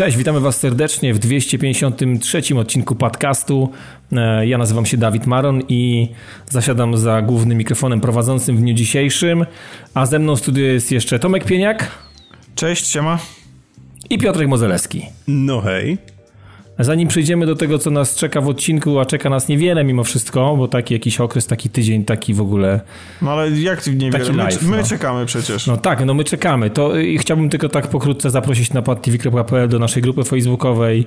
Cześć, witamy Was serdecznie w 253 odcinku podcastu. E, ja nazywam się Dawid Maron i zasiadam za głównym mikrofonem prowadzącym w dniu dzisiejszym. A ze mną w studiu jest jeszcze Tomek Pieniak. Cześć, siema. I Piotrek Mozelewski. No hej. Zanim przejdziemy do tego, co nas czeka w odcinku, a czeka nas niewiele mimo wszystko, bo taki jakiś okres, taki tydzień, taki w ogóle. No ale jak niewiele? My, live, my no. czekamy przecież. No tak, no my czekamy. To i chciałbym tylko tak pokrótce zaprosić na padtv.pl do naszej grupy facebookowej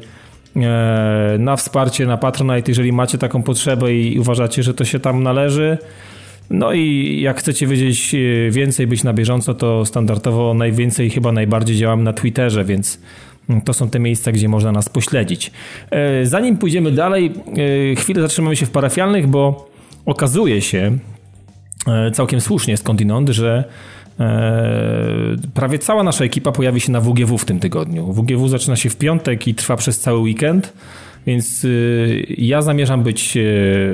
e, na wsparcie na Patronite, jeżeli macie taką potrzebę i uważacie, że to się tam należy. No i jak chcecie wiedzieć e, więcej, być na bieżąco, to standardowo najwięcej, chyba najbardziej działamy na Twitterze, więc to są te miejsca, gdzie można nas pośledzić. E, Zanim pójdziemy dalej, e, chwilę zatrzymamy się w parafialnych, bo okazuje się, e, całkiem słusznie skądinąd, że prawie cała nasza ekipa pojawi się na WGW w tym tygodniu. WGW zaczyna się w piątek i trwa przez cały weekend. Więc y, ja zamierzam być y,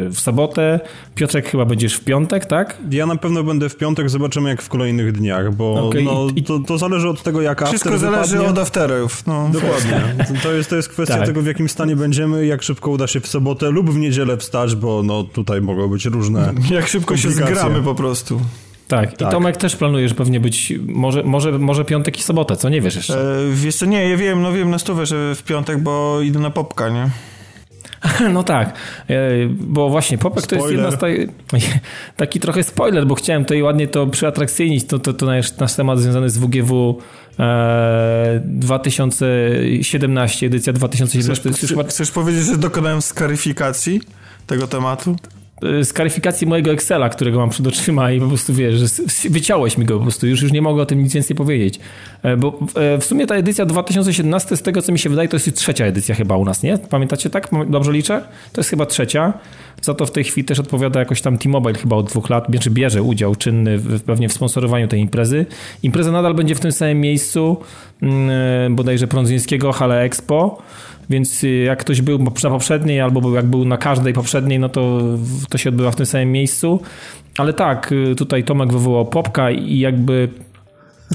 w sobotę. Piotrek chyba będziesz w piątek, tak? Ja na pewno będę w piątek, zobaczymy jak w kolejnych dniach, bo Okej, no, i- to, to zależy od tego jak Wszystko after zależy wypadnie. od afterów. No. Dokładnie. To jest, to jest kwestia Tak. tego, w jakim stanie będziemy, jak szybko uda się w sobotę lub w niedzielę wstać, bo no tutaj mogą być różne Jak szybko się zgramy po prostu. Tak. I Tak. Tomek też planujesz pewnie być może, może, może piątek i sobotę, co nie wiesz jeszcze? E, wiesz co, nie, ja wiem, no wiem na stówę, że w piątek, bo idę na popka, nie? No tak, e, bo właśnie Popek to jest Spoiler. jedna z taj- taki trochę spoiler, bo chciałem tutaj ładnie to przyatrakcyjnić, to, to, to nasz, nasz temat związany z WGW e, 2017, edycja 2017. Chcesz, chyba chcesz powiedzieć, że dokonałem skaryfikacji tego tematu? E, z karyfikacji mojego Excela, którego mam przed oczyma i po prostu wiesz, wyciąłeś mi go po prostu, już, już nie mogę o tym nic więcej powiedzieć. E, Bo e, w sumie ta edycja 2017, z tego co mi się wydaje, to jest trzecia edycja chyba u nas, nie? Pamiętacie tak? Dobrze liczę? To jest chyba trzecia. Za to w tej chwili też odpowiada jakoś tam T-Mobile chyba od dwóch lat, czy bierze udział czynny w, pewnie w sponsorowaniu tej imprezy. Impreza nadal będzie w tym samym miejscu, mm, e, bodajże Prądzyńskiego, Hale Expo. Więc y, jak ktoś był na poprzedniej, albo jak był na każdej poprzedniej, no to to się odbywa w tym samym miejscu. Ale tak, y, tutaj Tomek wywołał popka i jakby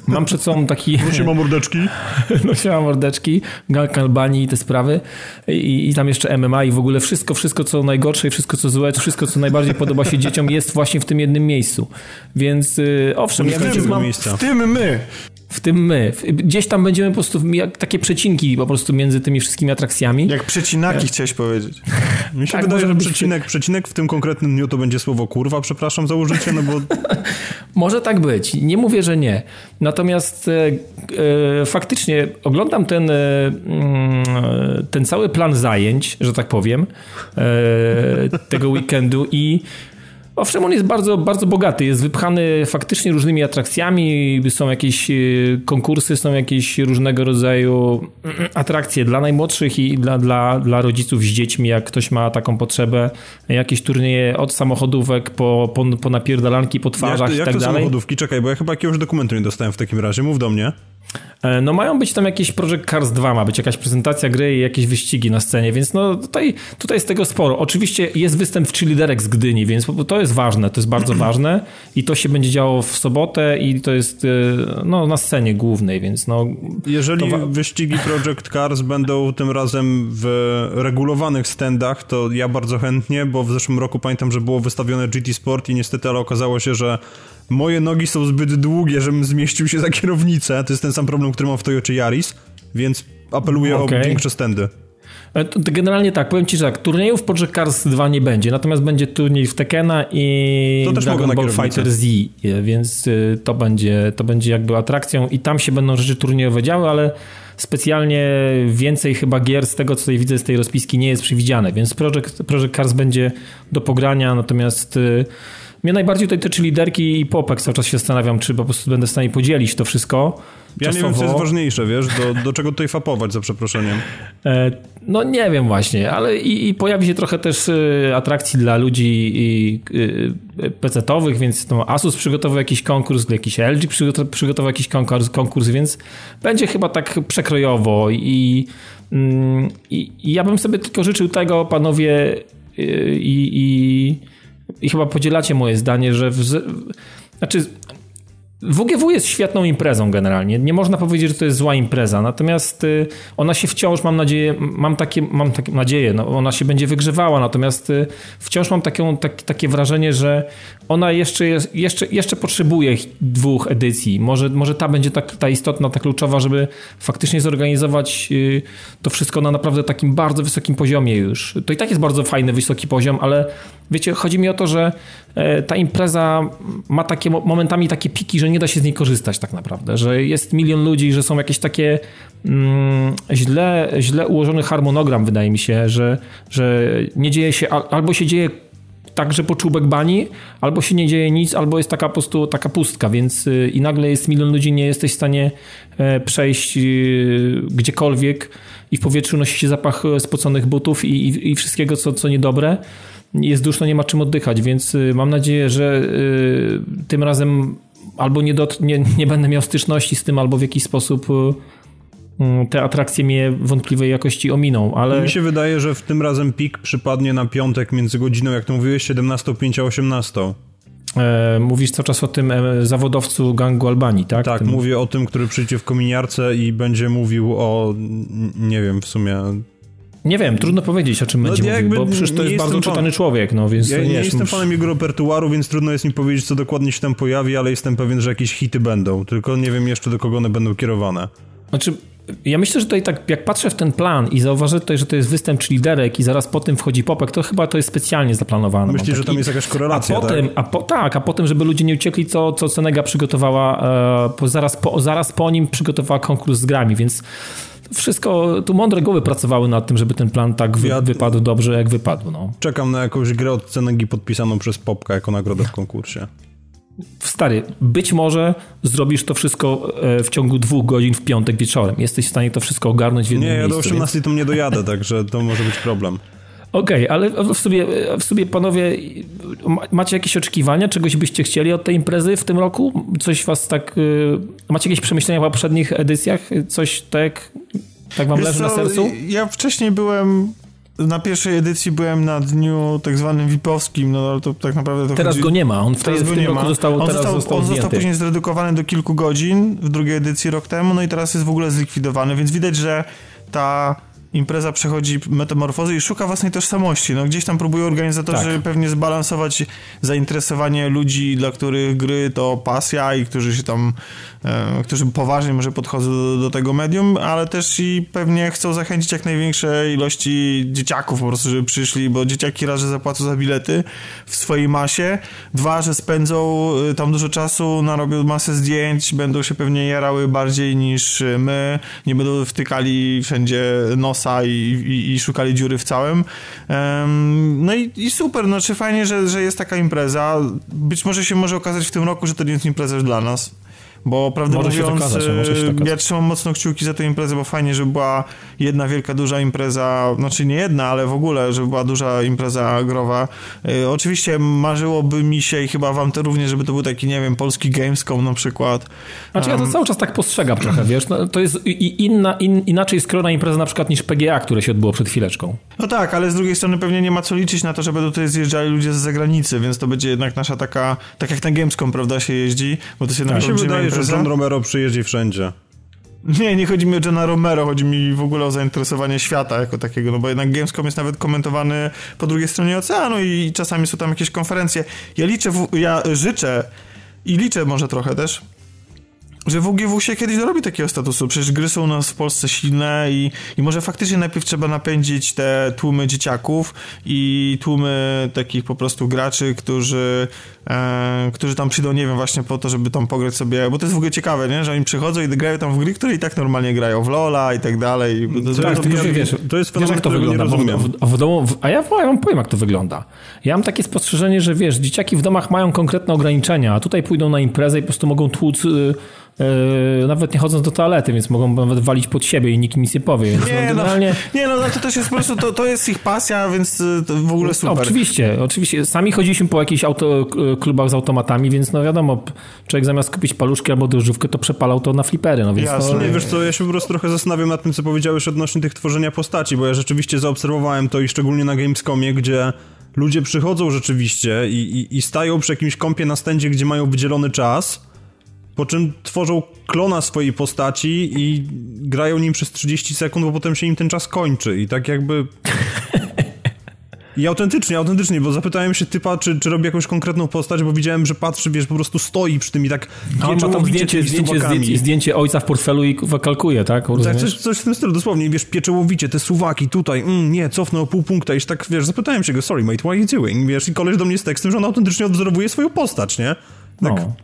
mam przed sobą taki... Siema mordeczki. No siema mordeczki, Galka Albanii i te sprawy I, i tam jeszcze MMA i w ogóle wszystko, wszystko co najgorsze i wszystko co złe, wszystko co najbardziej podoba się dzieciom jest właśnie w tym jednym miejscu. Więc y, owszem, ja będzie, tego mam. W tym my! W tym my. Gdzieś tam będziemy po prostu jak takie przecinki po prostu między tymi wszystkimi atrakcjami. Jak przecinaki chciałeś powiedzieć. Mi się Tak, wydaje, że być przecinek, przecinek w tym konkretnym dniu to będzie słowo kurwa, przepraszam za użycie, no bo Może tak być. Nie mówię, że nie. Natomiast e, e, faktycznie oglądam ten, e, mm, ten cały plan zajęć, że tak powiem, e, tego weekendu i Owszem, on jest bardzo, bardzo bogaty, jest wypchany faktycznie różnymi atrakcjami, są jakieś e, konkursy, są jakieś różnego rodzaju mm, atrakcje dla najmłodszych i dla, dla, dla rodziców z dziećmi, jak ktoś ma taką potrzebę, jakieś turnieje od samochodówek po, po, po napierdalanki po jak, twarzach i jak tak to dalej. samochodówki? Czekaj, bo ja chyba jakiegoś dokumentu nie dostałem w takim razie, mów do mnie. E, No mają być tam jakieś Project Cars 2, ma być jakaś prezentacja gry i jakieś wyścigi na scenie, więc no tutaj, tutaj jest tego sporo. Oczywiście jest występ w Cheerleaderek z Gdyni, więc to jest ważne, to jest bardzo ważne i to się będzie działo w sobotę i to jest e, no, na scenie głównej, więc no... Jeżeli To wyścigi Project Cars będą tym razem w regulowanych standach, to ja bardzo chętnie, bo w zeszłym roku pamiętam, że było wystawione GT Sport i niestety, ale okazało się, że moje nogi są zbyt długie, żebym zmieścił się za kierownicę. To jest ten sam problem, który mam w Toyocie Yaris, więc apeluję Okej. o większe standy. E, Generalnie tak, powiem Ci, że tak, turniejów Project Cars 2 nie będzie, natomiast będzie turniej w Tekena i To też Dragon Ball. Fighter Z, e, więc e, to będzie, to będzie jakby atrakcją i tam się będą rzeczy turniejowe działy, ale specjalnie więcej chyba gier z tego, co tutaj widzę z tej rozpiski nie jest przewidziane, więc Project, Project Cars będzie do pogrania, natomiast mnie najbardziej tutaj te liderki i popek cały czas się zastanawiam, czy po prostu będę w stanie podzielić to wszystko Ja nie wiem, co czasowo. jest ważniejsze, wiesz, do, do czego tutaj fapować, za przeproszeniem. E, No nie wiem właśnie, ale i, i pojawi się trochę też e, atrakcji dla ludzi i, e, PC-towych, więc no, Asus przygotował jakiś konkurs, jakiś LG przygotował, jakiś konkurs, konkurs, więc będzie chyba tak przekrojowo i, mm, i, i ja bym sobie tylko życzył tego, panowie, i, i, chyba podzielacie moje zdanie, że w, znaczy WGW jest świetną imprezą generalnie. Nie można powiedzieć, że to jest zła impreza. Natomiast y, ona się wciąż, mam nadzieję, mam takie, mam takie nadzieję, no, ona się będzie wygrzewała. Natomiast y, wciąż mam takie, tak, takie wrażenie, że ona jeszcze, jest, jeszcze, jeszcze potrzebuje dwóch edycji. Może, może ta będzie ta, ta istotna, ta kluczowa, żeby faktycznie zorganizować y, to wszystko na naprawdę takim bardzo wysokim poziomie już. To i tak jest bardzo fajny, wysoki poziom, ale wiecie, chodzi mi o to, że e, ta impreza ma takie momentami takie piki, że nie da się z niej korzystać tak naprawdę, że jest milion ludzi, że są jakieś takie mm, źle, źle ułożony harmonogram, wydaje mi się, że, że nie dzieje się, albo się dzieje tak, że po czubek bani, albo się nie dzieje nic, albo jest taka po prostu taka pustka, więc y, i nagle jest milion ludzi, nie jesteś w stanie e, przejść y, gdziekolwiek i w powietrzu nosi się zapach e, spoconych butów i, i, i wszystkiego, co, co niedobre. Jest duszno, nie ma czym oddychać, więc y, mam nadzieję, że tym razem albo nie, dot, nie, nie będę miał styczności z tym, albo w jakiś sposób te atrakcje mnie wątpliwej jakości ominą, ale... Mi się wydaje, że w tym razem pik przypadnie na piątek między godziną, jak to mówiłeś, 17.05 a 18. E, mówisz cały czas o tym e, zawodowcu gangu Albanii, tak? Tak, tym... mówię o tym, który przyjdzie w kominiarce i będzie mówił o, nie wiem, w sumie... Nie wiem, trudno powiedzieć, o czym no, będzie mówił, bo przecież to jest bardzo czytany człowiek, no więc... Ja nie, nie jestem fanem jego repertuaru, więc trudno jest mi powiedzieć, co dokładnie się tam pojawi, ale jestem pewien, że jakieś hity będą, tylko nie wiem jeszcze, do kogo one będą kierowane. Znaczy, ja myślę, że tutaj tak, jak patrzę w ten plan i zauważę tutaj, że to jest występ czy liderek i zaraz po tym wchodzi popek, to chyba to jest specjalnie zaplanowane. Myślisz, taki... że tam jest jakaś korelacja, a potem, tak? A po, tak, a potem, żeby ludzie nie uciekli, co, co Cenega przygotowała, e, po, zaraz, po, zaraz po nim przygotowała konkurs z grami, więc wszystko, tu mądre głowy pracowały nad tym, żeby ten plan tak wy, ja wypadł dobrze, jak wypadł. No. Czekam na jakąś grę od Cenegi podpisaną przez Popka jako nagrodę w konkursie. Stary, być może zrobisz to wszystko e, w ciągu dwóch godzin w piątek wieczorem. Jesteś w stanie to wszystko ogarnąć w jednym nie, miejscu. Nie, ja do 18 więc... tam nie dojadę, także to może być problem. Okej, okay, ale w sobie, w sobie panowie, macie jakieś oczekiwania? Czegoś byście chcieli od tej imprezy w tym roku? Coś was tak... E, macie jakieś przemyślenia po poprzednich edycjach? Coś tak, tak wam Wiesz leży co, na sercu? Ja wcześniej byłem na pierwszej edycji byłem na dniu tak zwanym VIP-owskim, no ale to tak naprawdę... To teraz chodzi... go nie ma, on w, teraz w tym nie ma. został, on teraz został, został, on został później zredukowany do kilku godzin w drugiej edycji rok temu, no i teraz jest w ogóle zlikwidowany, więc widać, że ta impreza przechodzi metamorfozy i szuka własnej tożsamości. No, gdzieś tam próbują organizatorzy tak. pewnie zbalansować zainteresowanie ludzi, dla których gry to pasja i którzy się tam, którzy poważnie może podchodzą do, do, tego medium, ale też i pewnie chcą zachęcić jak największej ilości dzieciaków po prostu, żeby przyszli, bo dzieciaki raz, że zapłacą za bilety w swojej masie, dwa, że spędzą e, tam dużo czasu, narobią masę zdjęć, będą się pewnie jarały bardziej niż my, nie będą wtykali wszędzie nos i, i, i, szukali dziury w całym. No i, i super, no fajnie, że, że jest taka impreza. Być może się może okazać w tym roku, że to nie jest impreza już dla nas. Bo prawdę może mówiąc, okazać, ja trzymam mocno kciuki za tę imprezę, bo fajnie, żeby była jedna wielka, duża impreza, znaczy nie jedna, ale w ogóle, żeby była duża impreza growa. Yy, oczywiście marzyłoby mi się i chyba wam to również, żeby to był taki, nie wiem, polski Gamescom na przykład. Znaczy ja to cały czas tak postrzegam trochę, wiesz, no, to jest inna, in, inaczej skrona impreza na przykład niż PGA, które się odbyło przed chwileczką. No tak, ale z drugiej strony pewnie nie ma co liczyć na to, żeby tutaj zjeżdżali ludzie z zagranicy, więc to będzie jednak nasza taka, tak jak na Gamescom, prawda, się jeździ, bo to się tak. na się wydaje, że John Romero przyjeździ wszędzie. Nie, nie chodzi mi o Johna Romero, chodzi mi w ogóle o zainteresowanie świata jako takiego, no bo jednak Gamescom jest nawet komentowany po drugiej stronie oceanu i czasami są tam jakieś konferencje. Ja liczę, ja życzę i liczę może trochę też, że WGW się kiedyś dorobi takiego statusu. Przecież gry są u nas w Polsce silne i, i może faktycznie najpierw trzeba napędzić te tłumy dzieciaków i tłumy takich po prostu graczy, którzy, e, którzy tam przyjdą, nie wiem, właśnie po to, żeby tam pograć sobie, bo to jest w ogóle ciekawe, nie? że oni przychodzą i grają tam w gry, które i tak normalnie grają, w Lola i tak dalej. To, tak, to, tylko, ja, wiesz, to jest fenomen, wiesz, jak to wygląda. W, w, domu, w, a ja, ja wam powiem, jak to wygląda. Ja mam takie spostrzeżenie, że wiesz, dzieciaki w domach mają konkretne ograniczenia, a tutaj pójdą na imprezę i po prostu mogą tłuc... Yy, nawet nie chodząc do toalety, więc mogą nawet walić pod siebie i nikt nic nie powie. Więc nie, no, generalnie... no, nie, no to też jest po prostu, to, to jest ich pasja, więc y, w ogóle super. oczywiście, oczywiście. Sami chodziliśmy po jakichś auto, y, klubach z automatami, więc no wiadomo, człowiek zamiast kupić paluszki albo drożdżówkę, to przepalał to na flipery. No, więc Jasne. No, nie, wiesz co, ja się po prostu trochę zastanawiam nad tym, co powiedziałeś odnośnie tych tworzenia postaci, bo ja rzeczywiście zaobserwowałem to i szczególnie na Gamescomie, gdzie ludzie przychodzą rzeczywiście i, i, i stają przy jakimś kąpie na stędzie, gdzie mają wydzielony czas po czym tworzą klona swojej postaci i grają nim przez 30 sekund, bo potem się im ten czas kończy. I tak jakby... I autentycznie, autentycznie, bo zapytałem się typa, czy, czy robi jakąś konkretną postać, bo widziałem, że patrzy, wiesz, po prostu stoi przy tym i tak A on ma tam zdjęcie, zdjęcie, zdjęcie, zdjęcie ojca w portfelu i kalkuje, tak? Tak, coś, coś w tym stylu, dosłownie, wiesz, pieczołowicie, te suwaki tutaj, mm, nie, cofnę o pół punkta i tak, wiesz, zapytałem się go, sorry mate, what are you doing? Wiesz, i koleś do mnie z tekstem, że on autentycznie odwzorowuje swoją postać, nie? Tak, No.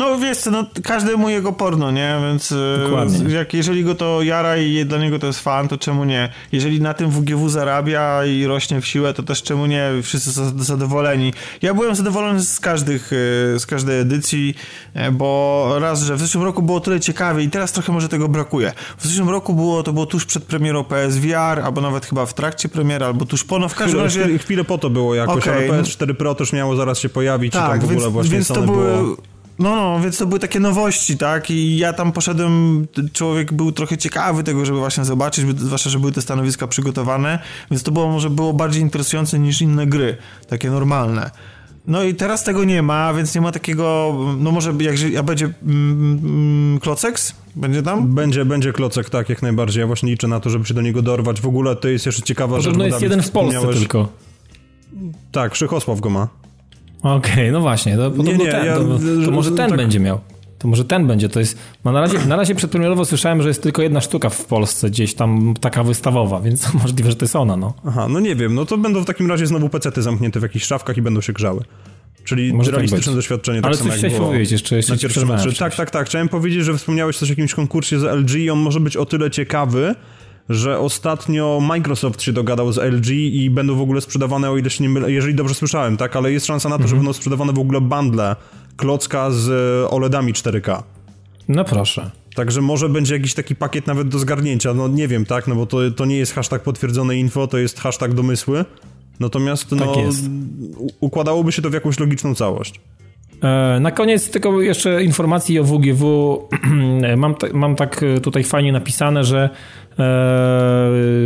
No wiesz co, no każdemu jego porno, nie? Więc e, Dokładnie. jak, jeżeli go to jara i dla niego to jest fan, to czemu nie? Jeżeli na tym WGW zarabia i rośnie w siłę, to też czemu nie? Wszyscy są zadowoleni. Ja byłem zadowolony z każdych, e, z każdej edycji, e, bo raz, że w zeszłym roku było tyle ciekawie i teraz trochę może tego brakuje. W zeszłym roku było, to było tuż przed premierą PSVR, albo nawet chyba w trakcie premiery, albo tuż po, no w każdym chwilę, razie... chwilę, po to było jakoś, Okej, ale no- PS4 Pro też miało zaraz się pojawić i tam Tak, w ogóle więc, właśnie więc to były... było... No, no, więc to były takie nowości, tak? I ja tam poszedłem, człowiek był trochę ciekawy tego, żeby właśnie zobaczyć, zwłaszcza, że były te stanowiska przygotowane, więc to było może było bardziej interesujące niż inne gry, takie normalne. No i teraz tego nie ma, więc nie ma takiego, no może jak, jak będzie mm, mm, Klocex? Będzie tam? Będzie, będzie klocek, tak, jak najbardziej. Ja właśnie liczę na to, żeby się do niego dorwać. W ogóle to jest jeszcze ciekawa rzecz. Podobno jest jeden w Polsce tylko. Tak, Krzychosław go ma. Okej, no właśnie, to, podobno nie, ten, ja- to, to że- może ten tak- będzie miał. To może ten będzie, to jest... No na, razie, na razie przedpremierowo słyszałem, że jest tylko jedna sztuka w Polsce, gdzieś tam taka wystawowa, więc możliwe, że to jest ona, no. Aha, no nie wiem, no to będą w takim razie znowu pecety zamknięte w jakichś szafkach i będą się grzały. Czyli Może tak realistyczne być. doświadczenie, Ale tak samo coś jak było powiedzieć jeszcze, jeszcze na pierwszym. Tak, tak, tak. Chciałem powiedzieć, że wspomniałeś coś o jakimś konkursie z LG i on może być o tyle ciekawy, że ostatnio Microsoft się dogadał z LG i będą w ogóle sprzedawane, o ile się nie mylę, jeżeli dobrze słyszałem, tak, ale jest szansa na to, że Mhm. będą sprzedawane w ogóle bundle klocka z e, OLEDami 4K. No proszę. Także może będzie jakiś taki pakiet nawet do zgarnięcia, no nie wiem, tak, no bo to, to nie jest hashtag potwierdzone info, to jest hashtag domysły. Natomiast no, Tak jest. układałoby się to w jakąś logiczną całość. E, Na koniec tylko jeszcze informacji o WGW. mam, mam tak e, tutaj fajnie napisane, że e,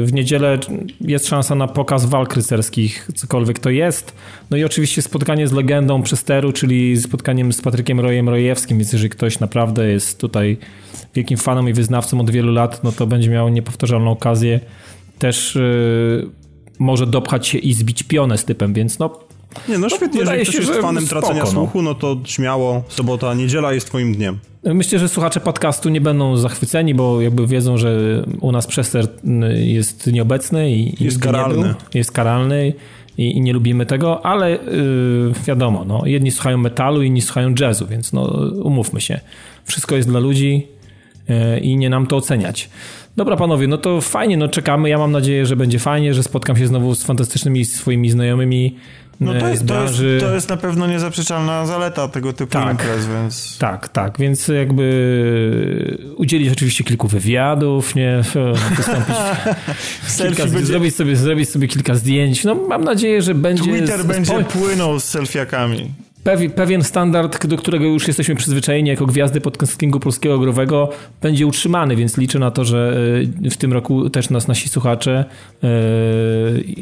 w niedzielę jest szansa na pokaz walk rycerskich, cokolwiek to jest. No i oczywiście spotkanie z legendą przesteru, czyli spotkaniem z Patrykiem Rojem Rojewskim, więc jeżeli ktoś naprawdę jest tutaj wielkim fanem i wyznawcą od wielu lat, no to będzie miał niepowtarzalną okazję też może dopchać się i zbić pionę z typem, więc no Nie, no świetnie, wydaje jeżeli ktoś się, jest fanem spoko, tracenia no. słuchu, no to śmiało, sobota, niedziela jest twoim dniem. Myślę, że słuchacze podcastu nie będą zachwyceni, bo jakby wiedzą, że u nas przester jest nieobecny i Jest karalny. był. jest karalny i, i nie lubimy tego, ale yy, wiadomo, no, jedni słuchają metalu, inni słuchają jazzu, więc no, umówmy się. Wszystko jest dla ludzi yy, i nie nam to oceniać. Dobra panowie, no to fajnie, no czekamy. Ja mam nadzieję, że będzie fajnie, że spotkam się znowu z fantastycznymi swoimi znajomymi No to yy, jest, to, jest, to jest na pewno niezaprzeczalna zaleta tego typu Tak. imprez, więc... Tak, tak, więc jakby udzielić oczywiście kilku wywiadów, nie, wystąpić, kilka, będzie, zrobić, sobie, zrobić sobie kilka zdjęć. No mam nadzieję, że będzie Twitter będzie płynął z selfiakami. Pewien, standard, do którego już jesteśmy przyzwyczajeni jako gwiazdy podcastingu polskiego growego, będzie utrzymany, więc liczę na to, że e, w tym roku też nas nasi słuchacze, e,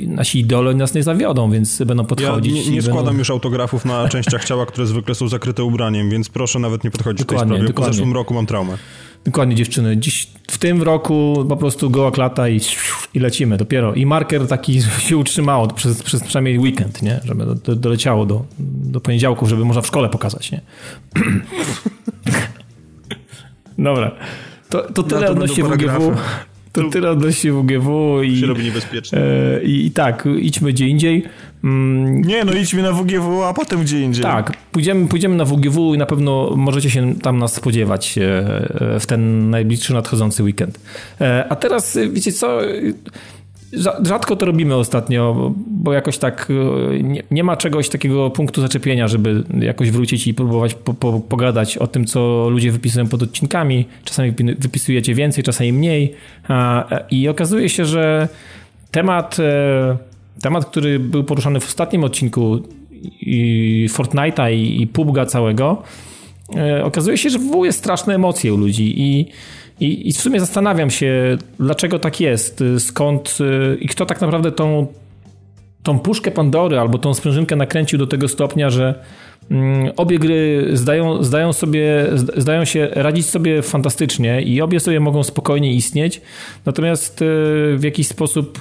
nasi idole nas nie zawiodą, więc będą Ja podchodzić. nie, i nie będą... składam już autografów na częściach ciała, które zwykle są zakryte ubraniem, więc proszę nawet nie podchodzić w tej Dokładnie, sprawie. Po dokładnie. zeszłym roku mam traumę. Dokładnie dziewczyny. Dziś w tym roku po prostu goła klata i, i lecimy dopiero. I marker taki się utrzymało przez, przez przynajmniej weekend, nie? Żeby do, do, doleciało do, do poniedziałku, żeby można w szkole pokazać, nie? Dobra. To, to tyle to odnośnie WGW. To tyle odnośnie WGW i, Się robi niebezpiecznie. e, i, i tak, idźmy gdzie indziej. Mm, Nie, no idźmy na WGW, a potem gdzie indziej. tak, pójdziemy, pójdziemy na WGW i na pewno możecie się tam nas spodziewać e, e, w ten najbliższy nadchodzący weekend. E, A teraz, wiecie co, rzadko to robimy ostatnio, bo- jakoś tak e, nie, nie ma czegoś takiego punktu zaczepienia, żeby jakoś wrócić i próbować po, po, pogadać o tym, co ludzie wypisują pod odcinkami. Czasami wypi- wypisujecie więcej, czasami mniej. E, I okazuje się, że temat... e, Temat, który był poruszany w ostatnim odcinku i Fortnite'a i, i PUBG'a całego, okazuje się, że wywołuje straszne emocje u ludzi i, i, i w sumie zastanawiam się, dlaczego tak jest, e, skąd e, i kto tak naprawdę tą tą puszkę Pandory albo tą sprężynkę nakręcił do tego stopnia, że mm, obie gry zdają, zdają, sobie, zdają się radzić sobie fantastycznie i obie sobie mogą spokojnie istnieć, natomiast e, w jakiś sposób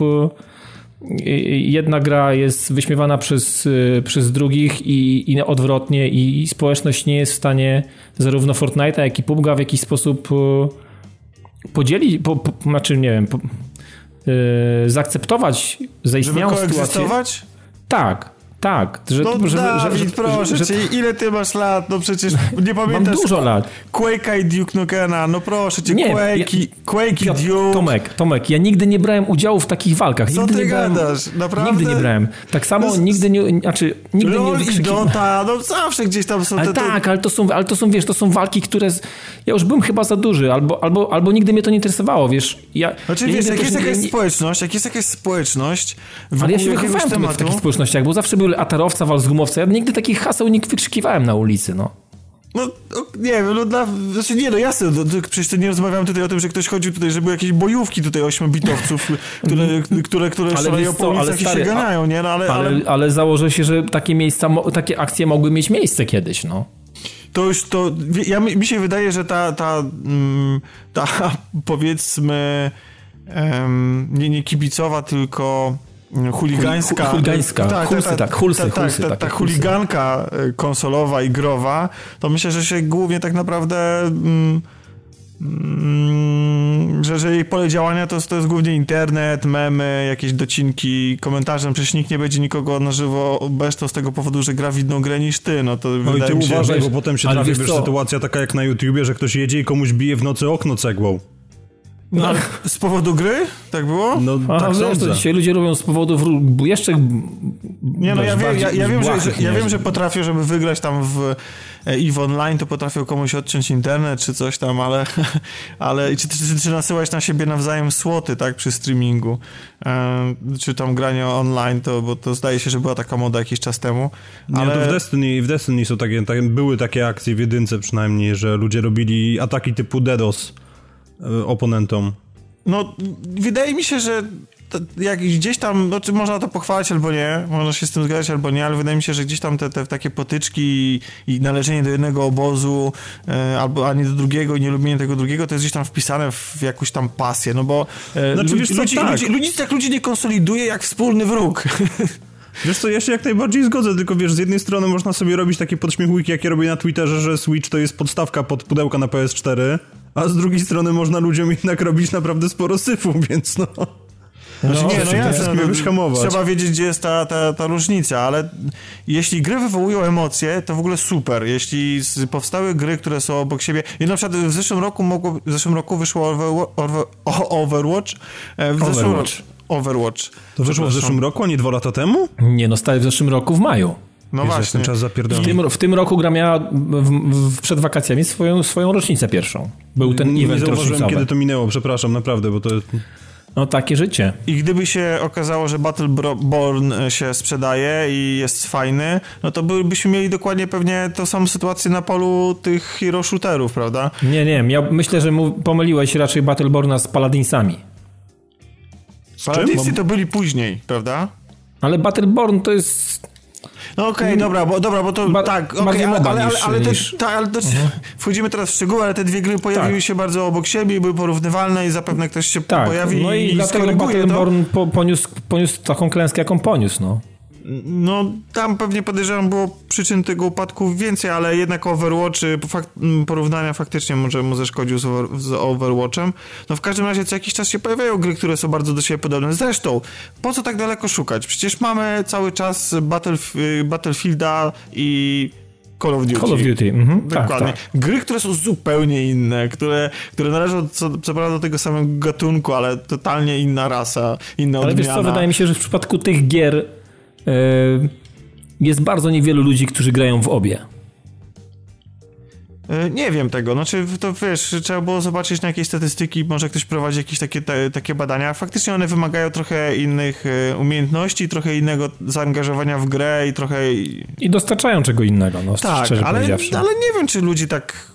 jedna gra jest wyśmiewana przez, przez drugich i, i odwrotnie i społeczność nie jest w stanie zarówno Fortnite'a, jak i PUBG w jakiś sposób podzielić, po, po, znaczy nie wiem, po, yy, zaakceptować zaistniałą Żeby sytuację. Tak, tak. Że, no że, Dawid, że, że, proszę że, cię, ile ty masz lat? No przecież nie pamiętasz... Mam dużo lat. Quake'a i Duke Nukena, no proszę cię, nie, Quake, ja, Quake i Duke... Tomek, Tomek, ja nigdy nie brałem udziału w takich walkach. Co nigdy ty nie brałem, gadasz? Naprawdę? Nigdy nie brałem. Tak samo no, nigdy nie... Znaczy, nigdy LOL nie i Dota, no zawsze gdzieś tam są ale te... Tak, ale to są, ale to są, wiesz, to są walki, które... Z... Ja już byłem chyba za duży, albo, albo, albo nigdy mnie to nie interesowało, wiesz. Ja, znaczy, ja wiesz, jak jest jakaś nie... społeczność, jak jest jakaś społeczność... Ale ja się wychowałem w takich społecznościach, bo zawsze były atarowca, wal z gumowca. Ja nigdy takich haseł nie wykrzykiwałem na ulicy, no. No, nie wiem, no dla, znaczy nie, no jasne, no, przecież to nie rozmawiam tutaj o tym, że ktoś chodził tutaj, że były jakieś bojówki tutaj ośmiobitowców, które, które, które szaleją po ulicach i się ganiają, nie? No, ale, ale, ale, ale założę się, że takie miejsca, takie akcje mogły mieć miejsce kiedyś, no to już to. Ja, mi się wydaje, że ta, ta, mm, ta powiedzmy um, nie, nie kibicowa, tylko chuligańska. Chuligańska, tak, hulsy, tak, tak, hulsy, tak, hulsy, ta, ta, ta chuliganka e, konsolowa i growa, to myślę, że się głównie tak naprawdę. Mm, mm, że, że jej pole działania to, to jest głównie internet, memy, jakieś docinki, komentarze. No przecież nikt nie będzie nikogo na żywo beształ z tego powodu, że gra w inną grę niż ty. No to no i ty uważaj, bo potem się trafi wiesz, sytuacja taka jak na YouTubie, że ktoś jedzie i komuś bije w nocy okno cegłą. No, ale z powodu gry? Tak było? No, Aha, tak wiesz, to dzisiaj ludzie robią z powodów jeszcze... Nie, no ja wiem, ja, ja wiem, że, że, ja wiem, że potrafię, żeby wygrać tam w e, EVE Online, to potrafią komuś odciąć internet czy coś tam, ale, ale czy, czy, czy nasyłać na siebie nawzajem słoty, tak, przy streamingu, e, czy tam granie online, to, bo to zdaje się, że była taka moda jakiś czas temu. Ale... Nie, to w Destiny, w Destiny są takie, tak, były takie akcje w jedynce przynajmniej, że ludzie robili ataki typu DDoS oponentom? No, wydaje mi się, że jak gdzieś tam, znaczy można to pochwalać albo nie, można się z tym zgadzać albo nie, ale wydaje mi się, że gdzieś tam te, te takie potyczki i, i należenie do jednego obozu e, albo ani do drugiego i nielubienie tego drugiego, to jest gdzieś tam wpisane w jakąś tam pasję, no bo e, znaczy, ludzi, ludzi, tak. ludzi, ludzi, tak ludzi nie konsoliduje jak wspólny wróg. Wiesz co, ja się jak najbardziej zgodzę, tylko wiesz, z jednej strony można sobie robić takie podśmiechujki, jakie robię na Twitterze, że Switch to jest podstawka pod pudełka na PS4, a z drugiej strony można ludziom jednak robić naprawdę sporo syfu, więc no... Znaczy, nie, no jasne, no, trzeba wiedzieć, gdzie jest ta, ta, ta różnica, ale jeśli gry wywołują emocje, to w ogóle super. Jeśli powstały gry, które są obok siebie... I na przykład w zeszłym roku, mogło, w zeszłym roku wyszło Overwatch. E, w zeszłym Overwatch. Overwatch. To wyszło w zeszłym roku, a nie dwa lata temu? Nie, no stary w zeszłym roku w maju. No Jezu, właśnie. Ten czas w tym, w tym roku gra miała w, w, przed wakacjami swoją, swoją rocznicę pierwszą. Był ten nie, event Nie zauważyłem, kiedy to minęło, przepraszam, naprawdę, bo to... No takie życie. I gdyby się okazało, że Battleborn się sprzedaje i jest fajny, no to byśmy mieli dokładnie pewnie tą samą sytuację na polu tych hero shooterów, prawda? Nie, nie, ja myślę, że pomyliłeś raczej Battleborna z Paladinsami. Paladinsy to byli później, prawda? Ale Battleborn to jest no okej, okay, dobra, bo, dobra, bo to ba tak, okay, ale, ale, ale, ale, niż... te, ale to, mhm. wchodzimy teraz w szczegóły, ale te dwie gry pojawiły tak. się bardzo obok siebie i były porównywalne i zapewne ktoś się tak. pojawi no i, i dlatego Battleborn po, poniósł, poniósł taką klęskę, jaką poniósł, no. No, tam pewnie podejrzewam było przyczyn tego upadku więcej, ale jednak Overwatch, fakt, porównania faktycznie może mu zaszkodził z, over, z Overwatchem. No w każdym razie co jakiś czas się pojawiają gry, które są bardzo do siebie podobne. Zresztą, po co tak daleko szukać? Przecież mamy cały czas Battlef Battlefielda i Call of Duty. Call of Duty, mhm. Tak, Dokładnie. Tak, tak. Gry, które są zupełnie inne, które, które należą co, co prawda do tego samego gatunku, ale totalnie inna rasa, inna ale odmiana. Ale wiesz co, wydaje mi się, że w przypadku tych gier jest bardzo niewielu ludzi, którzy grają w obie. E, nie wiem tego, znaczy to wiesz, trzeba było zobaczyć na jakieś statystyki, może ktoś prowadzi jakieś takie, te, takie badania. Faktycznie one wymagają trochę innych e, umiejętności, trochę innego zaangażowania w grę i trochę... I dostarczają czego innego, no tak, szczerze ale, ale nie wiem, czy ludzi tak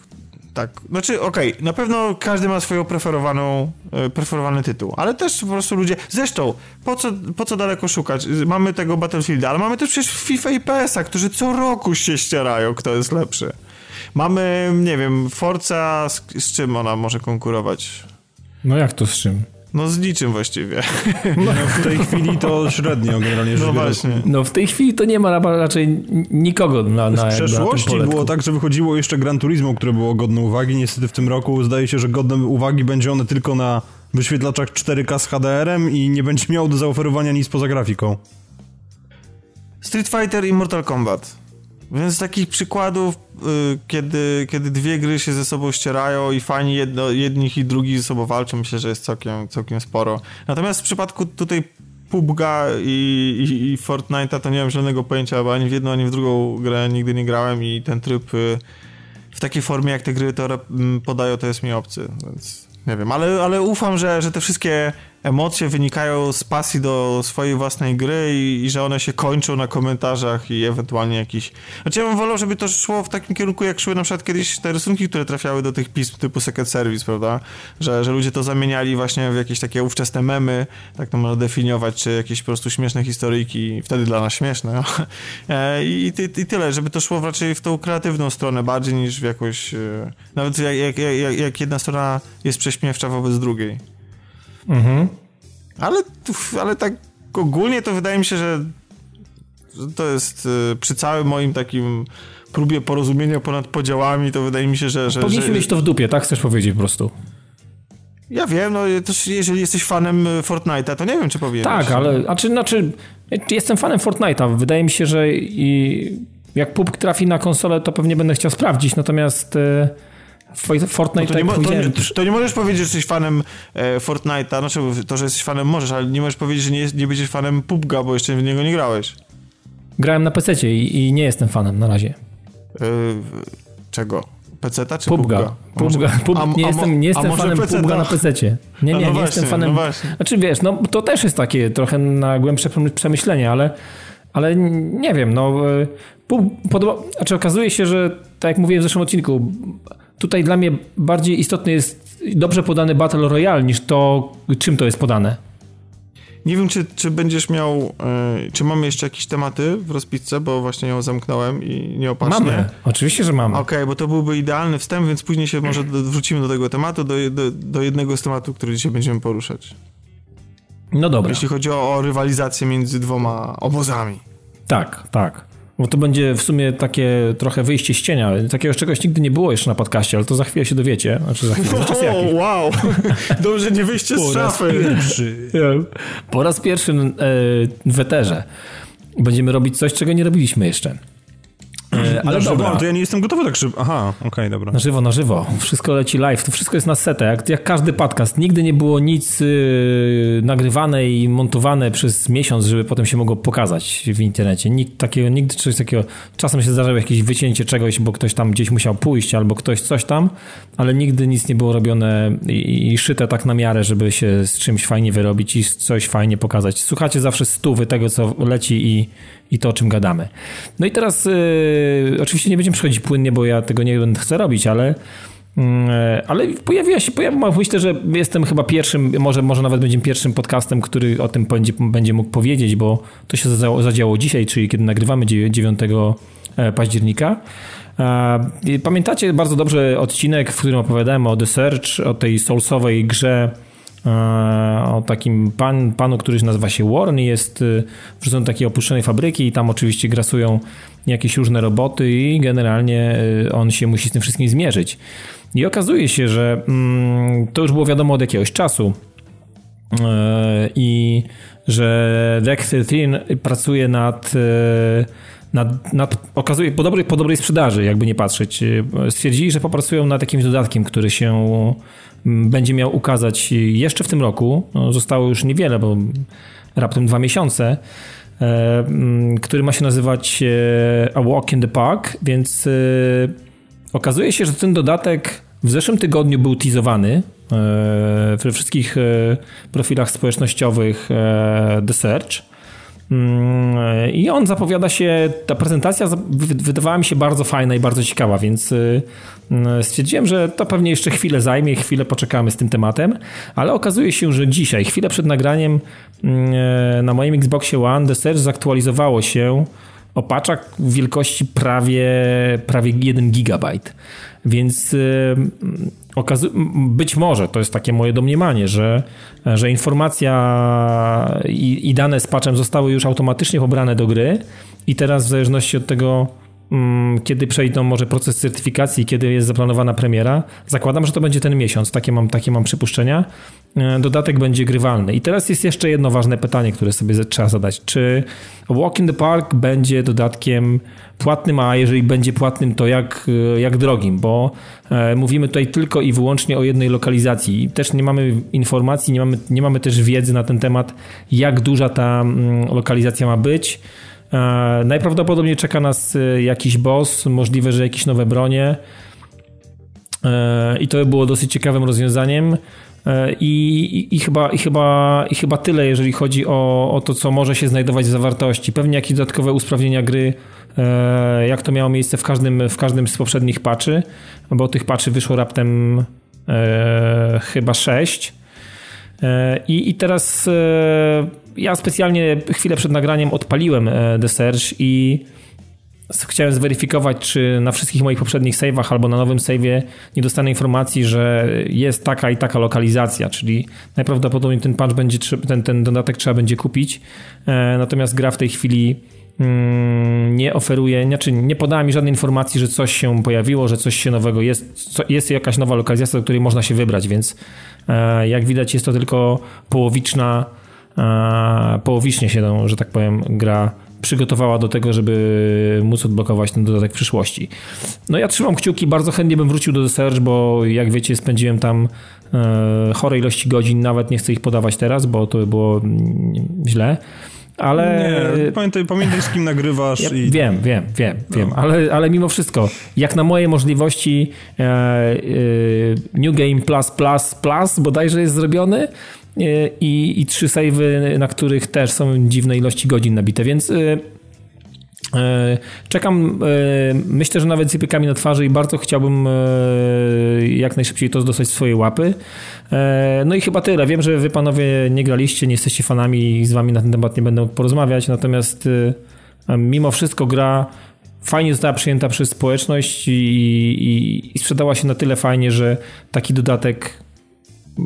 tak. Znaczy, okej, okay, na pewno każdy ma swoją preferowaną, e, preferowany tytuł, ale też po prostu ludzie... Zresztą, po co, po co daleko szukać? Mamy tego Battlefielda, ale mamy też przecież FIFA i PS-a, którzy co roku się ścierają, kto jest lepszy. Mamy, nie wiem, Forza, z, z czym ona może konkurować? No jak to z czym? No z niczym właściwie. No, w tej chwili to średnio generalnie No właśnie. No w tej chwili to nie ma raczej nikogo na, na W przeszłości na było tak, że wychodziło jeszcze Gran Turismo, które było godne uwagi. Niestety w tym roku zdaje się, że godne uwagi będzie one tylko na wyświetlaczach 4K z HDR-em i nie będzie miał do zaoferowania nic poza grafiką. Street Fighter i Mortal Kombat. Więc takich przykładów, y, kiedy, kiedy dwie gry się ze sobą ścierają i fani jedno, jednych i drugich ze sobą walczą, myślę, że jest całkiem, całkiem sporo. Natomiast w przypadku tutaj PUBG'a i, i, i Fortnite'a to nie mam żadnego pojęcia, bo ani w jedną, ani w drugą grę nigdy nie grałem i ten tryb y, w takiej formie, jak te gry to podają, to jest mi obcy, więc nie wiem, ale, ale ufam, że, że te wszystkie emocje wynikają z pasji do swojej własnej gry i, i, że one się kończą na komentarzach i ewentualnie jakiś... Znaczy ja bym wolał, żeby to szło w takim kierunku, jak szły na przykład kiedyś te rysunki, które trafiały do tych pism typu Secret Service, prawda? Że, że ludzie to zamieniali właśnie w jakieś takie ówczesne memy, tak to można definiować, czy jakieś po prostu śmieszne historyjki, wtedy dla nas śmieszne. No. I, i, I tyle, żeby to szło raczej w tą kreatywną stronę bardziej niż w jakąś... E, nawet jak, jak, jak, jak jedna strona jest prześmiewcza wobec drugiej. Mhm. Ale, ale tak ogólnie to wydaje mi się, że to jest y, przy całym moim takim próbie porozumienia ponad podziałami, to wydaje mi się, że... że Powinniśmy że... mieć to w dupie, tak chcesz powiedzieć po prostu. Ja wiem, no też jeżeli jesteś fanem y, Fortnite'a, to nie wiem, czy powinieneś. Tak, ale znaczy, znaczy jestem fanem Fortnite'a. Wydaje mi się, że i jak PUBG trafi na konsolę, to pewnie będę chciał sprawdzić, natomiast... Y Fortnite no to, nie, to, to, nie możesz powiedzieć, że jesteś fanem e, Fortnite'a, znaczy to, że jesteś fanem możesz, ale nie możesz powiedzieć, że nie, nie będziesz fanem PUBG'a, bo jeszcze w niego nie grałeś. Grałem na PC i, i nie jestem fanem na razie. E, czego? PC-ta czy PUBG'a? PUBG'a. PUBG, a, nie, a, jestem, nie jestem fanem PUBG'a na PC. Nie, nie, no nie właśnie, jestem fanem. No znaczy wiesz, no to też jest takie trochę na głębsze przemyślenie, ale, ale nie wiem, no e, PUBG podoba, znaczy okazuje się, że tak jak mówiłem w zeszłym odcinku, Tutaj dla mnie bardziej istotny jest dobrze podany Battle Royale niż to, czym to jest podane. Nie wiem, czy, czy będziesz miał, yy, czy mamy jeszcze jakieś tematy w rozpisce, bo właśnie ją zamknąłem i nieopatrznie. Mamy, oczywiście, że mamy. Okej, okay, bo to byłby idealny wstęp, więc później się może do, wrócimy do tego tematu, do, do, do, jednego z tematów, który dzisiaj będziemy poruszać. No dobra. Jeśli chodzi o, o rywalizację między dwoma obozami. Tak, tak. Bo to będzie w sumie takie trochę wyjście z cienia. Takiego czegoś nigdy nie było jeszcze na podcaście, ale to za chwilę się dowiecie. Znaczy za chwilę, oh, wow! Dobrze, nie wyjście z szafy. Po raz pierwszy e, w eterze będziemy robić coś, czego nie robiliśmy jeszcze. E, ale na żywo, dobra. to ja nie jestem gotowy tak szybko. Aha, okej, okay, dobra. Na żywo, na żywo. Wszystko leci live, to wszystko jest na setę, jak, jak każdy podcast. Nigdy nie było nic yy, nagrywane i montowane przez miesiąc, żeby potem się mogło pokazać w internecie. Nikt takiego, nigdy coś takiego. Czasem się zdarzało jakieś wycięcie czegoś, bo ktoś tam gdzieś musiał pójść, albo ktoś coś tam, ale nigdy nic nie było robione i, i szyte tak na miarę, żeby się z czymś fajnie wyrobić i coś fajnie pokazać. Słuchacie zawsze stówy tego, co leci i i to, o czym gadamy. No i teraz yy, oczywiście nie będziemy przechodzić płynnie, bo ja tego nie będę chcę robić, ale yy, ale pojawiła się, pojawiła, myślę, że jestem chyba pierwszym, może, może nawet będziemy pierwszym podcastem, który o tym będzie, będzie mógł powiedzieć, bo to się zadziało, zadziało dzisiaj, czyli kiedy nagrywamy 9 e, października. E, pamiętacie bardzo dobrze odcinek, w którym opowiadałem o The Search, o tej soulsowej grze o takim pan, panu, który nazywa się Warren jest e, wrzucony do takiej opuszczonej fabryki i tam oczywiście grasują jakieś różne roboty i generalnie e, on się musi z tym wszystkim zmierzyć. I okazuje się, że mm, to już było wiadomo od jakiegoś czasu i że Dex 13 pracuje nad nad, nad, okazuje, po dobrej, po dobrej sprzedaży, jakby nie patrzeć. Stwierdzili, że popracują nad jakimś dodatkiem, który się będzie miał ukazać jeszcze w tym roku. No, zostało już niewiele, bo raptem dwa miesiące, e, który ma się nazywać e, A Walk in the Park, więc e, okazuje się, że ten dodatek w zeszłym tygodniu był teasowany we wszystkich profilach społecznościowych The Search. Mm, I on zapowiada się, ta prezentacja wydawała mi się bardzo fajna i bardzo ciekawa, więc stwierdziłem, że to pewnie jeszcze chwilę zajmie, chwilę poczekamy z tym tematem, ale okazuje się, że dzisiaj, chwilę przed nagraniem mm, na moim Xboxie One The Search zaktualizowało się o paczach wielkości prawie, prawie 1 gigabajt. Więc y, być może, to jest takie moje domniemanie, że, że informacja i, i dane z patchem zostały już automatycznie pobrane do gry i teraz w zależności od tego, mm, kiedy przejdą może proces certyfikacji, kiedy jest zaplanowana premiera. Zakładam, że to będzie ten miesiąc, takie mam, takie mam przypuszczenia. E, dodatek będzie grywalny. I teraz jest jeszcze jedno ważne pytanie, które sobie trzeba zadać. Czy Walk in the Park będzie dodatkiem płatnym, a jeżeli będzie płatnym, to jak, e, jak drogim? Bo e, mówimy tutaj tylko i wyłącznie o jednej lokalizacji. Też nie mamy informacji, nie mamy, nie mamy też wiedzy na ten temat, jak duża ta mm, lokalizacja ma być. Najprawdopodobniej czeka nas jakiś boss, możliwe, że jakieś nowe bronie. I to by było dosyć ciekawym rozwiązaniem. E, I, i, i, chyba, i, chyba, I chyba tyle, jeżeli chodzi o, o to, co może się znajdować w zawartości. Pewnie jakieś dodatkowe usprawnienia gry, e, jak to miało miejsce w każdym, w każdym z poprzednich patchy, bo tych patchy wyszło raptem e, chyba 6. E, I, I teraz e, ja specjalnie chwilę przed nagraniem odpaliłem e, The Search i chciałem zweryfikować, czy na wszystkich moich poprzednich save'ach albo na nowym save'ie nie dostanę informacji, że jest taka i taka lokalizacja, czyli najprawdopodobniej ten patch będzie, ten, ten dodatek trzeba będzie kupić, natomiast gra w tej chwili nie oferuje, znaczy nie podała mi żadnej informacji, że coś się pojawiło, że coś się nowego jest, jest jakaś nowa lokalizacja, do której można się wybrać, więc e, jak widać jest to tylko połowiczna, e, połowicznie się, że tak powiem, gra przygotowała do tego, żeby móc odblokować ten dodatek w przyszłości. No ja trzymam kciuki, bardzo chętnie bym wrócił do The Search, bo jak wiecie spędziłem tam e, chore ilości godzin, nawet nie chcę ich podawać teraz, bo to by było mm, źle. Ale. Nie, pamiętaj, pamiętaj z kim nagrywasz. Ja i... Wiem, wiem, wiem, no. wiem, ale, ale mimo wszystko, jak na moje możliwości, e, e, New Game Plus Plus Plus bodajże jest zrobiony, E, i, i trzy savey, na których też są dziwne ilości godzin nabite, więc e, e, Czekam, myślę, że nawet z na twarzy i bardzo chciałbym jak najszybciej to dostać w swoje łapy. No i chyba tyle. Wiem, że wy panowie nie graliście, nie jesteście fanami i z wami na ten temat nie będę porozmawiać, natomiast mimo wszystko gra fajnie została przyjęta przez społeczność i, i, i sprzedała się na tyle fajnie, że taki dodatek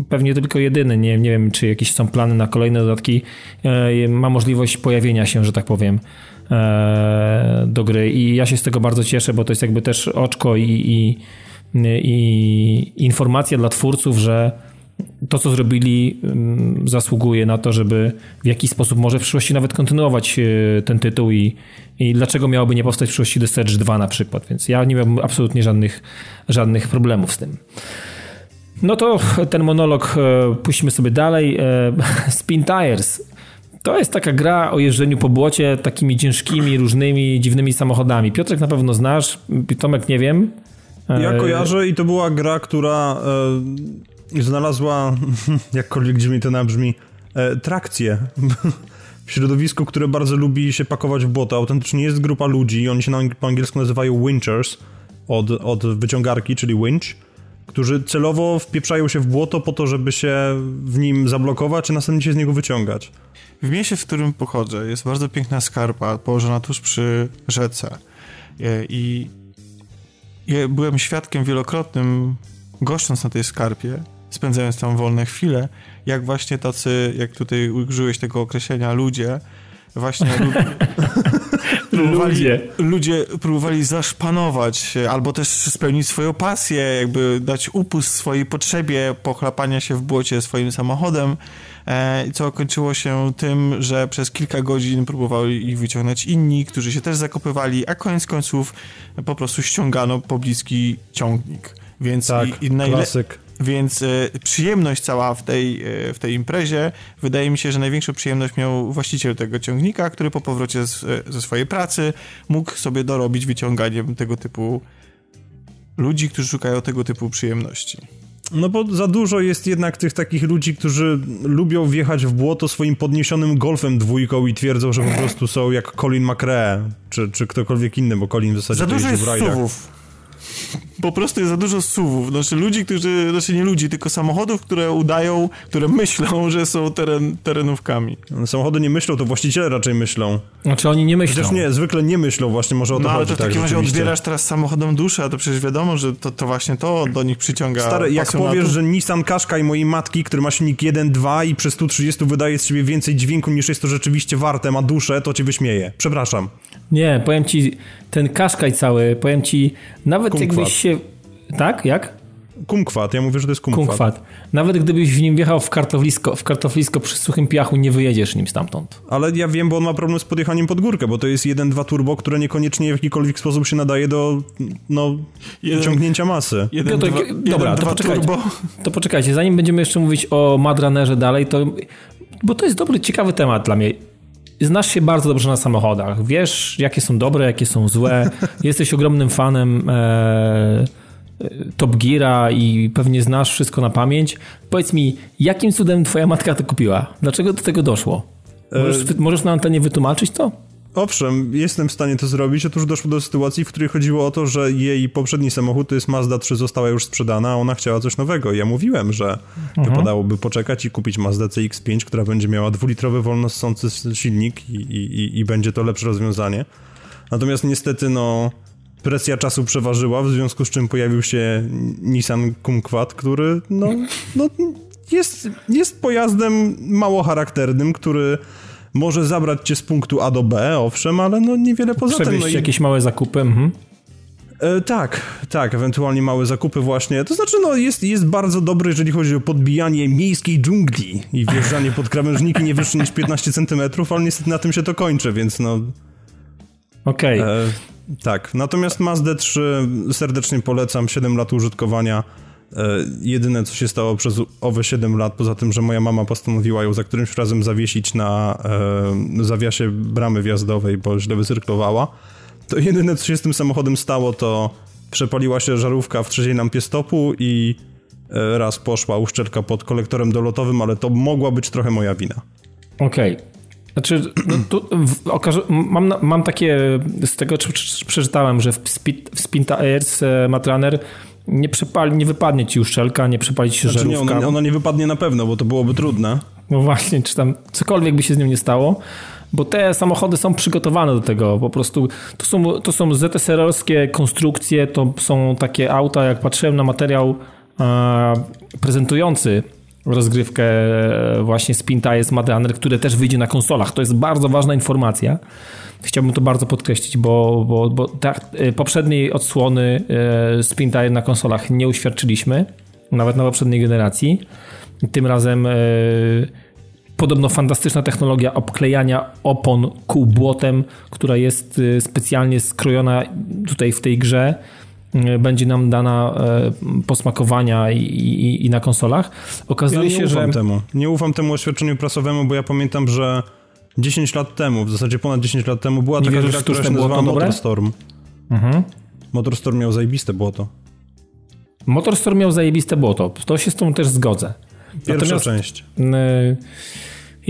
pewnie tylko jedyny, nie, nie wiem czy jakieś są plany na kolejne dodatki, e, ma możliwość pojawienia się, że tak powiem, e, do gry i ja się z tego bardzo cieszę, bo to jest jakby też oczko i, i, i informacja dla twórców, że to, co zrobili, mm, zasługuje na to, żeby w jakiś sposób może w przyszłości nawet kontynuować e, ten tytuł i, i dlaczego miałoby nie powstać w przyszłości The Search 2 na przykład, więc ja nie miałbym absolutnie żadnych, żadnych problemów z tym. No to ten monolog e, puścimy sobie dalej. E, Spin Tires. To jest taka gra o jeżdżeniu po błocie takimi ciężkimi, różnymi, dziwnymi samochodami. Piotrek na pewno znasz, Tomek nie wiem. Ja e, kojarzę i to była gra, która e, znalazła, jakkolwiek dziwnie to nabrzmi, e, trakcję w środowisku, które bardzo lubi się pakować w błoto. Autentycznie jest grupa ludzi, oni się na, po angielsku nazywają winchers, od, od wyciągarki, czyli winch którzy celowo wpieprzają się w błoto po to, żeby się w nim zablokować, a następnie się z niego wyciągać. W mieście, w którym pochodzę, jest bardzo piękna skarpa położona tuż przy rzece. I byłem świadkiem wielokrotnym, goszcząc na tej skarpie, spędzając tam wolne chwile, jak właśnie tacy, jak tutaj użyłeś tego określenia, ludzie, właśnie próbowali, ludzie. ludzie próbowali zaszpanować albo też spełnić swoją pasję, jakby dać upust swojej potrzebie pochlapania się w błocie swoim samochodem, e, co kończyło się tym, że przez kilka godzin próbowali ich wyciągnąć inni, którzy się też zakopywali, a koniec końców po prostu ściągano pobliski ciągnik. Więc tak, i, i klasyk. Więc y, przyjemność cała w tej, y, w tej imprezie, wydaje mi się, że największą przyjemność miał właściciel tego ciągnika, który po powrocie z, e, ze swojej pracy mógł sobie dorobić wyciąganiem tego typu ludzi, którzy szukają tego typu przyjemności. No bo za dużo jest jednak tych takich ludzi, którzy lubią wjechać w błoto swoim podniesionym golfem dwójką i twierdzą, że po prostu są jak Colin McRae, czy, czy ktokolwiek inny, bo Colin w zasadzie Za to dużo jest w rajdach. suwów. Po prostu jest za dużo suwów. Znaczy ludzi, którzy, znaczy nie ludzi, tylko samochodów, które udają, które myślą, że są teren, terenówkami. Samochody nie myślą, to właściciele raczej myślą. Znaczy oni nie myślą. Chociaż nie, zwykle nie myślą, właśnie może o to No ale to w tak, takim razie rzeczywiście. odbierasz teraz samochodom duszę, a to przecież wiadomo, że to, to właśnie to do nich przyciąga Stary, jak powiesz, że Nissan Qashqai mojej matki, który ma silnik 1.2 i przez 130 wydaje z siebie więcej dźwięku niż jest to rzeczywiście warte, ma duszę, to cię wyśmieje. Przepraszam. Nie, powiem ci, ten kaszkaj cały, powiem ci, nawet Kumkwat. jakbyś się... Tak? Jak? Kumkwat, ja mówię, że to jest kumkwat. Kumkwat. Nawet gdybyś w nim wjechał w kartoflisko, w kartoflisko przy suchym piachu, nie wyjedziesz nim stamtąd. Ale ja wiem, bo on ma problem z podjechaniem pod górkę, bo to jest 1.2 turbo, które niekoniecznie w jakikolwiek sposób się nadaje do no, Jeden- ciągnięcia masy. Jeden, No to- dwa, dobra, jeden, to dwa poczekajcie. turbo. To poczekajcie, zanim będziemy jeszcze mówić o Madranerze dalej, to... Bo to jest dobry, ciekawy temat dla mnie. Znasz się bardzo dobrze na samochodach. Wiesz, jakie są dobre, jakie są złe. Jesteś ogromnym fanem e, e, Top Geara i pewnie znasz wszystko na pamięć. Powiedz mi, jakim cudem twoja matka to kupiła? Dlaczego do tego doszło? Możesz, wy- możesz na antenie wytłumaczyć to? Owszem, jestem w stanie to zrobić. Otóż doszło do sytuacji, w której chodziło o to, że jej poprzedni samochód, to jest Mazda 3, została już sprzedana, a ona chciała coś nowego. Ja mówiłem, że wypadałoby poczekać i kupić Mazda CX-5, która będzie miała dwulitrowy wolnossący silnik i, i, i będzie to lepsze rozwiązanie. Natomiast niestety, no, presja czasu przeważyła, w związku z czym pojawił się Nissan Kumquat, który, no, no jest, jest pojazdem mało charakternym, który może zabrać cię z punktu A do B, owszem, ale no niewiele poza tym. Przewieźć No i, jakieś małe zakupy. Mhm. e, tak, tak, ewentualnie małe zakupy właśnie. To znaczy, no jest, jest bardzo dobry, jeżeli chodzi o podbijanie miejskiej dżungli i wjeżdżanie pod krawężniki nie wyższe niż 15 cm, ale niestety na tym się to kończy, więc no Okej. E, tak, natomiast Mazda 3 serdecznie polecam, 7 lat użytkowania. E, jedyne co się stało przez owe 7 lat, poza tym, że moja mama postanowiła ją za którymś razem zawiesić na e, zawiasie bramy wjazdowej, bo źle wycyrklowała, to jedyne co się z tym samochodem stało, to przepaliła się żarówka w trzeciej lampie stopu i e, raz poszła uszczelka pod kolektorem dolotowym, ale to mogła być trochę moja wina. Okej. Znaczy, no tu mam, mam takie, z tego czy, czy, przeczytałem, że w, Speed, w Spinta Airs Matrunner nie, przepali, nie wypadnie ci uszczelka, nie przepali ci się Znaczy nie, żarówka. ona, ona nie wypadnie na pewno, bo to byłoby trudne. No właśnie, czy tam cokolwiek by się z nią nie stało, bo te samochody są przygotowane do tego. Po prostu to są, to są ZSR-owskie konstrukcje, to są takie auta, jak patrzyłem na materiał e, prezentujący rozgrywkę e, właśnie Spinta jest Matrunner, które też wyjdzie na konsolach. To jest bardzo ważna informacja. Chciałbym to bardzo podkreślić, bo, bo, bo tak, e, poprzedniej odsłony e, Spinta na konsolach nie uświadczyliśmy, nawet na poprzedniej generacji. Tym razem podobno fantastyczna technologia obklejania opon kół błotem, która jest specjalnie skrojona tutaj w tej grze. E, Będzie nam dana e, posmakowania i, i, i na konsolach. Ja Okazuje nie się, ufam że. temu. Nie ufam temu oświadczeniu prasowemu, bo ja pamiętam, że 10 lat temu, w zasadzie ponad 10 lat temu, była Nie taka wierzysz gra, która się nazywała? Motorstorm. Mhm. Motorstorm miał zajebiste błoto. Motorstorm miał zajebiste błoto. To się z tą też zgodzę. Pierwsza Natomiast- część. Y,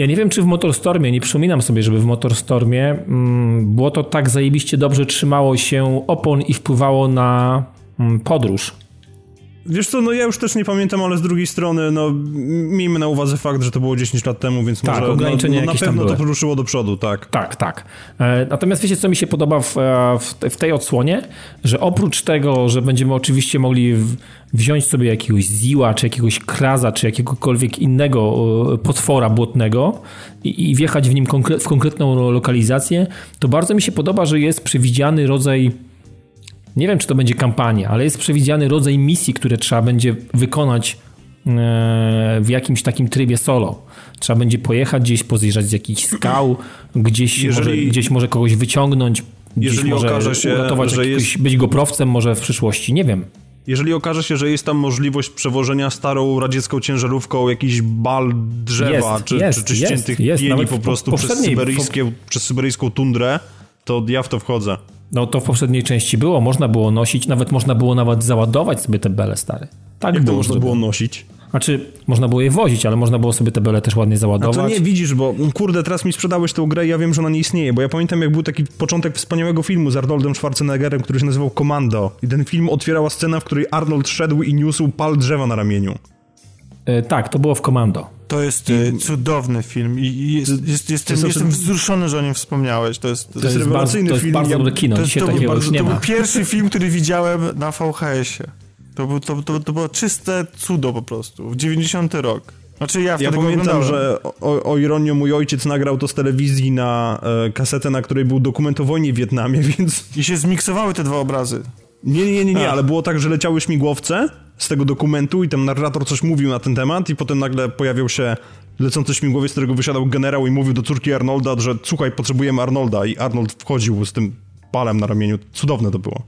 Ja nie wiem, czy w Motorstormie, nie przypominam sobie, żeby w Motorstormie mm, błoto tak zajebiście dobrze trzymało się opon i wpływało na mm, podróż. Wiesz co, no ja już też nie pamiętam, ale z drugiej strony, no miejmy na uwadze fakt, że to było 10 lat temu, więc Tak, może no, no, na pewno to były. ruszyło do przodu, tak. Tak, tak. E, Natomiast wiecie, co mi się podoba w, e, w, te- w tej odsłonie? Że oprócz tego, że będziemy oczywiście mogli wziąć sobie jakiegoś ziła, czy jakiegoś kraza, czy jakiegokolwiek innego e, potwora błotnego i, i wjechać w nim konkre- w konkretną lokalizację, to bardzo mi się podoba, że jest przewidziany rodzaj nie wiem, czy to będzie kampania, ale jest przewidziany rodzaj misji, które trzeba będzie wykonać e, w jakimś takim trybie solo. Trzeba będzie pojechać gdzieś, pozjeżdżać z jakichś skał, gdzieś, Jeżeli- może, gdzieś może kogoś wyciągnąć, gdzieś Jeżeli może okaże się, uratować że jakiegoś, jest- być goprowcem może w przyszłości, nie wiem. Jeżeli okaże się, że jest tam możliwość przewożenia starą radziecką ciężarówką jakiś bal drzewa, Jest, czy, jest, czy, czy ściętych jest. pieni po prostu po- przez, syberyjskie, przez syberyjską tundrę, to ja w to wchodzę. No to w poprzedniej części było, można było nosić, nawet można było nawet załadować sobie te bele stare. Tak Jak było, to można było nosić? Znaczy, można było je wozić, ale można było sobie te bele też ładnie załadować. A to nie widzisz, bo kurde, teraz mi sprzedałeś tę grę i ja wiem, że ona nie istnieje, bo ja pamiętam, jak był taki początek wspaniałego filmu z Arnoldem Schwarzeneggerem, który się nazywał Commando. I ten film otwierała scena, w której Arnold szedł i niósł pal drzewa na ramieniu. E, tak, to było w Commando. To jest I... cudowny film i jest, jest, jestem, jest jestem wzruszony, że o nim wspomniałeś. To jest, to, to jest, jest rewelacyjny bardzo, to jest bardzo kino, to, jest, to, był, bardzo, to był pierwszy film, który widziałem na VHS-ie. To, był, to, to, to było czyste cudo po prostu. W 90 rok. Znaczy ja, ja pamiętam, że o, o ironię mój ojciec nagrał to z telewizji na e, kasetę, na której był dokument o wojnie w Wietnamie, więc... I się zmiksowały te dwa obrazy. Nie, nie, nie, nie, ale było tak, że leciały śmigłowce z tego dokumentu i tam narrator coś mówił na ten temat i potem nagle pojawił się lecący śmigłowiec, z którego wysiadał generał i mówił do córki Arnolda, że słuchaj, potrzebujemy Arnolda i Arnold wchodził z tym palem na ramieniu. Cudowne to było.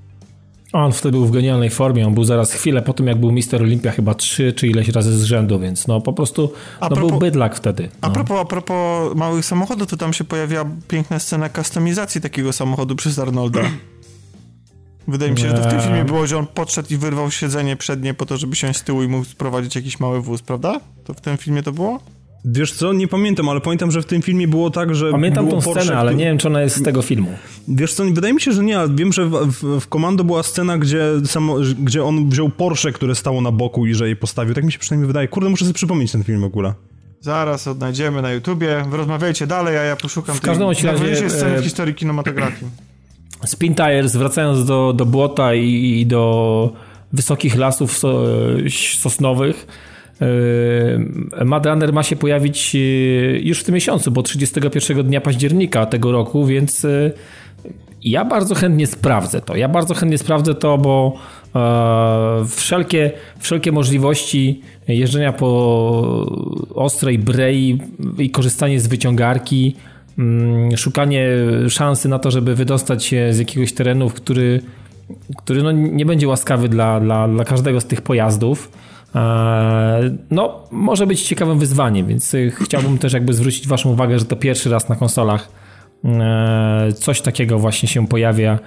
On wtedy był w genialnej formie, on był zaraz chwilę po tym, jak był Mister Olimpia chyba trzy czy ileś razy z rzędu, więc no po prostu no, propos, był bydlak wtedy. No. A, propos, a propos małych samochodów, to tam się pojawia piękna scena kustomizacji takiego samochodu przez Arnolda. Wydaje mi się, że to w tym filmie było, że on podszedł i wyrwał siedzenie przednie po to, żeby siąść z tyłu i mógł sprowadzić jakiś mały wóz, prawda? To w tym filmie to było? Wiesz co, nie pamiętam, ale pamiętam, że w tym filmie było tak, że. Pamiętam tą Porsche, scenę, ale nie wiem, czy ona jest z tego filmu. Wiesz co, wydaje mi się, że nie, ale wiem, że w, Komando była scena, gdzie, samo, gdzie on wziął Porsche, które stało na boku i że je postawił. Tak mi się przynajmniej wydaje. Kurde, muszę sobie przypomnieć ten film w ogóle. Zaraz odnajdziemy na YouTubie. Rozmawiajcie dalej, a ja poszukam w każdym tej razie sceny w e, historii kinematografii. Spin Tires, wracając do, do błota i, i do wysokich lasów sosnowych, e, Mad Runner ma się pojawić e, już w tym miesiącu, bo 31 dnia października tego roku, więc e, ja bardzo chętnie sprawdzę to. Ja bardzo chętnie sprawdzę to, bo wszelkie, wszelkie możliwości jeżdżenia po ostrej brei i korzystanie z wyciągarki szukanie szansy na to, żeby wydostać się z jakiegoś terenu, który, który no nie będzie łaskawy dla, dla, dla każdego z tych pojazdów. E, no, może być ciekawym wyzwaniem, więc chciałbym też jakby zwrócić Waszą uwagę, że to pierwszy raz na konsolach e, coś takiego właśnie się pojawia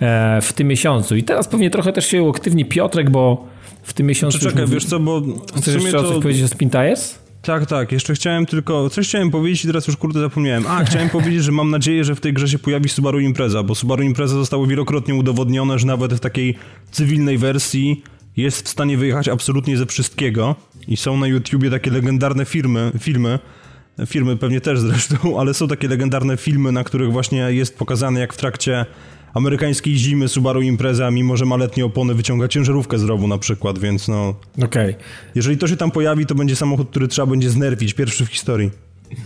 e, w tym miesiącu. I teraz pewnie trochę też się uaktywni Piotrek, bo w tym miesiącu... Czekaj, wiesz co, bo... Chcesz jeszcze to... coś powiedzieć o Spin Tires? Tak, tak. Jeszcze chciałem tylko... Coś chciałem powiedzieć i teraz już kurde zapomniałem. A, chciałem powiedzieć, że mam nadzieję, że w tej grze się pojawi Subaru Impreza, bo Subaru Impreza zostało wielokrotnie udowodnione, że nawet w takiej cywilnej wersji jest w stanie wyjechać absolutnie ze wszystkiego i są na YouTubie takie legendarne firmy, filmy, firmy pewnie też zresztą, ale są takie legendarne filmy, na których właśnie jest pokazane jak w trakcie amerykańskiej zimy Subaru Impreza, mimo że ma letnie opony, wyciąga ciężarówkę z rowu na przykład, więc no... Okej. Okay. Jeżeli to się tam pojawi, to będzie samochód, który trzeba będzie znerwić, pierwszy w historii.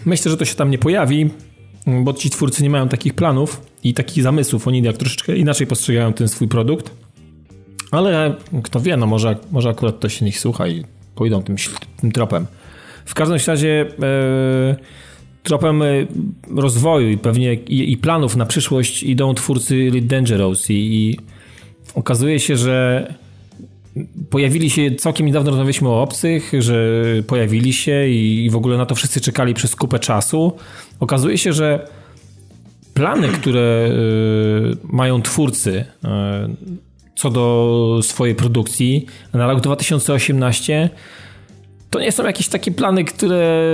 Myślę, że to się tam nie pojawi, bo ci twórcy nie mają takich planów i takich zamysłów. Oni jak troszeczkę inaczej postrzegają ten swój produkt. Ale kto wie, no może, może akurat to się nich słucha i pójdą tym, tym tropem. W każdym razie... Yy tropem y, rozwoju i pewnie i, i, planów na przyszłość idą twórcy Elite Dangerous i, i okazuje się, że pojawili się, całkiem niedawno rozmawialiśmy o obcych, że pojawili się i, i w ogóle na to wszyscy czekali przez kupę czasu. Okazuje się, że plany, które y, mają twórcy y, co do swojej produkcji na rok 2018 to nie są jakieś takie plany, które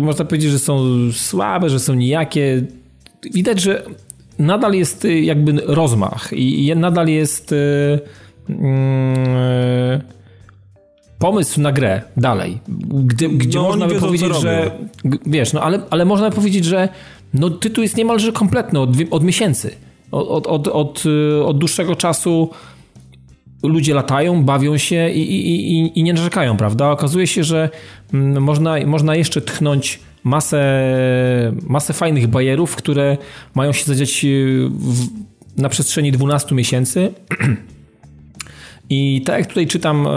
można powiedzieć, że są słabe, że są nijakie. Widać, że nadal jest y, jakby rozmach i nadal jest y, mm, pomysł na grę dalej, gdzie, gdzie no, można by wiedzą, powiedzieć, że wiesz, no ale, ale można by powiedzieć, że no, tytuł jest niemalże kompletny od, od miesięcy. Od, od, od, y, od dłuższego czasu ludzie latają, bawią się i, i, i, i nie narzekają, prawda? Okazuje się, że mm, można, można jeszcze tchnąć masę, masę fajnych bajerów, które mają się zadziać y, w, na przestrzeni 12 miesięcy. I tak jak tutaj czytam, e,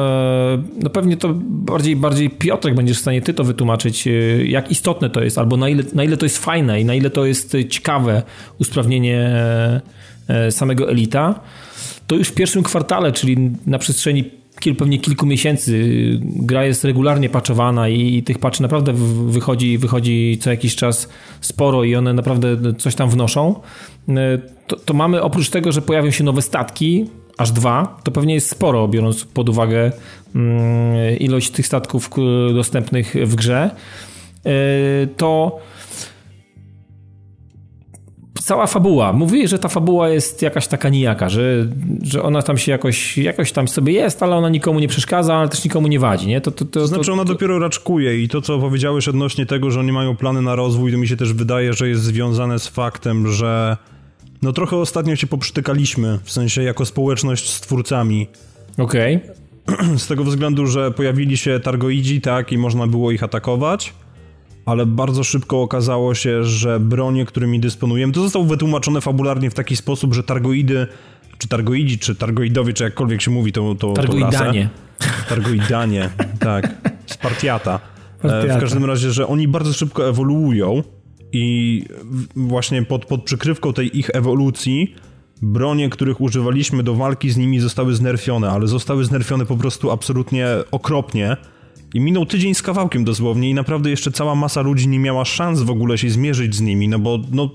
no pewnie to bardziej, bardziej Piotrek będziesz w stanie ty to wytłumaczyć, y, jak istotne to jest, albo na ile, na ile to jest fajne i na ile to jest ciekawe usprawnienie e, samego Elita to już w pierwszym kwartale, czyli na przestrzeni kil, pewnie kilku miesięcy. Gra jest regularnie patchowana i, i tych patchy naprawdę wychodzi, wychodzi co jakiś czas sporo i one naprawdę coś tam wnoszą. To, to mamy oprócz tego, że pojawią się nowe statki, aż dwa, to pewnie jest sporo, biorąc pod uwagę mm, ilość tych statków dostępnych w grze. To cała fabuła. Mówi, że ta fabuła jest jakaś taka nijaka, że, że ona tam się jakoś, jakoś tam sobie jest, ale ona nikomu nie przeszkadza, ale też nikomu nie wadzi, nie? To, to, to, to znaczy ona dopiero raczkuje i to, co powiedziałeś odnośnie tego, że oni mają plany na rozwój, to mi się też wydaje, że jest związane z faktem, że no trochę ostatnio się poprzytykaliśmy, w sensie jako społeczność z twórcami. Okej. Okay. Z tego względu, że pojawili się targoidzi, tak, i można było ich atakować ale bardzo szybko okazało się, że bronie, którymi dysponujemy, to zostało wytłumaczone fabularnie w taki sposób, że targoidy, czy targoidzi, czy targoidowie, czy jakkolwiek się mówi to, to, Targoidanie. To Targoidanie, tak. Spartiata. Spartiata. E, w każdym razie, że oni bardzo szybko ewoluują i właśnie pod, pod przykrywką tej ich ewolucji bronie, których używaliśmy do walki z nimi zostały znerfione, ale zostały znerfione po prostu absolutnie okropnie i minął tydzień z kawałkiem dosłownie i naprawdę jeszcze cała masa ludzi nie miała szans w ogóle się zmierzyć z nimi, no bo no,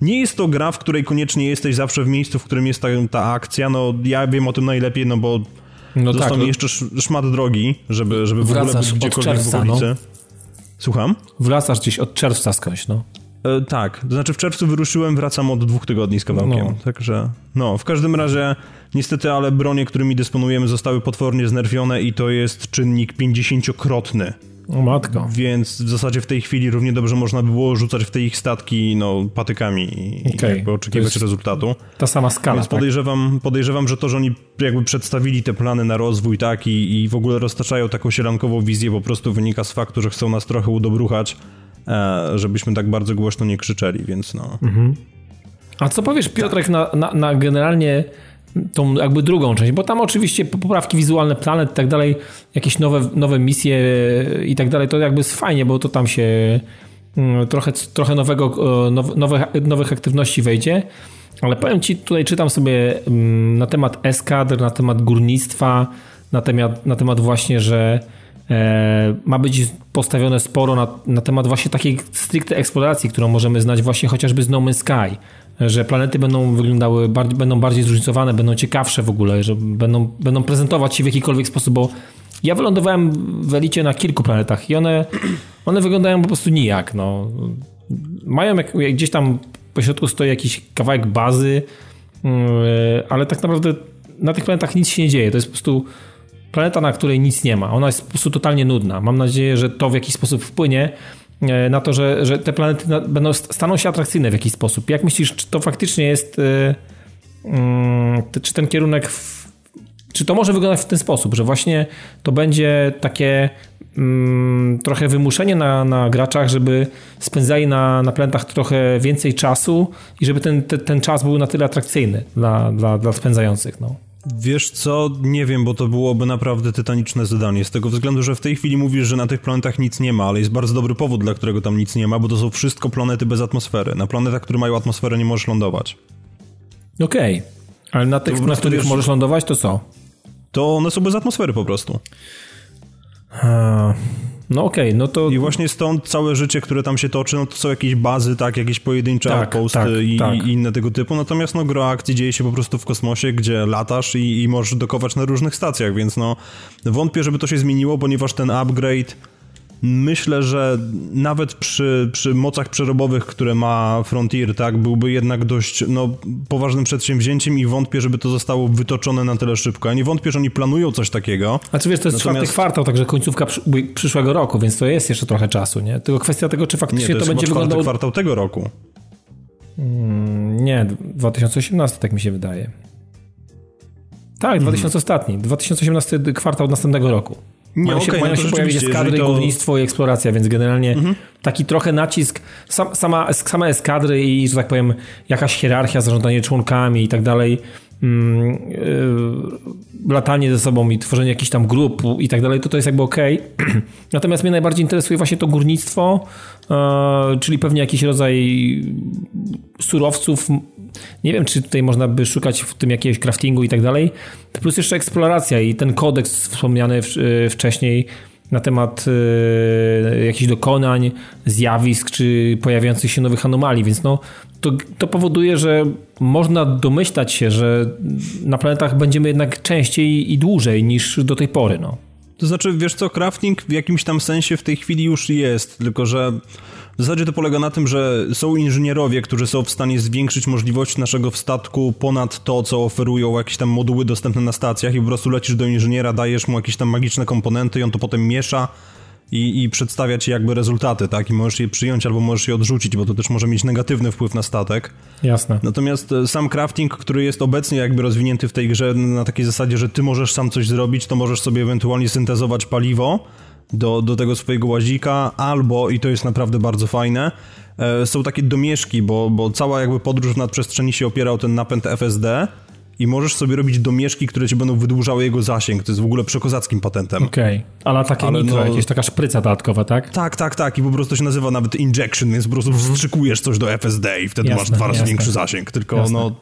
nie jest to gra, w której koniecznie jesteś zawsze w miejscu, w którym jest ta, ta akcja, no ja wiem o tym najlepiej, no bo no został tak, mi no. jeszcze szmat drogi, żeby, żeby w ogóle być gdziekolwiek czerwca, w okolicy. No. Słucham? Wracasz gdzieś od czerwca skądś, no. E, tak, to znaczy w czerwcu wyruszyłem, wracam od dwóch tygodni z kawałkiem. No. Także, no, w każdym razie, niestety, ale bronie, którymi dysponujemy, zostały potwornie znerwione i to jest czynnik 50-krotny. O matko. Więc w zasadzie w tej chwili równie dobrze można by było rzucać w te ich statki no, patykami i okay. jakby oczekiwać rezultatu. Ta sama skala. Więc tak? podejrzewam, podejrzewam, że to, że oni jakby przedstawili te plany na rozwój tak i, i w ogóle roztaczają taką sielankową wizję po prostu wynika z faktu, że chcą nas trochę udobruchać żebyśmy tak bardzo głośno nie krzyczeli, więc no. Mhm. A co powiesz, Piotrek, na, na, na, generalnie tą jakby drugą część, bo tam oczywiście poprawki wizualne, planet i tak dalej, jakieś nowe, nowe misje i tak dalej, to jakby jest fajnie, bo to tam się mm, trochę, trochę nowego, nowe, nowych aktywności wejdzie, ale powiem Ci, tutaj czytam sobie mm, na temat eskadr, na temat górnictwa, na temat, na temat właśnie, że E, ma być postawione sporo na, na temat właśnie takiej stricte eksploracji, którą możemy znać właśnie chociażby z No Man's Sky, że planety będą wyglądały, bardziej, będą bardziej zróżnicowane, będą ciekawsze w ogóle, że będą, będą prezentować się w jakikolwiek sposób, bo ja wylądowałem w Elicie na kilku planetach i one, one wyglądają po prostu nijak. No. Mają jak, jak gdzieś tam po środku stoi jakiś kawałek bazy, mm, ale tak naprawdę na tych planetach nic się nie dzieje. To jest po prostu planeta, na której nic nie ma. Ona jest po prostu totalnie nudna. Mam nadzieję, że to w jakiś sposób wpłynie e, na to, że, że te planety będą, staną się atrakcyjne w jakiś sposób. Jak myślisz, czy to faktycznie jest, e, mm, czy ten kierunek, czy to może wyglądać w ten sposób, że właśnie to będzie takie mm, trochę wymuszenie na, na graczach, żeby spędzali na, na planetach trochę więcej czasu i żeby ten, ten, ten czas był na tyle atrakcyjny dla, dla, dla spędzających. No. Wiesz co, nie wiem, bo to byłoby naprawdę tytaniczne zadanie. Z tego względu, że w tej chwili mówisz, że na tych planetach nic nie ma, ale jest bardzo dobry powód, dla którego tam nic nie ma, bo to są wszystko planety bez atmosfery. Na planetach, które mają atmosferę, nie możesz lądować. Okej, okay. ale na tych, na których wiesz, możesz lądować, to co? To one są bez atmosfery po prostu. Hmm. No okej, okay, no to... I właśnie stąd całe życie, które tam się toczy, no to są jakieś bazy, tak, jakieś pojedyncze tak, outposty tak, i, tak. i, inne tego typu, natomiast no gro akcji dzieje się po prostu w kosmosie, gdzie latasz i, i możesz dokować na różnych stacjach, więc no wątpię, żeby to się zmieniło, ponieważ ten upgrade myślę, że nawet przy, przy mocach przerobowych, które ma Frontier, tak, byłby jednak dość no, poważnym przedsięwzięciem i wątpię, żeby to zostało wytoczone na tyle szybko. Ja nie wątpię, że oni planują coś takiego. A czy wiesz, to jest Natomiast... czwarty kwartał, także końcówka przyszłego roku, więc to jest jeszcze trochę czasu, nie? Tylko kwestia tego, czy faktycznie nie, to, to będzie wyglądało... kwartał tego roku. Mm, nie, 2018 tak mi się wydaje. Tak, 2000 hmm. ostatni. 2018 kwartał następnego roku. Nie, mają się, okay, mają no się pojawić eskadry, to... górnictwo i eksploracja, więc generalnie mhm. taki trochę nacisk, sam, sama, same eskadry i, że tak powiem, jakaś hierarchia, zarządzanie członkami i tak dalej, mm, yy, latanie ze sobą i tworzenie jakichś tam grup i tak dalej, to to jest jakby ok. Natomiast mnie najbardziej interesuje właśnie to górnictwo, yy, czyli pewnie jakiś rodzaj surowców, nie wiem, czy tutaj można by szukać w tym jakiegoś craftingu i tak dalej. Plus jeszcze eksploracja i ten kodeks wspomniany w, wcześniej na temat y, jakichś dokonań, zjawisk czy pojawiających się nowych anomalii, więc no to, to powoduje, że można domyślać się, że na planetach będziemy jednak częściej i dłużej niż do tej pory. No. To znaczy, wiesz co, crafting w jakimś tam sensie w tej chwili już jest, tylko że w zasadzie to polega na tym, że są inżynierowie, którzy są w stanie zwiększyć możliwości naszego statku ponad to, co oferują jakieś tam moduły dostępne na stacjach i po prostu lecisz do inżyniera, dajesz mu jakieś tam magiczne komponenty i on to potem miesza i, i przedstawia ci jakby rezultaty, tak? I możesz je przyjąć albo możesz je odrzucić, bo to też może mieć negatywny wpływ na statek. Jasne. Natomiast e, sam crafting, który jest obecnie jakby rozwinięty w tej grze na takiej zasadzie, że ty możesz sam coś zrobić, to możesz sobie ewentualnie syntezować paliwo do, do tego swojego łazika, albo, i to jest naprawdę bardzo fajne, e, są takie domieszki, bo, bo cała jakby podróż w nadprzestrzeni się opiera o ten napęd FSD, i możesz sobie robić domieszki, które ci będą wydłużały jego zasięg. To jest w ogóle przekozackim patentem. Okej, okay. ale takie ale nitro, no... jakieś taka szpryca dodatkowa, tak? Tak, tak, tak. I po prostu się nazywa nawet injection, więc po prostu mm. wstrzykujesz coś do FSD i wtedy jasne, masz dwa razy jasne. większy zasięg. Tylko jasne. no...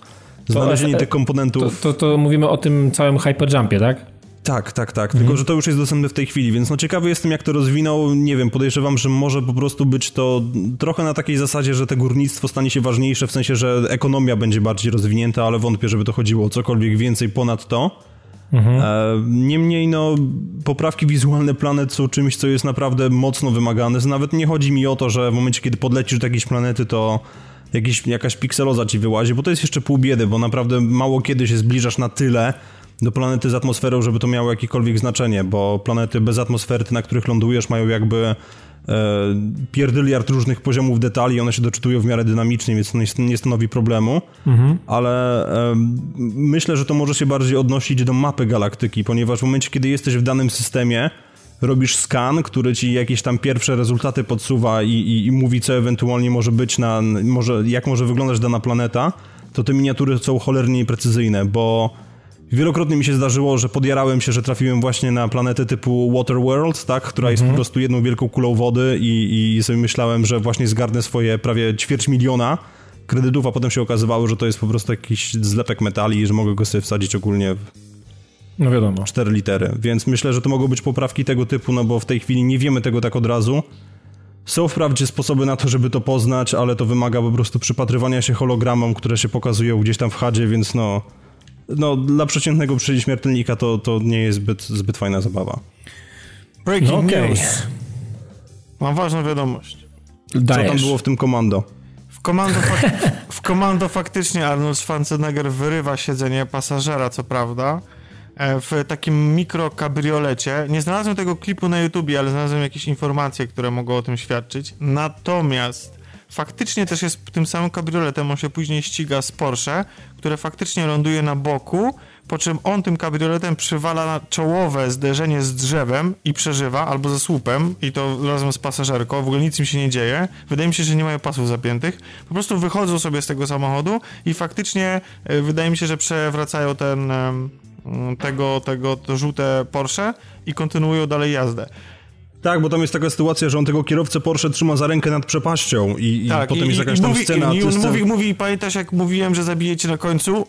Znalezienie tych komponentów... To, to, to, mówimy o tym całym hyperjumpie, tak? Tak, tak, tak. Mhm. Tylko, że to już jest dostępne w tej chwili, więc no ciekawy jestem, jak to rozwinął. Nie wiem, podejrzewam, że może po prostu być to trochę na takiej zasadzie, że te górnictwo stanie się ważniejsze, w sensie, że ekonomia będzie bardziej rozwinięta, ale wątpię, żeby to chodziło o cokolwiek więcej ponad to. Mhm. E, niemniej, no, poprawki wizualne planet są czymś, co jest naprawdę mocno wymagane. Nawet nie chodzi mi o to, że w momencie, kiedy podlecisz do jakiejś planety, to jakiś, jakaś pikseloza ci wyłazi, bo to jest jeszcze pół biedy, bo naprawdę mało kiedy się zbliżasz na tyle, do planety z atmosferą, żeby to miało jakiekolwiek znaczenie, bo planety bez atmosfery, na których lądujesz, mają jakby e, pierdyliard różnych poziomów detali, one się doczytują w miarę dynamicznie, więc to nie, stanowi problemu, mhm. ale e, myślę, że to może się bardziej odnosić do mapy galaktyki, ponieważ w momencie, kiedy jesteś w danym systemie, robisz skan, który ci jakieś tam pierwsze rezultaty podsuwa i, i, i mówi, co ewentualnie może być na, może, jak może wyglądać dana planeta, to te miniatury są cholernie precyzyjne, bo Wielokrotnie mi się zdarzyło, że podjarałem się, że trafiłem właśnie na planetę typu Waterworld, tak, która jest po mhm. prostu jedną wielką kulą wody i, i sobie myślałem, że właśnie zgarnę swoje prawie ćwierć miliona kredytów, a potem się okazywało, że to jest po prostu jakiś zlepek metali i że mogę go sobie wsadzić ogólnie w no wiadomo. 4 litery. Więc myślę, że to mogą być poprawki tego typu, no bo w tej chwili nie wiemy tego tak od razu. Są wprawdzie sposoby na to, żeby to poznać, ale to wymaga po prostu przypatrywania się hologramom, które się pokazują gdzieś tam w hadzie, więc no no, dla przeciętnego śmiertelnika to, to nie jest zbyt, zbyt fajna zabawa. Breaking no okay. news. Mam ważną wiadomość. Dajesz. Co tam było w tym komando? W komando, w komando faktycznie Arnold Schwarzenegger wyrywa siedzenie pasażera, co prawda, e, w takim mikrokabriolecie. Nie znalazłem tego klipu na YouTubie, ale znalazłem jakieś informacje, które mogą o tym świadczyć. Natomiast faktycznie też jest tym samym kabrioletem, on się później ściga z Porsche, które faktycznie ląduje na boku, po czym on tym kabrioletem przywala na czołowe zderzenie z drzewem i przeżywa, albo ze słupem, i to razem z pasażerką, w ogóle nic im się nie dzieje. Wydaje mi się, że nie mają pasów zapiętych. Po prostu wychodzą sobie z tego samochodu i faktycznie e, wydaje mi się, że przewracają ten tego, tego to żółte Porsche i kontynuują dalej jazdę. Tak, bo tam jest taka sytuacja, że on tego kierowcę Porsche trzyma za rękę nad przepaścią i, tak, i potem i, jest jakaś tam mówi, scena. I on mówi, mówi, pamiętasz jak mówiłem, że zabijecie na końcu?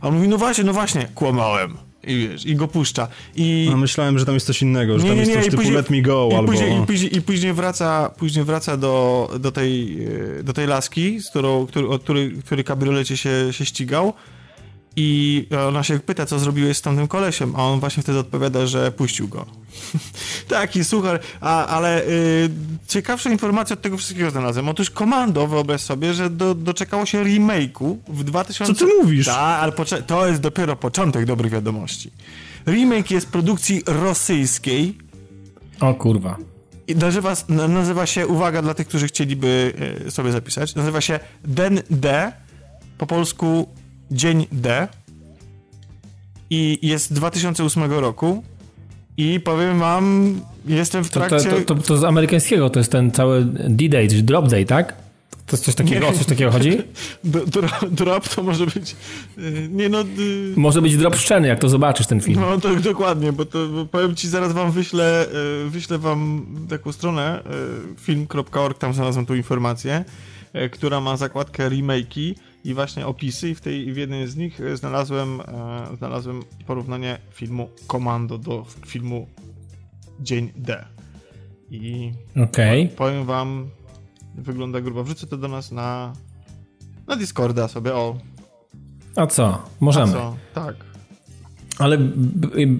A on mówi, no właśnie, no właśnie, kłamałem. I wiesz, i go puszcza. I... A myślałem, że tam jest coś innego, że nie, tam jest nie, coś typu później, let me go i albo... Później, i, później, I później wraca, później wraca do, do, tej, do tej laski, z którą, który, od której, który kabriolecie się, się ścigał i ona się pyta, co zrobiłeś z tamtym kolesiem, a on właśnie wtedy odpowiada, że puścił go. Taki suchar, a, ale y, ciekawsza informacja od tego wszystkiego znalazłem. Otóż Komando, wyobraź sobie, że do, doczekało się remake'u w 2000... Co ty mówisz? Tak, ale to jest dopiero początek dobrych wiadomości. Remake jest produkcji rosyjskiej. O kurwa. I nazywa, nazywa się, uwaga dla tych, którzy chcieliby y, sobie zapisać, nazywa się Den D, po polsku Dzień D i jest 2008 roku i powiem wam, jestem w trakcie... To, to, to, to z amerykańskiego to jest ten cały D-Day, czy Drop Day, tak? To jest coś takiego, nie, o coś takiego chodzi? Drop to może być. Y, nie no. Y, może być drop szczeny, jak to zobaczysz ten film. No tak, dokładnie, bo to bo powiem ci, zaraz wam wyślę, y, wyślę wam taką stronę film.org, tam znalazłem tu informację, która ma zakładkę remake'i i właśnie opisy i w, tej, w jednym z nich znalazłem, e, znalazłem porównanie filmu Komando do filmu Dzień D. I okay. powiem wam, wygląda grubo. Wrzucę to do nas na, na Discorda sobie, o. A co? Możemy. A co? Tak. Ale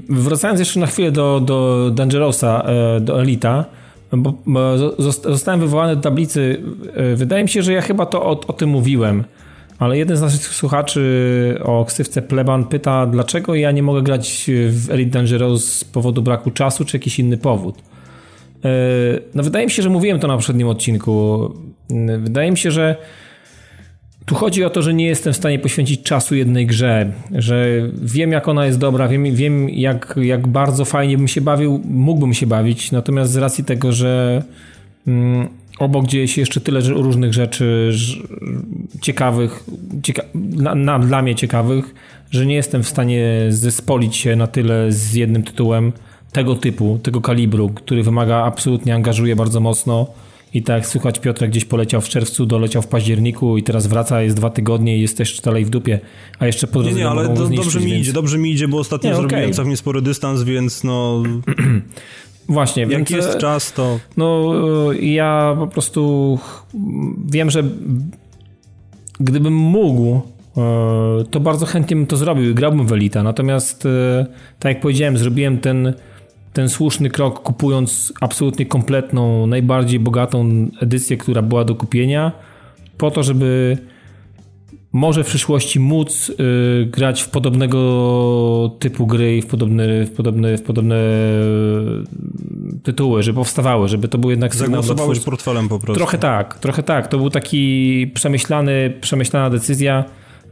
wracając jeszcze na chwilę do, do Dangerousa, e, do Elita, bo zostałem wywołany do tablicy. E, wydaje mi się, że ja chyba to o, o tym mówiłem, ale jeden z naszych słuchaczy o ksywce Pleban pyta, dlaczego ja nie mogę grać w Elite Dangerous z powodu braku czasu, czy jakiś inny powód. E, no wydaje mi się, że mówiłem to na poprzednim odcinku. Wydaje mi się, że tu chodzi o to, że nie jestem w stanie poświęcić czasu jednej grze, że wiem jak ona jest dobra, wiem, wiem jak, jak bardzo fajnie bym się bawił, mógłbym się bawić, natomiast z racji tego, że mm, obok dzieje się jeszcze tyle różnych rzeczy ciekawych, cieka na, na, dla mnie ciekawych, że nie jestem w stanie zespolić się na tyle z jednym tytułem tego typu, tego kalibru, który wymaga, absolutnie angażuje bardzo mocno i tak jak słychać, Piotr gdzieś poleciał w czerwcu, doleciał w październiku i teraz wraca, jest dwa tygodnie i jest też dalej w dupie, a jeszcze po drodze Nie, nie, ale do, zniszczyć, dobrze mi więc... idzie, dobrze mi idzie, bo ostatnio nie, zrobiłem okay. całkiem spory dystans, więc no... Właśnie, Jak więc... jest czas, to... No, ja po prostu wiem, że gdybym mógł, e, to bardzo chętnie bym to zrobił i grałbym w Elita, natomiast e, tak jak powiedziałem, zrobiłem ten ten słuszny krok, kupując absolutnie kompletną, najbardziej bogatą edycję, która była do kupienia, po to, żeby może w przyszłości móc y, grać w podobnego typu gry i w podobne, w podobne, w podobne tytuły, żeby powstawały, żeby to był jednak sygnał Zagłosowałeś portfelem po prostu. Trochę tak, trochę tak. To był taki przemyślany, przemyślana decyzja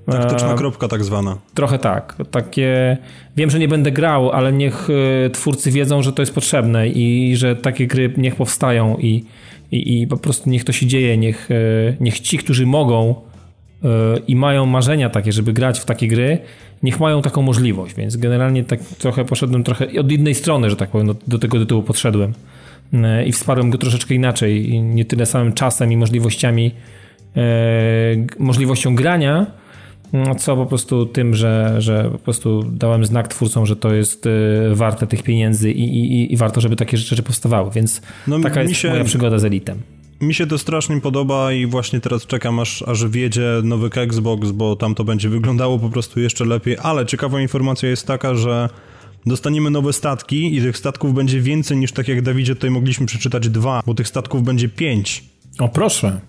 Taktyczna kropka tak zwana. Trochę tak. Takie. Wiem, że nie będę grał, ale niech e, twórcy wiedzą, że to jest potrzebne i że takie gry niech powstają i, i, i po prostu niech to się dzieje. Niech, e, niech ci, którzy mogą e, i mają marzenia takie, żeby grać w takie gry, niech mają taką możliwość. Więc generalnie tak trochę poszedłem trochę od innej strony, że tak powiem, do, do tego tytułu podszedłem. I wsparłem go troszeczkę inaczej. Nie tyle samym czasem i możliwościami, możliwością grania, no, co po prostu tym, że, że po prostu dałem znak twórcom, że to jest warte tych pieniędzy i, i, i warto, żeby takie rzeczy powstawały, więc no, taka jest się, moja przygoda z Elitem. Mi się to strasznie podoba i właśnie teraz czekam aż, aż wiedzie nowy Xbox, bo tam to będzie wyglądało po prostu jeszcze lepiej, ale ciekawa informacja jest taka, że dostaniemy nowe statki i tych statków będzie więcej niż tak jak Dawidzie tutaj mogliśmy przeczytać dwa, bo tych statków będzie pięć. O proszę.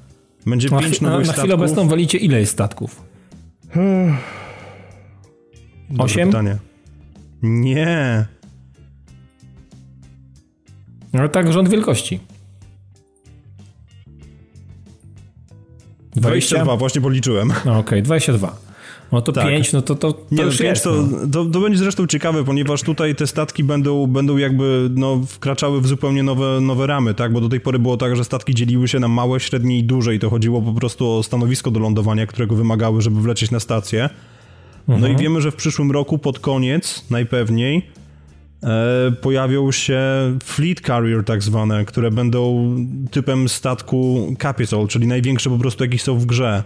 Będzie pięć nowych statków. Na chwilę obecną walicie ile jest statków? Osiem? Pytanie. Nie. Ale tak rząd wielkości. 22, właśnie policzyłem. No okej, okay, 22. No to tak. 5, no to, to, to nie, już 5 jest, to, no. to, to, będzie zresztą ciekawe, ponieważ tutaj te statki będą, będą jakby no, wkraczały w zupełnie nowe, nowe ramy, tak? Bo do tej pory było tak, że statki dzieliły się na małe, średnie i duże i to chodziło po prostu o stanowisko do lądowania, którego wymagały, żeby wlecieć na stację. No mhm. i wiemy, że w przyszłym roku pod koniec najpewniej pojawią się fleet carrier tak zwane, które będą typem statku capital, czyli największe po prostu jakie są w grze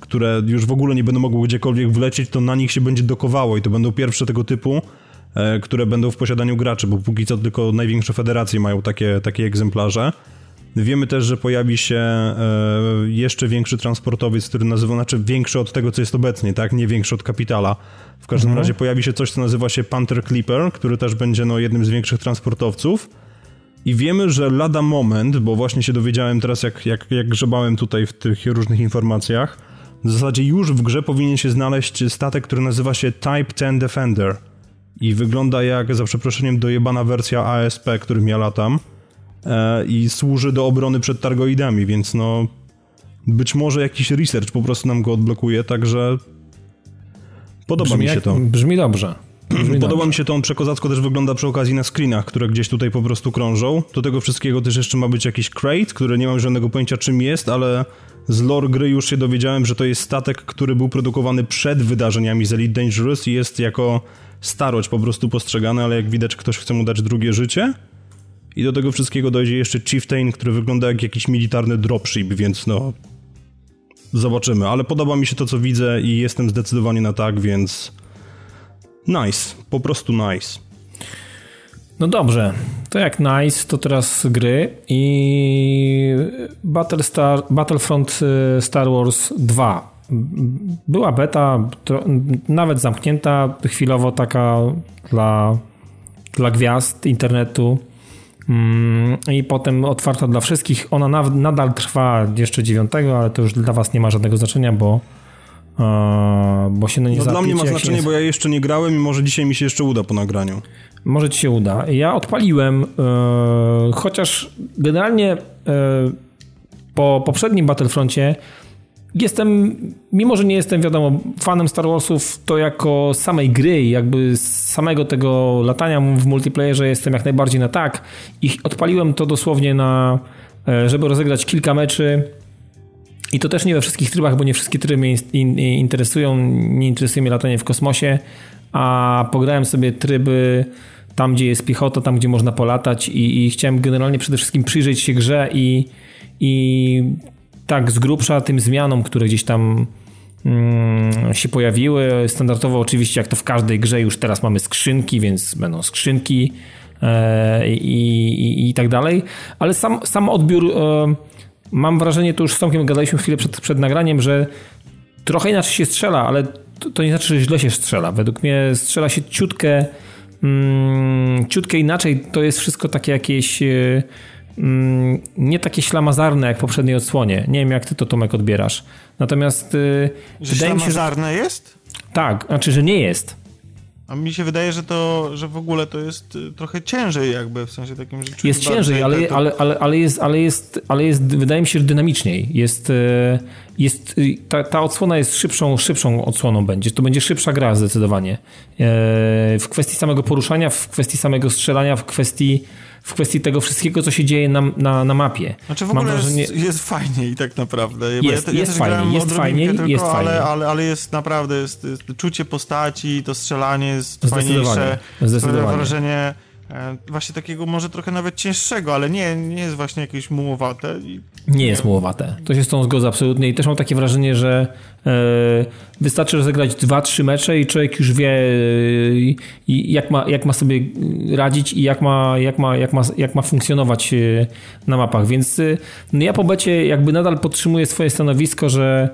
które już w ogóle nie będą mogły gdziekolwiek wlecieć, to na nich się będzie dokowało i to będą pierwsze tego typu, e, które będą w posiadaniu graczy, bo póki co tylko największe federacje mają takie, takie egzemplarze. Wiemy też, że pojawi się e, jeszcze większy transportowiec, który nazywa, znaczy większy od tego, co jest obecnie, tak? Nie większy od kapitala. W każdym mhm. razie pojawi się coś, co nazywa się Panther Clipper, który też będzie no, jednym z większych transportowców. I wiemy, że lada moment, bo właśnie się dowiedziałem teraz, jak, jak, jak grzebałem tutaj w tych różnych informacjach, w zasadzie już w grze powinien się znaleźć statek, który nazywa się Type 10 Defender. I wygląda jak, za przeproszeniem, dojebana wersja ASP, którym ja latam. E, I służy do obrony przed targoidami, więc no... Być może jakiś research po prostu nam go odblokuje, także... Podoba brzmi mi się to. Brzmi dobrze. Brzmi Podoba dobrze. mi się to, on przekozacko też wygląda przy okazji na screenach, które gdzieś tutaj po prostu krążą. Do tego wszystkiego też jeszcze ma być jakiś crate, który nie mam żadnego pojęcia czym jest, ale z lore gry już się dowiedziałem, że to jest statek, który był produkowany przed wydarzeniami z Elite Dangerous i jest jako starość po prostu postrzegany, ale jak widać ktoś chce mu dać drugie życie. I do tego wszystkiego dojdzie jeszcze Chieftain, który wygląda jak jakiś militarny dropship, więc no... zobaczymy. Ale podoba mi się to, co widzę i jestem zdecydowanie na tak, więc nice, po prostu nice. No dobrze, to jak nice, to teraz gry i Battlestar, Battlefront y, Star Wars 2. Była beta, nawet zamknięta, chwilowo taka dla, dla gwiazd internetu i potem otwarta dla wszystkich. Ona nadal trwa jeszcze 9, ale to już dla was nie ma żadnego znaczenia, bo bo się na nie no Dla mnie ma znaczenie, bo ja jeszcze nie grałem i może dzisiaj mi się jeszcze uda po nagraniu. Może ci się uda. Ja odpaliłem, e, chociaż generalnie e, po poprzednim Battlefroncie jestem, mimo że nie jestem, wiadomo, fanem Star Warsów, to jako samej gry, jakby samego tego latania w multiplayerze jestem jak najbardziej na tak. I odpaliłem to dosłownie na, e, żeby rozegrać kilka meczy. I to też nie we wszystkich trybach, bo nie wszystkie tryby mnie interesują. Nie interesuje mnie latanie w kosmosie, a pograłem sobie tryby tam, gdzie jest piechota, tam, gdzie można polatać i, i chciałem generalnie przede wszystkim przyjrzeć się grze i, i tak z grubsza tym zmianom, które gdzieś tam mm, się pojawiły. Standardowo oczywiście, jak to w każdej grze, już teraz mamy skrzynki, więc będą skrzynki e, i, i, i, tak dalej. Ale sam, sam odbiór, e, mam wrażenie, to już z Tomkiem gadaliśmy chwilę przed, przed nagraniem, że trochę inaczej się strzela, ale to, to nie znaczy, że źle się strzela. Według mnie strzela się ciutkę mm, ciutkę inaczej. To jest wszystko takie jakieś e, nie takie ślamazarne jak w poprzedniej odsłonie. Nie wiem, jak ty to, Tomek, odbierasz. Natomiast yy, wydaje mi się, że... jest? Tak, znaczy, że nie jest. A mi się wydaje, że to, że w ogóle to jest y, trochę ciężej jakby, w sensie takim, że Jest ciężej, ale, ale, ale, ale, jest, ale, jest, ale jest, wydaje mi się, że dynamiczniej. Jest, y, jest, y, ta, ta odsłona jest szybszą, szybszą odsłoną będzie. To będzie szybsza gra zdecydowanie. W kwestii samego poruszania, w kwestii samego strzelania, w kwestii w kwestii tego wszystkiego, co się dzieje na, na, na mapie. Znaczy w ogóle wrażenie... jest, jest fajniej tak naprawdę. Jest, ja, ja jest fajniej, jest fajniej, tylko, jest ale, ale, ale jest naprawdę, jest, jest, czucie postaci, to strzelanie jest fajniejsze. Zdecydowanie. wrażenie E, właśnie takiego może trochę nawet cięższego, ale nie, nie jest właśnie jakieś mułowate. Nie jest mułowate. To się z tą zgodzę absolutnie i też mam takie wrażenie, że e, wystarczy rozegrać dwa, trzy mecze i człowiek już wie e, jak, ma, jak ma sobie radzić i jak ma, jak ma, jak ma, jak ma funkcjonować na mapach, więc no ja po becie jakby nadal podtrzymuję swoje stanowisko, że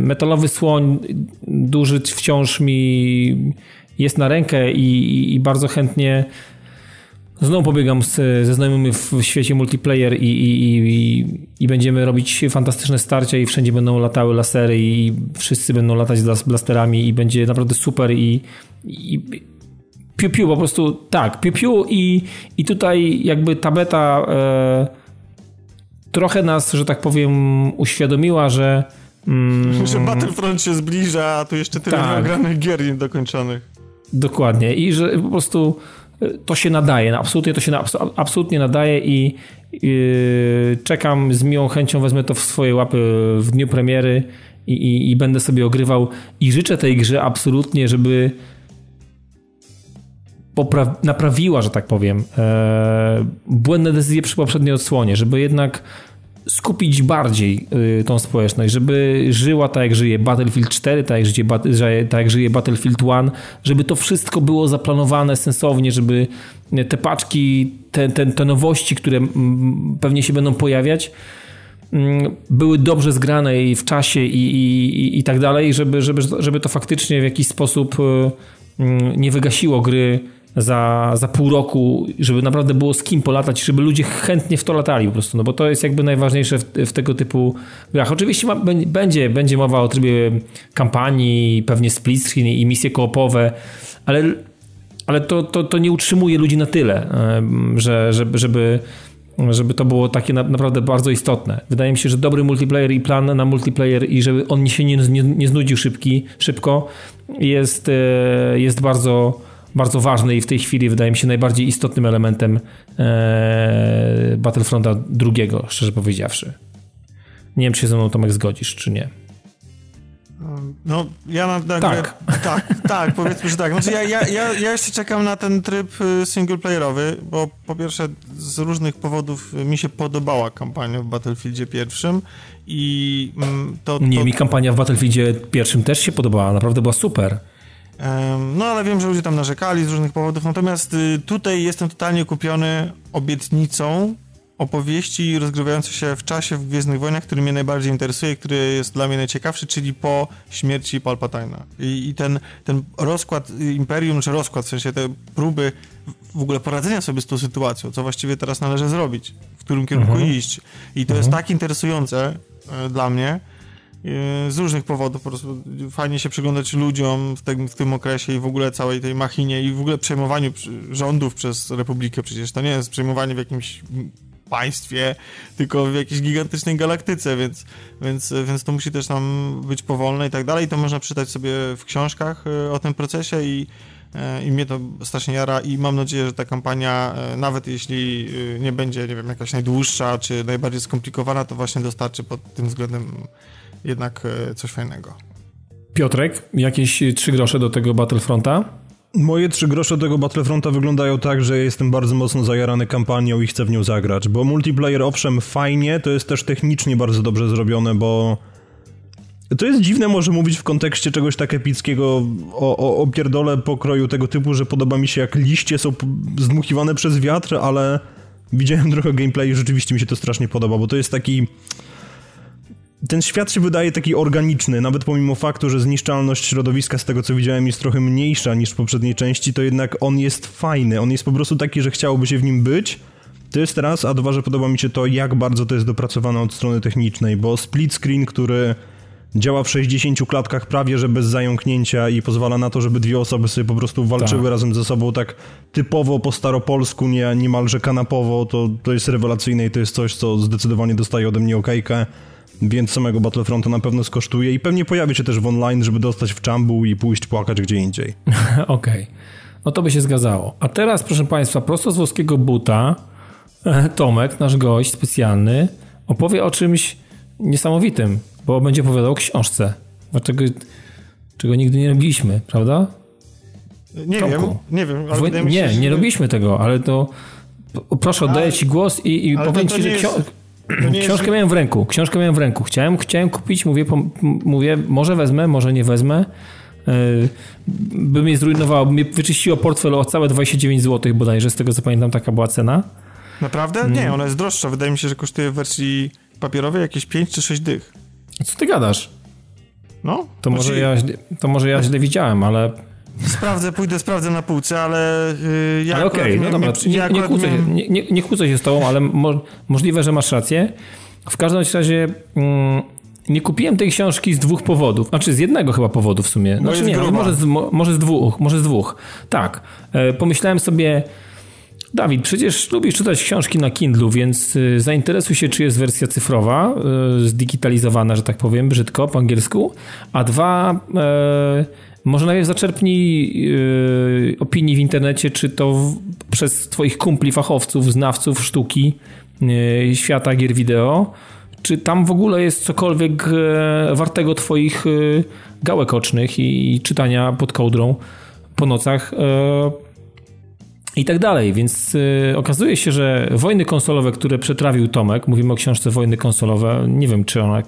metalowy słoń duży wciąż mi jest na rękę i, i bardzo chętnie znowu pobiegam z, ze znajomymi w świecie multiplayer i, i, i, i, będziemy robić fantastyczne starcia i wszędzie będą latały lasery i wszyscy będą latać z blasterami i będzie naprawdę super i, i piu, piu po prostu tak, piu, piu i, i tutaj jakby ta beta e, trochę nas, że tak powiem uświadomiła, że Mm, że Battlefront się zbliża, a tu jeszcze tyle tak. nieogranych gier niedokończonych. Dokładnie. I że po prostu to się nadaje. Absolutnie to się na, absolutnie nadaje i yy, czekam z miłą chęcią, wezmę to w swoje łapy w dniu premiery i, i, i będę sobie ogrywał i życzę tej grze absolutnie, żeby naprawiła, że tak powiem, e, błędne decyzje przy poprzedniej odsłonie, żeby jednak skupić bardziej y, tą społeczność, żeby żyła tak jak żyje Battlefield 4, tak jak żyje, tak jak żyje Battlefield 1, żeby to wszystko było zaplanowane sensownie, żeby te paczki, te, te, te nowości, które pewnie się będą pojawiać, mm, były dobrze zgrane i w czasie i, i, i tak dalej, żeby, żeby, żeby to faktycznie w jakiś sposób y, mm, nie wygasiło gry za, za pół roku, żeby naprawdę było z kim polatać, żeby ludzie chętnie w to latali po prostu, no bo to jest jakby najważniejsze w, w tego typu grach. Oczywiście ma, będzie, będzie mowa o trybie kampanii, pewnie split screen i misje koopowe, ale, ale to, to, to nie utrzymuje ludzi na tyle, że, żeby, żeby żeby to było takie naprawdę bardzo istotne. Wydaje mi się, że dobry multiplayer i plan na multiplayer i żeby on się nie, nie, nie znudził szybki, szybko jest, e, jest bardzo bardzo ważny i w tej chwili wydaje mi się najbardziej istotnym elementem e, Battlefronta drugiego, szczerze powiedziawszy. Nie wiem, czy się ze mną Tomek zgodzisz, czy nie. No, ja na, na tak. Grę, tak, tak, powiedzmy, że tak. Znaczy, ja, ja, ja, ja jeszcze czekam na ten tryb y, singleplayerowy, bo po pierwsze z różnych powodów mi się podobała kampania w Battlefieldzie pierwszym i mm, to... Nie, to... mi kampania w Battlefieldzie pierwszym też się podobała, naprawdę była super. No, ale wiem, że ludzie tam narzekali z różnych powodów, natomiast y, tutaj jestem totalnie kupiony obietnicą opowieści rozgrywającej się w czasie w Gwiezdnych Wojnach, który mnie najbardziej interesuje, który jest dla mnie najciekawszy, czyli po śmierci Palpatina. I, i ten, ten rozkład Imperium, czy rozkład, w sensie te próby w ogóle poradzenia sobie z tą sytuacją, co właściwie teraz należy zrobić, w którym kierunku mhm. iść. I to mhm. jest tak interesujące e, dla mnie, z różnych powodów, po prostu fajnie się przyglądać ludziom w tym, w tym okresie i w ogóle całej tej machinie i w ogóle przejmowaniu rządów przez Republikę. Przecież to nie jest przejmowanie w jakimś państwie, tylko w jakiejś gigantycznej galaktyce, więc, więc, więc to musi też tam być powolne i tak dalej. To można czytać sobie w książkach e, o tym procesie i, e, i mnie to strasznie jara i mam nadzieję, że ta kampania, e, nawet jeśli nie będzie, nie wiem, jakaś najdłuższa czy najbardziej skomplikowana, to właśnie dostarczy pod tym względem jednak coś fajnego. Piotrek, jakieś trzy grosze do tego Battlefronta? Moje trzy grosze tego Battlefronta wyglądają tak, że jestem bardzo mocno zajarany kampanią i chcę w nią zagrać, bo multiplayer owszem fajnie, to jest też technicznie bardzo dobrze zrobione, bo to jest dziwne może mówić w kontekście czegoś tak epickiego o, o, o pierdole pokroju tego typu, że podoba mi się jak liście są zdmuchiwane przez wiatr, ale widziałem trochę gameplay i rzeczywiście mi się to strasznie podoba, bo to jest taki ten świat się wydaje taki organiczny, nawet pomimo faktu, że zniszczalność środowiska z tego co widziałem jest trochę mniejsza niż w poprzedniej części, to jednak on jest fajny, on jest po prostu taki, że chciałoby się w nim być. To jest raz, a dwa, że podoba mi się to, jak bardzo to jest dopracowane od strony technicznej, bo split screen, który działa w 60 klatkach prawie, że bez zająknięcia i pozwala na to, żeby dwie osoby sobie po prostu walczyły tak. razem ze sobą tak typowo po staropolsku, nie, niemalże kanapowo, to, to jest rewelacyjne i to jest coś, co zdecydowanie dostaje ode mnie okejkę więc samego Battlefronta na pewno skosztuje i pewnie pojawi się też w online, żeby dostać w czambu i pójść płakać gdzie indziej. Okej. Okay. No to by się zgadzało. A teraz, proszę Państwa, prosto z włoskiego buta e, Tomek, nasz gość specjalny, opowie o czymś niesamowitym, bo będzie opowiadał o książce, czego, czego nigdy nie robiliśmy, prawda? Nie Tomku. wiem, nie wiem. Ale nie, się, nie robiliśmy tego, ale to proszę, oddaję Ci głos i, i powiem Ci, że książka Książkę miałem w ręku, książkę miałem w ręku. Chciałem, chciałem kupić, mówię, po, mówię, może wezmę, może nie wezmę. Yy, by mnie zrujnowało, by mnie wyczyściło portfel o całe 29 zł bodajże, z tego co pamiętam taka była cena. Naprawdę? Mm. Nie, ona jest droższa. Wydaje mi się, że kosztuje w wersji papierowej jakieś 5 czy 6 dych. Co ty gadasz? No. To może, ja, to może ja źle widziałem, ale Sprawdzę, pójdę, sprawdzę na półce, ale yy, ja Ale okej, okay, no dobra, nie, ja nie, kłócę się, nie, nie, nie kłócę się z tobą, ale mo, możliwe, że masz rację. W każdym razie mm, nie kupiłem tej książki z dwóch powodów, znaczy z jednego chyba powodu w sumie. Znaczy nie, może z, może z dwóch, może z dwóch. Tak, e, pomyślałem sobie, Dawid, przecież lubisz czytać książki na Kindlu, więc e, zainteresuj się, czy jest wersja cyfrowa, e, zdigitalizowana, że tak powiem, brzydko po angielsku, a dwa... Może najpierw zaczerpnij yy, opinii w internecie, czy to w, przez twoich kumpli, fachowców, znawców sztuki, yy, świata gier wideo, czy tam w ogóle jest cokolwiek yy, wartego twoich yy, gałek ocznych i, i czytania pod kołdrą po nocach. Yy, i tak dalej. Więc y, okazuje się, że wojny konsolowe, które przetrawił Tomek, mówimy o książce Wojny konsolowe, nie wiem, czy ona,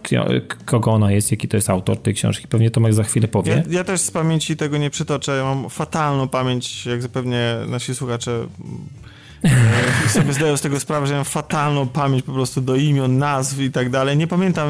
kogo ona jest, jaki to jest autor tej książki, pewnie Tomek za chwilę powie. Ja, ja też z pamięci tego nie przytoczę, ja mam fatalną pamięć, jak zapewnie nasi słuchacze i sobie zdaję z tego sprawę, że mam fatalną pamięć po prostu do imion, nazw i tak dalej. Nie pamiętam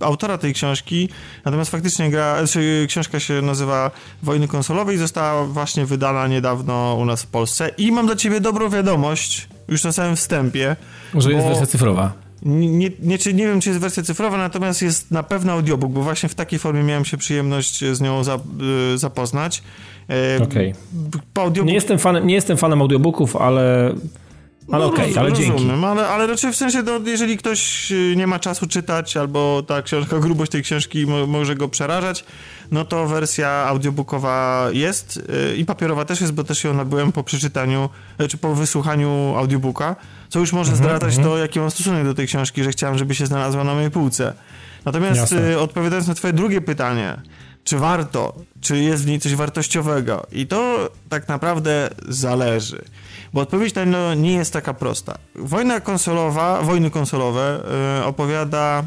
autora tej książki, natomiast faktycznie gra, znaczy książka się nazywa Wojny konsolowe i została właśnie wydana niedawno u nas w Polsce. I mam dla ciebie dobrą wiadomość, już na samym wstępie. Że jest wersja cyfrowa. Nie, nie, nie, nie, wiem, czy jest wersja cyfrowa, natomiast jest na pewno audiobook, bo właśnie w takiej formie miałem się przyjemność z nią y, zapoznać. Okay. Nie, jestem fanem, nie jestem fanem audiobooków, ale Ale No, okej, roz- ale dzięki. rozumiem, Ale, ale raczej w sensie, no, jeżeli ktoś y, nie ma czasu czytać, albo ta książka, grubość tej książki mo, może go przerażać, no to wersja audiobookowa jest y, i papierowa też jest, bo też ją nabyłem po przeczytaniu, czy po wysłuchaniu audiobooka, co już może Mhm, zdradzać to, jaki mam stosunek do tej książki, że chciałem, żeby się znalazła na mojej półce. Natomiast Jasne. y, odpowiadając na twoje drugie pytanie, czy warto, czy jest w niej coś wartościowego? I to tak naprawdę zależy. Bo odpowiedź na no nie jest taka prosta. Wojna konsolowa, wojny konsolowe y, opowiada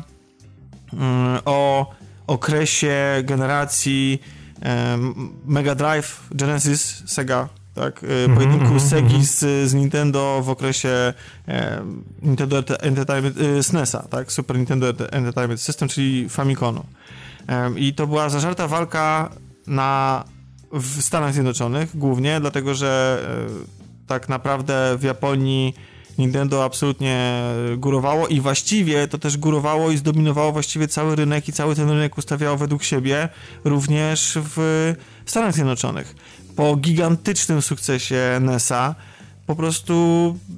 y, o okresie generacji y, Mega Drive, Genesis, Sega, tak? Y, pojedynku mhm, Segi z, z Nintendo w okresie e, Nintendo Ente- Entertainment, y, SNESa, tak? Super Nintendo Ente- Entertainment System, czyli Famiconu. I to była zażarta walka na, w Stanach Zjednoczonych głównie, dlatego że e, tak naprawdę w Japonii Nintendo absolutnie górowało i właściwie to też górowało i zdominowało właściwie cały rynek i cały ten rynek ustawiało według siebie również w Stanach Zjednoczonych. Po gigantycznym sukcesie NES-a po prostu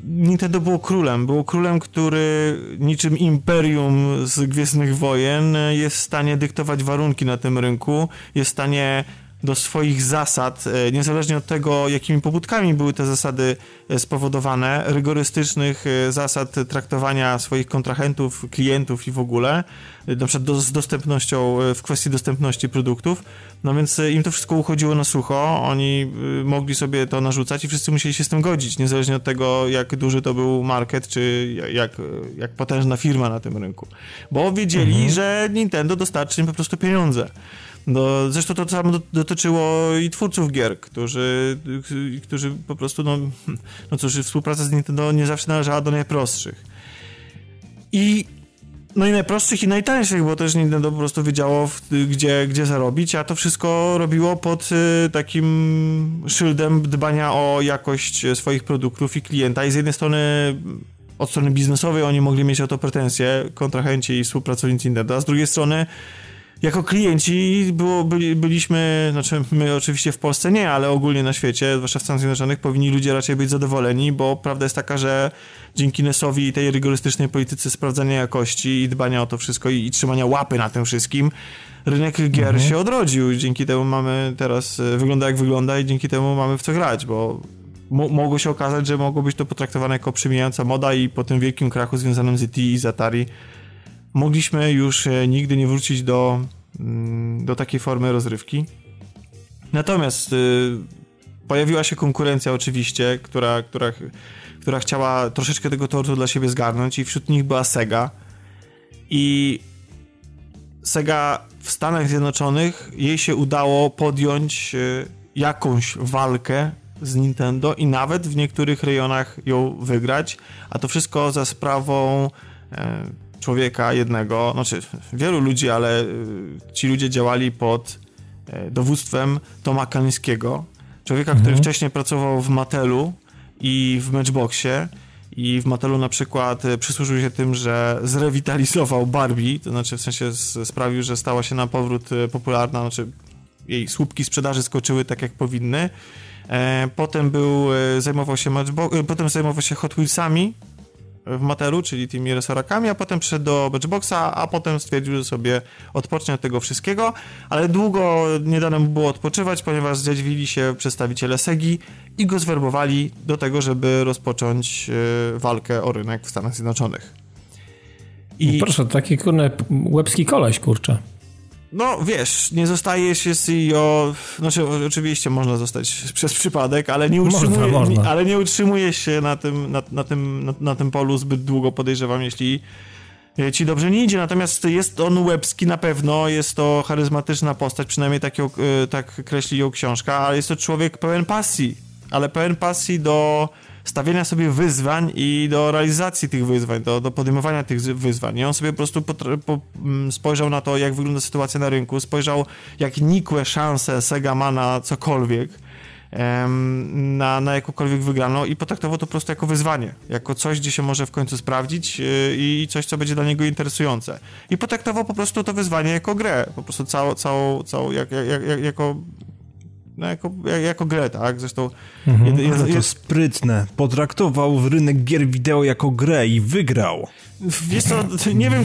Nintendo było królem. Było królem, który niczym imperium z Gwiezdnych Wojen jest w stanie dyktować warunki na tym rynku, jest w stanie do swoich zasad, e, niezależnie od tego, jakimi pobudkami były te zasady e, spowodowane, rygorystycznych e, zasad traktowania swoich kontrahentów, klientów i w ogóle, na przykład do, z dostępnością, w kwestii dostępności produktów, no więc im to wszystko uchodziło na sucho, oni mogli sobie to narzucać i wszyscy musieli się z tym godzić, niezależnie od tego, jak duży to był market, czy jak, jak potężna firma na tym rynku. Bo wiedzieli, że Nintendo dostarczy im po prostu pieniądze. No, zresztą to samo do- dotyczyło i twórców gier, którzy, którzy po prostu, no, no cóż, współpraca z Nintendo nie zawsze należała do najprostszych. I no i najprostszych i najtańszych, bo też Nintendo po prostu wiedziało, gdzie, gdzie zarobić, a to wszystko robiło pod y, takim szyldem dbania o jakość swoich produktów i klienta. I z jednej strony od strony biznesowej oni mogli mieć o to pretensje, kontrahenci i współpracownicy Nintendo, a z drugiej strony jako klienci było, byli, byliśmy, znaczy my oczywiście w Polsce nie, ale ogólnie na świecie, zwłaszcza w Stanach Zjednoczonych, powinni ludzie raczej być zadowoleni, bo prawda jest taka, że dzięki NES-owi i tej rygorystycznej polityce sprawdzania jakości i dbania o to wszystko i, i trzymania łapy na tym wszystkim, rynek gier się odrodził. Dzięki temu mamy teraz, e, wygląda jak wygląda i dzięki temu mamy w co grać, bo mo- mogło się okazać, że mogło być to potraktowane jako przemijająca moda i po tym wielkim krachu związanym z ET i z Atari mogliśmy już e, nigdy nie wrócić do, mm, do takiej formy rozrywki. Natomiast y, pojawiła się konkurencja oczywiście, która, która, która chciała troszeczkę tego tortu dla siebie zgarnąć i wśród nich była Sega. I Sega w Stanach Zjednoczonych jej się udało podjąć y, jakąś walkę z Nintendo i nawet w niektórych rejonach ją wygrać, a to wszystko za sprawą e, człowieka jednego, znaczy wielu ludzi, ale y, ci ludzie działali pod e, dowództwem Toma Kalińskiego, człowieka, który wcześniej pracował w Matelu i w Matchboxie. I w Matelu na przykład e, przysłużył się tym, że zrewitalizował Barbie, to znaczy w sensie sprawił, że stała się na powrót e, popularna, znaczy jej słupki sprzedaży skoczyły tak jak powinny. Potem był, zajmował się Matchbox, potem zajmował się Hot Wheelsami w Matelu, czyli tymi resorakami, a potem przyszedł do Matchboxa, a potem stwierdził, że sobie odpocznie od tego wszystkiego, ale długo nie dano mu było odpoczywać, ponieważ zdziawili się przedstawiciele Segi i go zwerbowali do tego, żeby rozpocząć e, walkę o rynek w Stanach Zjednoczonych. I Proszę, taki kurne łebski koleś, kurczę. No wiesz, nie zostaje się CEO, znaczy oczywiście można zostać przez przypadek, ale nie Można, utrzymuje, można. Nie, ale nie utrzymuje się na tym, na, na, tym, na, na tym polu zbyt długo, podejrzewam, jeśli e, ci dobrze nie idzie. Natomiast jest on łebski na pewno, jest to charyzmatyczna postać, przynajmniej tak, ją, e, tak kreśli ją książka, ale jest to człowiek pełen pasji, ale pełen pasji do stawiania sobie wyzwań i do realizacji tych wyzwań, do, do podejmowania tych wyzwań. I on sobie po prostu po, mm, spojrzał na to, jak wygląda sytuacja na rynku, spojrzał, jak nikłe szanse Sega ma na cokolwiek, em, na, na jakąkolwiek wygraną i potraktował to po prostu jako wyzwanie, jako coś, gdzie się może w końcu sprawdzić yy, i coś, co będzie dla niego interesujące. I potraktował po prostu to wyzwanie jako grę, po prostu całą, całą, całą jak, jak, jak, jako no jako, jako grę, tak? Zresztą mhm. jest, jest, to sprytne. Potraktował rynek gier wideo jako grę i wygrał. Wiesz co, nie wiem,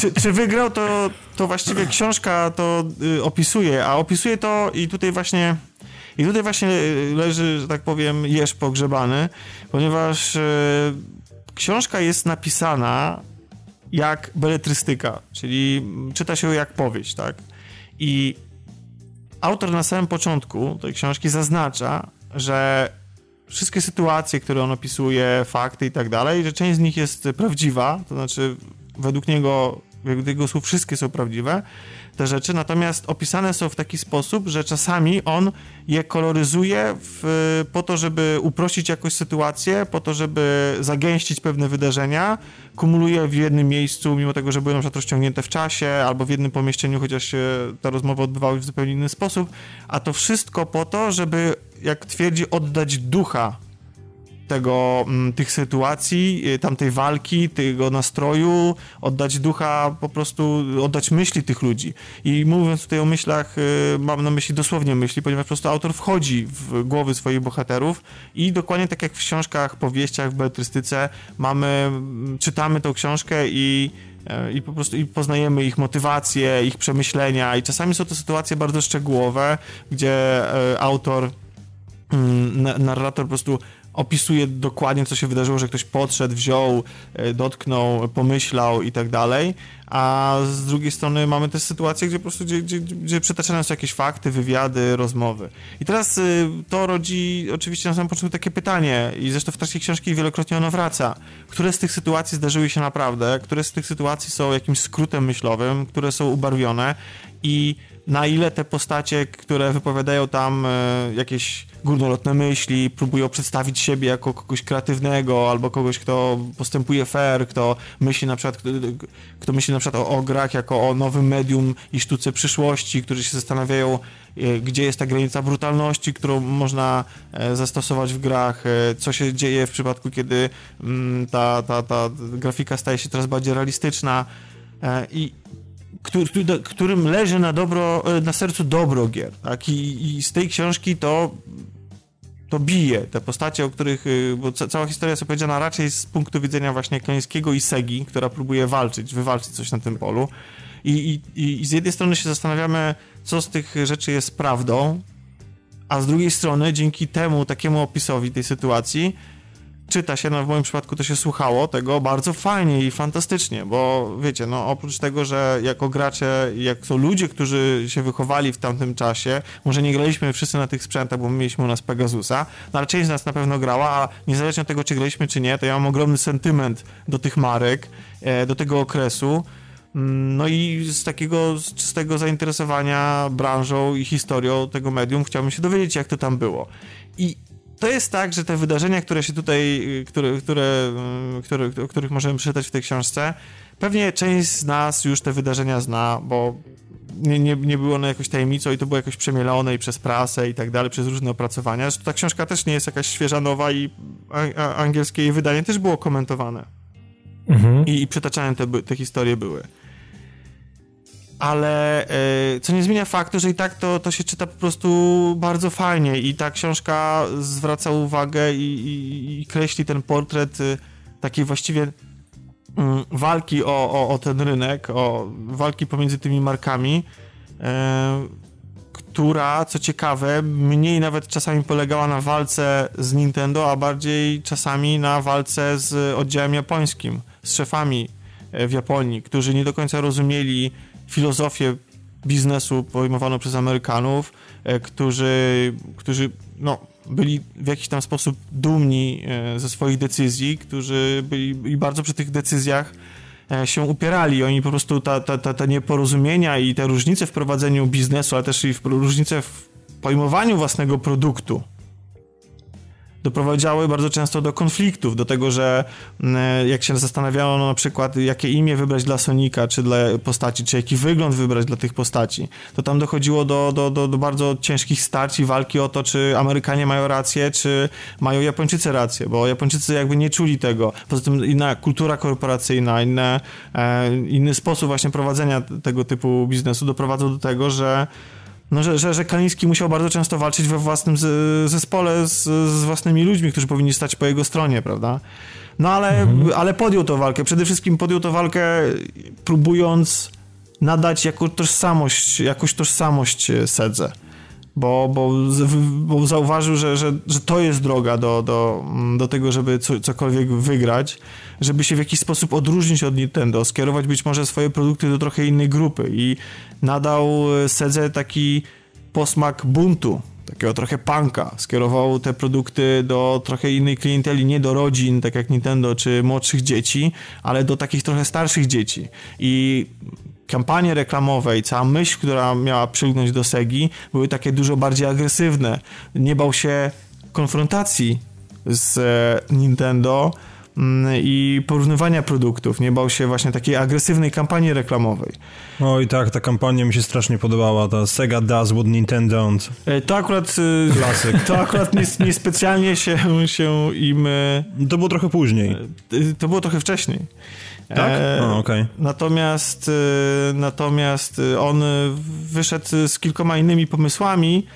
czy, czy, wygrał, to, to właściwie książka to y, opisuje, a opisuje to i tutaj właśnie i tutaj właśnie leży, że tak powiem, jeż pogrzebany, ponieważ y, książka jest napisana jak beletrystyka, czyli czyta się jak powieść, tak? I autor na samym początku tej książki zaznacza, że wszystkie sytuacje, które on opisuje, fakty i tak dalej, że część z nich jest prawdziwa, to znaczy według niego, według jego słów wszystkie są prawdziwe, te rzeczy, natomiast opisane są w taki sposób, że czasami on je koloryzuje w, po to, żeby uprościć jakąś sytuację, po to, żeby zagęścić pewne wydarzenia, kumuluje w jednym miejscu, mimo tego, że były na przykład rozciągnięte w czasie, albo w jednym pomieszczeniu, chociaż się te rozmowy odbywały w zupełnie inny sposób, a to wszystko po to, żeby, jak twierdzi, oddać ducha tego, mm, tych sytuacji, y, tamtej walki, tego nastroju, oddać ducha, po prostu oddać myśli tych ludzi. I mówiąc tutaj o myślach, y, mam na myśli dosłownie myśli, ponieważ po prostu autor wchodzi w głowy swoich bohaterów i dokładnie tak jak w książkach, powieściach, w beletrystyce mamy, mm, czytamy tą książkę i e, i po prostu i poznajemy ich motywacje, ich przemyślenia i czasami są to sytuacje bardzo szczegółowe, gdzie autor mm, narrator po prostu opisuje dokładnie, co się wydarzyło, że ktoś podszedł, wziął, e, dotknął, pomyślał i tak dalej, a z drugiej strony mamy też sytuacje, gdzie po prostu gdzie, gdzie, gdzie przytaczane są jakieś fakty, wywiady, rozmowy. I teraz y, to rodzi oczywiście na samym początku takie pytanie i zresztą w trakcie książki wielokrotnie ono wraca. Które z tych sytuacji zdarzyły się naprawdę, które z tych sytuacji są jakimś skrótem myślowym, które są ubarwione i na ile te postacie, które wypowiadają tam e, jakieś górnolotne myśli, próbują przedstawić siebie jako kogoś kreatywnego, albo kogoś, kto postępuje fair, kto myśli na przykład, kto myśli na przykład o, o grach jako o nowym medium i sztuce przyszłości, którzy się zastanawiają, e, gdzie jest ta granica brutalności, którą można e, zastosować w grach, co się dzieje w przypadku, kiedy mm, ta, ta, ta grafika staje się coraz bardziej realistyczna. I którym leży na, dobro, e, na sercu dobro gier. Tak? I, I, z tej książki to, to bije. Te postacie, o których. E, bo ca, cała historia jest opowiedziana raczej z punktu widzenia właśnie Kleńskiego i Segi, która próbuje walczyć, wywalczyć coś na tym polu. I, i, I z jednej strony się zastanawiamy, co z tych rzeczy jest prawdą, a z drugiej strony, dzięki temu takiemu opisowi tej sytuacji, czyta się, no w moim przypadku to się słuchało tego bardzo fajnie i fantastycznie, bo wiecie, no oprócz tego, że jako gracze, jak są ludzie, którzy się wychowali w tamtym czasie, może nie graliśmy wszyscy na tych sprzętach, bo my mieliśmy u nas Pegasusa, no ale część z nas na pewno grała, a niezależnie od tego, czy graliśmy, czy nie, to ja mam ogromny sentyment do tych marek, e, do tego okresu, mm, no i z takiego z czystego zainteresowania branżą i historią tego medium chciałbym się dowiedzieć, jak to tam było. I to jest tak, że te wydarzenia, które się tutaj, które, które, które, o których możemy przeczytać w tej książce, pewnie część z nas już te wydarzenia zna, bo nie, nie, nie było one jakoś tajemnicą i to było jakoś przemielone i przez prasę i tak dalej, przez różne opracowania. Zresztą ta książka też nie jest jakaś świeża, nowa i a, a, angielskie jej wydanie też było komentowane. Mhm. I, I przytaczane te, te historie były ale e, co nie zmienia faktu, że i tak to, to się czyta po prostu bardzo fajnie i ta książka zwraca uwagę i, i, i kreśli ten portret y, takiej właściwie mm, walki o, o, o, ten rynek, o walki pomiędzy tymi markami, e, która, co ciekawe, mniej nawet czasami polegała na walce z Nintendo, a bardziej czasami na walce z oddziałem japońskim, z szefami w Japonii, którzy nie do końca rozumieli filozofię biznesu pojmowaną przez Amerykanów, e, którzy, którzy no, byli w jakiś tam sposób dumni e, ze swoich decyzji, którzy byli i bardzo przy tych decyzjach e, się upierali. Oni po prostu ta, ta, ta, te nieporozumienia i te różnice w prowadzeniu biznesu, ale też i w, różnice w pojmowaniu własnego produktu doprowadzały bardzo często do konfliktów, do tego, że mm, jak się zastanawiano na przykład, jakie imię wybrać dla Sonika, czy dla postaci, czy jaki wygląd wybrać dla tych postaci, to tam dochodziło do, do, do, do bardzo ciężkich starć i walki o to, czy Amerykanie mają rację, czy mają Japończycy rację, bo Japończycy jakby nie czuli tego. Poza tym inna kultura korporacyjna, inne, e, inny sposób właśnie prowadzenia tego typu biznesu doprowadzał do tego, że no, że, że, że Kaliński musiał bardzo często walczyć we własnym zespole z, z własnymi ludźmi, którzy powinni stać po jego stronie, prawda? No ale, mhm. ale podjął tę walkę. Przede wszystkim podjął tę walkę próbując nadać jako tożsamość, jakąś tożsamość Sedze. Bo, bo, bo zauważył, że, że, że to jest droga do, do, do tego, żeby co, cokolwiek wygrać, żeby się w jakiś sposób odróżnić od Nintendo, skierować być może swoje produkty do trochę innej grupy i nadał Sedze taki posmak buntu, takiego trochę punka. Skierował te produkty do trochę innej klienteli, nie do rodzin, tak jak Nintendo, czy młodszych dzieci, ale do takich trochę starszych dzieci. I kampanie reklamowe i cała myśl, która miała przylgnąć do Segi, były takie dużo bardziej agresywne. Nie bał się konfrontacji z e, Nintendo mm, i porównywania produktów. Nie bał się właśnie takiej agresywnej kampanii reklamowej. Oj tak, ta kampania mi się strasznie podobała, ta Sega does what Nintendo don't. E, to akurat e, klasyk. To akurat niespecjalnie nie się, się im... To było trochę później. To było trochę wcześniej. Tak? O, okay. Natomiast, e, natomiast e, on wyszedł z kilkoma innymi pomysłami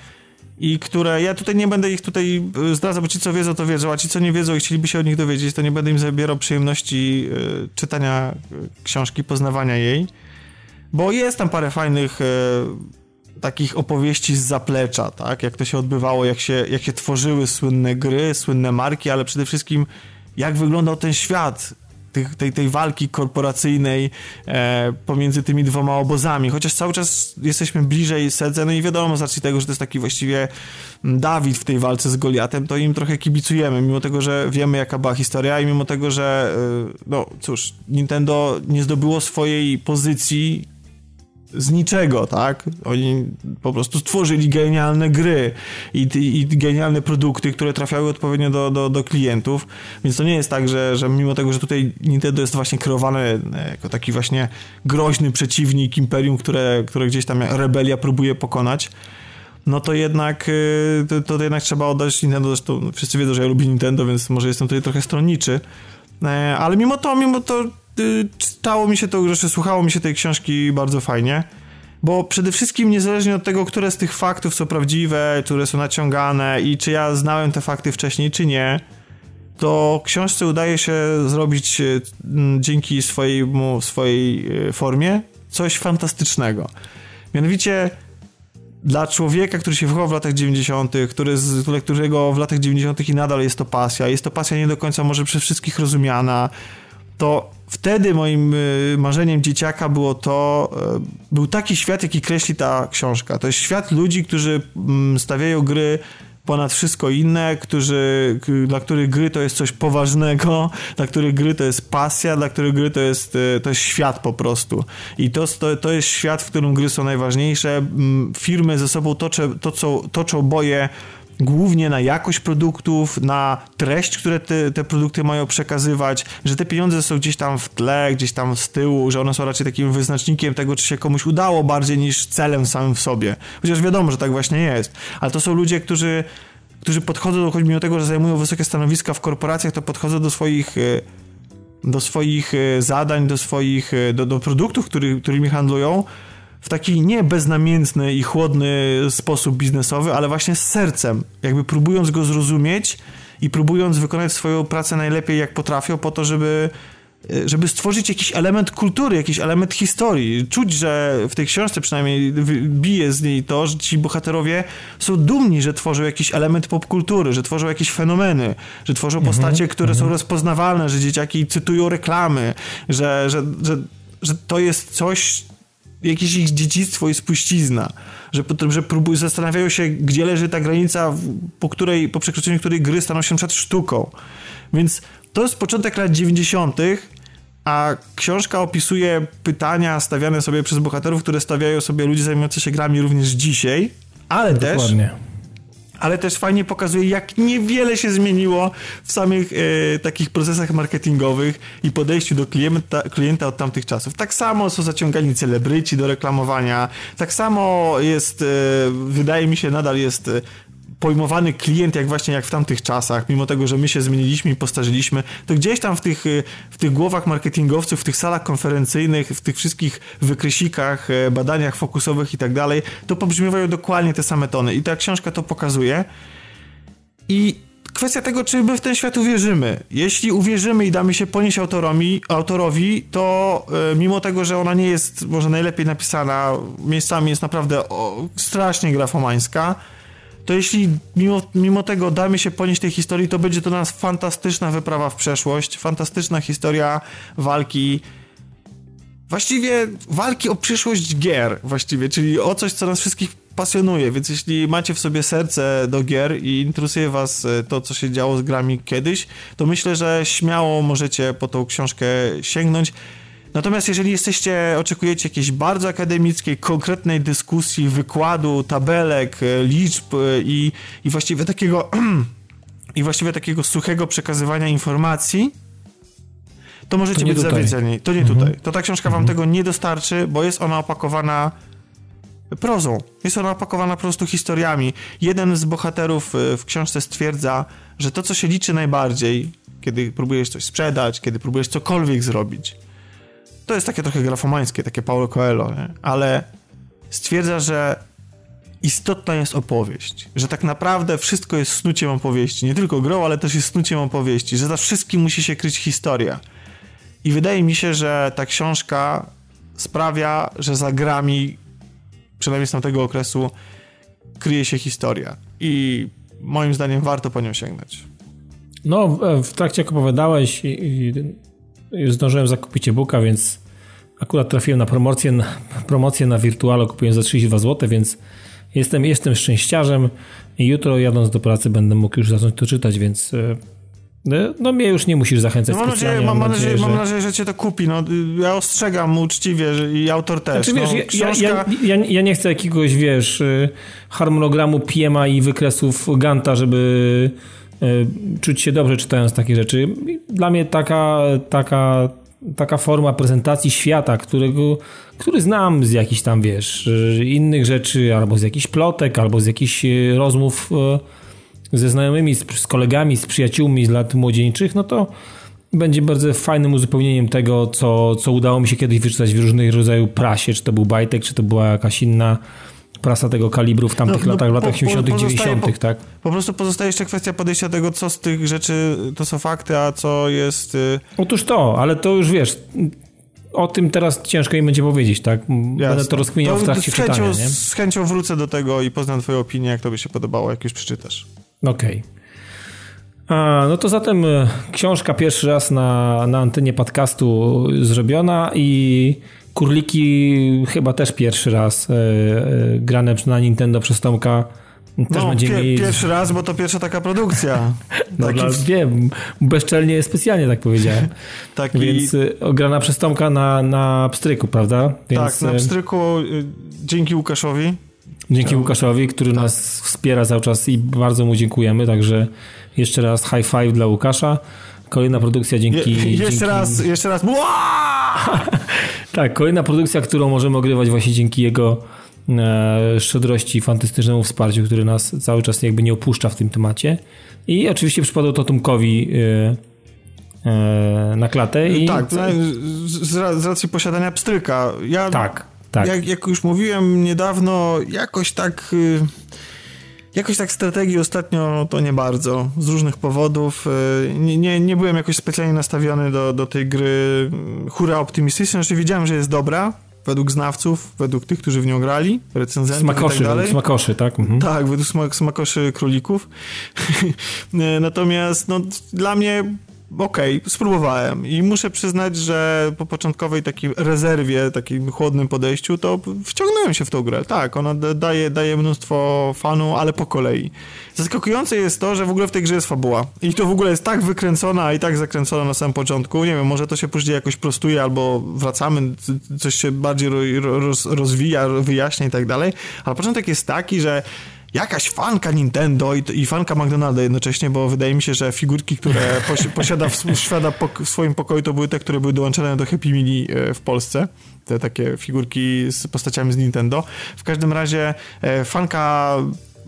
i które, ja tutaj nie będę ich tutaj e, zdradzał, bo ci co wiedzą to wiedzą, a ci co nie wiedzą i chcieliby się o nich dowiedzieć, to nie będę im zabierał przyjemności czytania książki, poznawania jej, bo jest tam parę fajnych takich opowieści z zaplecza, tak, jak to się odbywało, jak się, jak się tworzyły słynne gry, słynne marki, ale przede wszystkim jak wyglądał ten świat tych, tej, tej walki korporacyjnej e, pomiędzy tymi dwoma obozami, chociaż cały czas jesteśmy bliżej Sedze, no i wiadomo z racji tego, że to jest taki właściwie Dawid w tej walce z Goliatem, to im trochę kibicujemy, mimo tego, że wiemy jaka była historia i mimo tego, że e, no cóż, Nintendo nie zdobyło swojej pozycji z niczego, tak? Oni po prostu stworzyli genialne gry i, i, i, genialne produkty, które trafiały odpowiednio do, do, do klientów, więc to nie jest tak, że, że mimo tego, że tutaj Nintendo jest właśnie kreowane e, jako taki właśnie groźny przeciwnik imperium, które, które gdzieś tam rebelia próbuje pokonać, no to jednak e, to, to jednak trzeba oddać Nintendo, zresztą wszyscy wiedzą, że ja lubię Nintendo, więc może jestem tutaj trochę stronniczy, e, ale mimo to, mimo to czytało mi się to, że słuchało mi się tej książki bardzo fajnie. Bo przede wszystkim, niezależnie od tego, które z tych faktów są prawdziwe, które są naciągane i czy ja znałem te fakty wcześniej, czy nie, to książce udaje się zrobić e, dzięki swojemu, swojej e, formie coś fantastycznego. Mianowicie dla człowieka, który się wychował w latach 90., który, którego w latach 90. i nadal jest to pasja, jest to pasja nie do końca może przez wszystkich rozumiana, to wtedy moim y, marzeniem dzieciaka było to, y, był taki świat, jaki kreśli ta książka. To jest świat ludzi, którzy mm, stawiają gry ponad wszystko inne, którzy, dla których gry to jest coś poważnego, dla których gry to jest pasja, dla których gry to jest, y, to jest świat po prostu. I to, to, to jest świat, w którym gry są najważniejsze. Mm, firmy ze sobą toczą, toczą, toczą boje głównie na jakość produktów, na treść, które te, te produkty mają przekazywać, że te pieniądze są gdzieś tam w tle, gdzieś tam z tyłu, że one są raczej takim wyznacznikiem tego, czy się komuś udało bardziej niż celem samym w sobie. Chociaż wiadomo, że tak właśnie jest. Ale to są ludzie, którzy, którzy podchodzą, choć mimo tego, że zajmują wysokie stanowiska w korporacjach, to podchodzą do swoich e, do swoich e, zadań, do swoich, e, do, do produktów, który, którymi handlują, w taki nie beznamiętny i chłodny sposób biznesowy, ale właśnie z sercem, jakby próbując go zrozumieć i próbując wykonać swoją pracę najlepiej jak potrafią po to, żeby e, żeby stworzyć jakiś element kultury, jakiś element historii. Czuć, że w tej książce przynajmniej bije z niej to, że ci bohaterowie są dumni, że tworzą jakiś element popkultury, że tworzą jakieś fenomeny, że tworzą mhm, postacie, które są mhm. rozpoznawalne, że dzieciaki cytują reklamy, że, że, że, że to jest coś, jakieś ich dziedzictwo i spuścizna, że, że próbują, zastanawiają się, gdzie leży ta granica, po, której, po przekroczeniu której gry staną się przed sztuką. Więc to jest początek lat 90., a książka opisuje pytania stawiane sobie przez bohaterów, które stawiają sobie ludzie zajmujący się grami również dzisiaj, ale Dokładnie. też ale też fajnie pokazuje, jak niewiele się zmieniło w samych e, takich procesach marketingowych i podejściu do klienta, klienta od tamtych czasów. Tak samo są zaciągani celebryci do reklamowania, tak samo jest, e, wydaje mi się, nadal jest e, pojmowany klient, jak właśnie jak w tamtych czasach, mimo tego, że my się zmieniliśmy i postarzyliśmy, to gdzieś tam w tych, y, w tych głowach marketingowców, w tych salach konferencyjnych, w tych wszystkich wykresikach, y, badaniach fokusowych i tak dalej, to pobrzmiewają dokładnie te same tony. I ta książka to pokazuje. I kwestia tego, czy my w ten świat uwierzymy. Jeśli uwierzymy i damy się ponieść autorowi, autorowi to y, mimo tego, że ona nie jest może najlepiej napisana, miejscami jest naprawdę o, strasznie grafomańska, to jeśli mimo, mimo tego damy się ponieść tej historii, to będzie to nas fantastyczna wyprawa w przeszłość, fantastyczna historia walki właściwie walki o przyszłość gier właściwie, czyli o coś, co nas wszystkich pasjonuje, więc jeśli macie w sobie serce do gier i interesuje was e, to, co się działo z grami kiedyś, to myślę, że śmiało możecie po tą książkę sięgnąć. Natomiast jeżeli jesteście, oczekujecie jakiejś bardzo akademickiej, konkretnej dyskusji, wykładu, tabelek, e, liczb e, i, i właściwie takiego i właściwie takiego suchego przekazywania informacji, to możecie to być tutaj. zawiedzeni. To nie mhm. tutaj. To ta książka mhm. wam tego nie dostarczy, bo jest ona opakowana prozą. Jest ona opakowana po prostu historiami. Jeden z bohaterów e, w książce stwierdza, że to, co się liczy najbardziej, kiedy próbujesz coś sprzedać, kiedy próbujesz cokolwiek zrobić, to jest takie trochę grafomańskie, takie Paulo Coelho, nie? ale stwierdza, że istotna jest opowieść, że tak naprawdę wszystko jest snuciem opowieści, nie tylko grą, ale też jest snuciem opowieści, że za wszystkim musi się kryć historia. I wydaje mi się, że ta książka sprawia, że za grami, przynajmniej z tamtego okresu, kryje się historia. I moim zdaniem warto po nią sięgnąć. No, w trakcie jak opowiadałeś, i, i zdążyłem zakupić e-booka, więc akurat trafiłem na promocję, na promocję na Virtualo, kupiłem za 32 zł, więc jestem, jestem szczęściarzem i jutro jadąc do pracy będę mógł już zacząć to czytać, więc e, no, no mnie już nie musisz zachęcać no, mam nadzieję, mam, mam, nadzieję, że... mam nadzieję, że cię to kupi. No, ja ostrzegam uczciwie że, i autor też. Znaczy, wiesz, no, książka... ja, ja, ja, ja, nie chcę jakiegoś, wiesz, y, harmonogramu PMA i wykresów Ganta, żeby czuć się dobrze czytając takie rzeczy. Dla mnie taka, taka, taka forma prezentacji świata, którego, który znam z jakichś tam, wiesz, innych rzeczy, albo z jakichś plotek, albo z jakichś y, rozmów ze znajomymi, z, z kolegami, z przyjaciółmi z lat młodzieńczych, no to będzie bardzo fajnym uzupełnieniem tego, co, co udało mi się kiedyś wyczytać w różnych rodzajach prasie, czy to był Bajtek, czy to była jakaś inna prasa tego kalibru w tamtych no, no latach, w latach 80., 90., po, tak? Po prostu pozostaje jeszcze kwestia podejścia tego, co z tych rzeczy to są fakty, a co jest. Y, Otóż to, ale to już wiesz. O tym teraz ciężko im będzie powiedzieć, tak? Jasne. Będę to rozkminiał to w trakcie z chęcią, czytania. Nie? Z chęcią wrócę do tego i poznam Twoją opinię, jak to by się podobało, jak już przeczytasz. Okej. Okay. No to zatem e, książka pierwszy raz na, na antenie podcastu zrobiona i Kurliki chyba też pierwszy raz e, grane na Nintendo przez Tomka. Też no, będzie pie, mieli... pierwszy raz, bo to pierwsza taka produkcja. no Taki... dla, wiem, bezczelnie, specjalnie tak powiedziałem. Taki... Więc y, grana przez Tomka na, na pstryku, prawda? Więc... Tak, na pstryku y, dzięki Łukaszowi. Dzięki Łukaszowi, który tak. nas wspiera cały czas i bardzo mu dziękujemy, także jeszcze raz high five dla Łukasza. Kolejna produkcja dzięki... Je, jeszcze dzięki... raz, jeszcze raz. Tak, kolejna produkcja, którą możemy ogrywać właśnie dzięki jego e, szczodrości, fantastycznemu wsparciu, który nas cały czas jakby nie opuszcza w tym temacie. I oczywiście przypadło to Tomkowi e, e, na klatę. I... Tak, z, z racji posiadania pstryka. Ja... Tak tak. Jak, jak już mówiłem niedawno, jakoś tak... Y, jakoś tak strategii ostatnio to nie bardzo, z różnych powodów. Y, nie, nie, nie byłem jakoś specjalnie nastawiony do, do tej gry hura optymistycznie, znaczy wiedziałem, że jest dobra, według znawców, według tych, którzy w nią grali, recenzentów smakoszy, i tak dalej. Smakoszy, tak? Mhm. Tak, według smak, smakoszy królików. Natomiast no, dla mnie okej, okay, spróbowałem i muszę przyznać, że po początkowej takiej rezerwie, takim chłodnym podejściu, to wciągnąłem się w tą grę. Tak, ona daje, daje mnóstwo fanu, ale po kolei. Zaskakujące jest to, że w ogóle w tej grze jest fabuła. I to w ogóle jest tak wykręcona i tak zakręcona na samym początku. Nie wiem, może to się później jakoś prostuje albo wracamy, coś się bardziej roz, rozwija, wyjaśnia i tak dalej. Ale początek jest taki, że jakaś fanka Nintendo i, i fanka McDonalda jednocześnie, bo wydaje mi się, że figurki, które posiada w, w swoim pokoju, to były te, które były dołączone do Happy Meal e, w Polsce te takie figurki z postaciami z Nintendo. W każdym razie e, fanka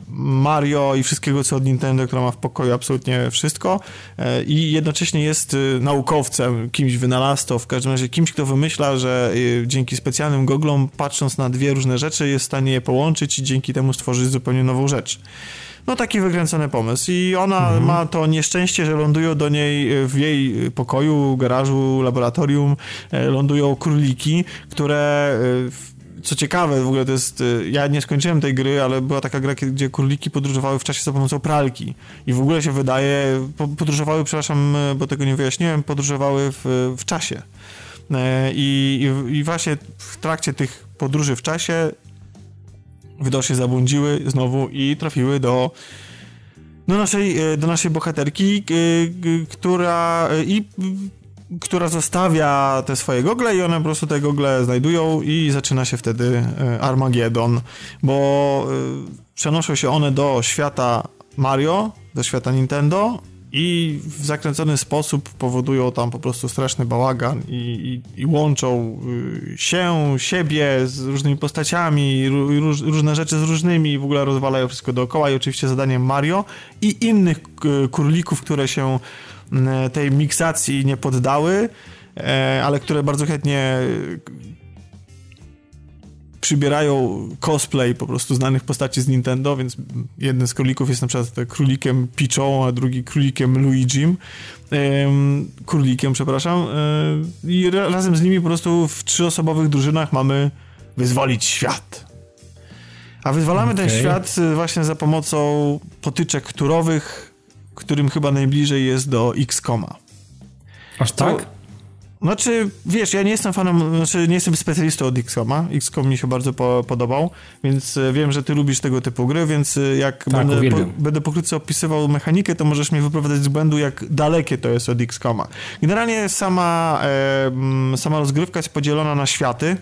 Mario i wszystkiego, co od Nintendo, która ma w pokoju absolutnie wszystko e, i jednocześnie jest y, naukowcem, kimś wynalazcą, w każdym razie kimś, kto wymyśla, że y, dzięki specjalnym goglom, patrząc na dwie różne rzeczy, jest w stanie je połączyć i dzięki temu stworzyć zupełnie nową rzecz. No taki wykręcony pomysł i ona mhm. ma to nieszczęście, że lądują do niej y, w jej pokoju, garażu, laboratorium, e, lądują króliki, które co ciekawe, w ogóle to jest. Y, ja nie skończyłem tej gry, ale była taka gra, gdzie króliki podróżowały w czasie za pomocą pralki. I w ogóle się wydaje. Podróżowały, przepraszam, bo tego nie wyjaśniłem, podróżowały w, w czasie. E, I, i, I właśnie w trakcie tych podróży w czasie widocznie zabłądziły znowu i trafiły do do naszej, e, do naszej bohaterki, która i która zostawia te swoje gogle i one po prostu te gogle znajdują i zaczyna się wtedy e, Armageddon, bo e, przenoszą się one do świata Mario, do świata Nintendo i w zakręcony sposób powodują tam po prostu straszny bałagan i, i, i łączą e, się, siebie z różnymi postaciami, róż, różne rzeczy z różnymi w ogóle rozwalają wszystko dookoła i oczywiście zadaniem Mario i innych królików, które się tej miksacji nie poddały, e, ale które bardzo chętnie e, przybierają cosplay po prostu znanych postaci z Nintendo, więc jeden z królików jest na przykład królikiem Peachą, a drugi królikiem Luigim. królikiem, przepraszam. I razem z nimi po prostu w trzyosobowych drużynach mamy wyzwolić świat. A wyzwalamy okay. ten świat właśnie za pomocą potyczek turowych, którym chyba najbliżej jest do X-Koma. Aż tak? Znaczy, wiesz, ja nie jestem fanem, znaczy nie jestem specjalistą od XCOMa. XCOM mi się bardzo po, podobał, więc e, wiem, że ty lubisz tego typu gry, więc e, jak tak, będę, po, będę pokrótce opisywał mechanikę, to możesz mnie wyprowadzać z błędu, jak dalekie to jest od XCOMa. Generalnie sama, e, sama rozgrywka jest podzielona na światy,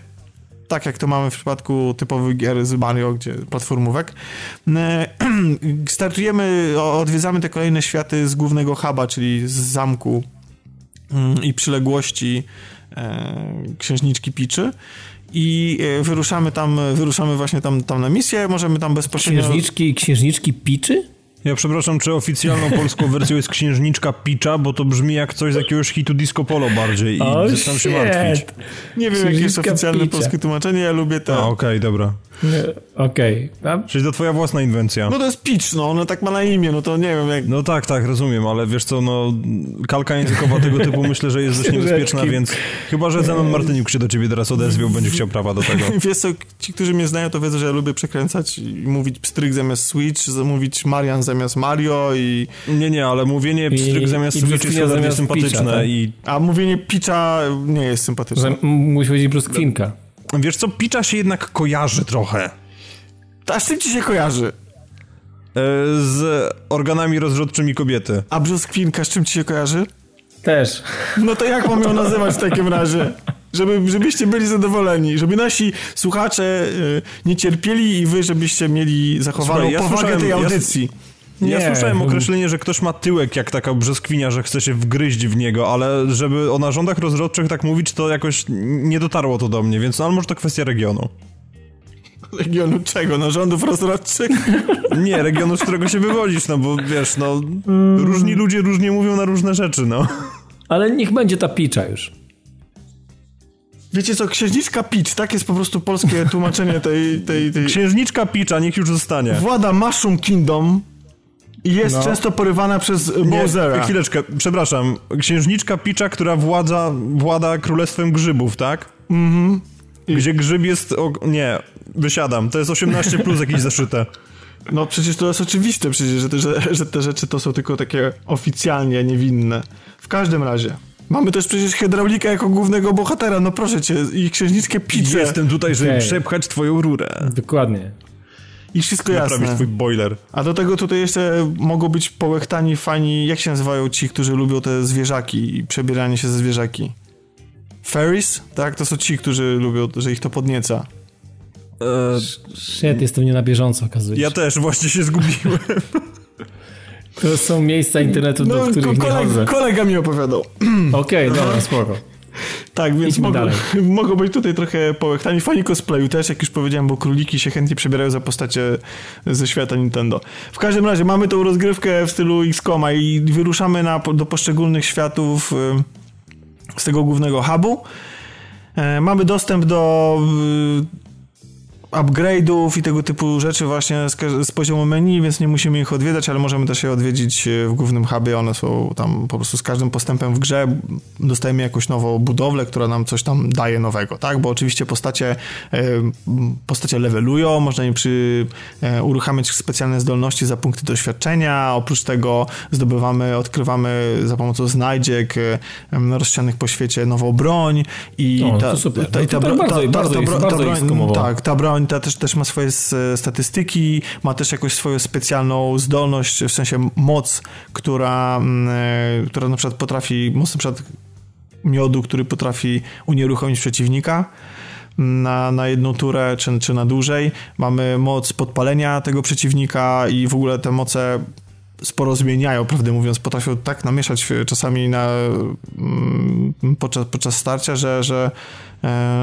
tak jak to mamy w przypadku typowych gier z Mario, gdzie platformówek. E, startujemy, odwiedzamy te kolejne światy z głównego huba, czyli z zamku mm, i przyległości e, księżniczki Piczy i e, wyruszamy tam, wyruszamy właśnie tam, tam na misję, możemy tam bezpośrednio... Księżniczki, księżniczki Piczy? Ja przepraszam, czy oficjalną polską wersją jest Księżniczka Picza, bo to brzmi jak coś z jakiegoś hitu disco polo bardziej i oh, zaczynam się martwić. Nie wiem, jakie jest oficjalne Picza. polskie tłumaczenie, ja lubię to. okej, okay, dobra. Okej. Okay. Czyli to twoja własna inwencja. No to jest pitch, no, ona tak ma na imię, no to nie wiem jak... No tak, tak, rozumiem, ale wiesz co, no kalka językowa tego typu myślę, że jest dość niebezpieczna, więc chyba, że Zenon Martyniuk się do ciebie teraz odezwie, będzie chciał prawa do tego. Wiesz co, ci, którzy mnie znają, to wiedzą, że ja lubię przekręcać i mówić pstryk zamiast switch, mówić Marian zamiast Mario i... Nie, nie, ale mówienie pstryk zamiast switch jest cholernie sympatyczne tak? i... A mówienie pitcha nie jest sympatyczne. Musi powiedzieć bruskwinka. Wiesz co, Picza się jednak kojarzy trochę. A z czym ci się kojarzy? E, z organami rozrodczymi kobiety. A brzoskwinka z czym ci się kojarzy? Też. No to jak mam ją nazywać w takim razie? Żeby, żebyście byli zadowoleni, żeby nasi słuchacze y, nie cierpieli i wy, żebyście mieli zachowaną Słuchaj, ja powagę tej audycji. Ja, nie. Ja słyszałem określenie, że ktoś ma tyłek jak taka brzoskwinia, że chce się wgryźć w niego, ale żeby o narządach rozrodczych tak mówić, to jakoś nie dotarło to do mnie, więc no, ale może to kwestia regionu. Regionu czego? Narządów rozrodczych? Nie, regionu, z którego się wywodzisz, no bo wiesz, no różni ludzie różnie mówią na różne rzeczy, no. Ale niech będzie ta picza już. Wiecie co, księżniczka Peach, tak jest po prostu polskie tłumaczenie tej... tej, tej... Księżniczka Peach, niech już zostanie. Włada Mushroom Kingdom, i jest no. często porywana przez Bowsera. Chwileczkę, przepraszam. Księżniczka Picza, która władza, włada królestwem grzybów, tak? Mhm. Gdzie grzyb jest... O, nie, wysiadam. To jest 18 plus jakieś zaszyte. No przecież to jest oczywiste przecież, że te, że, że te rzeczy to są tylko takie oficjalnie niewinne. W każdym razie. Mamy też przecież hydraulika jako głównego bohatera, no proszę cię, i księżniczkę Picze. Jestem tutaj, żeby okay. przepchać twoją rurę. Dokładnie. I wszystko jasne. Naprawić twój boiler. A do tego tutaj jeszcze mogą być połechtani fani, jak się nazywają ci, którzy lubią te zwierzaki i przebieranie się ze zwierzaki? Fairies? Tak, to są ci, którzy lubią, że ich to podnieca. Eee, Shit, jestem nie na bieżąco, okazuje się. Ja też, właśnie się zgubiłem. To są miejsca internetu, no, do których kolega, nie chodzę. Kolega mi opowiadał. Okej, okay, dobra, spoko. Tak, więc mogą, mogą być tutaj trochę połechtani. Fani cosplayu też, jak już powiedziałem, bo króliki się chętnie przebierają za postacie ze świata Nintendo. W każdym razie mamy tą rozgrywkę w stylu XCOMa i wyruszamy na, do poszczególnych światów z tego głównego hubu. E, mamy dostęp do upgrade'ów i tego typu rzeczy właśnie z, z, poziomu menu, więc nie musimy ich odwiedzać, ale możemy też je odwiedzić e, w głównym hubie. One są tam po prostu z każdym postępem w grze dostajemy jakąś nową budowlę, która nam coś tam daje nowego, tak? Bo oczywiście postacie, e, postacie levelują, można im przy, e, uruchamiać specjalne zdolności za punkty doświadczenia. Oprócz tego zdobywamy, odkrywamy za pomocą znajdziek rozsianych po świecie nową broń i o, ta, broń, tak, ta broń ta też, też ma swoje statystyki, ma też jakąś swoją specjalną zdolność, w sensie moc, która, mm, e, która na przykład potrafi, moc na przykład miodu, który potrafi unieruchomić przeciwnika na, na jedną turę czy, czy na dłużej. Mamy moc podpalenia tego przeciwnika i w ogóle te moce sporo zmieniają, prawdę mówiąc. Potrafią tak namieszać czasami na, mm, podczas, podczas starcia, że, że E,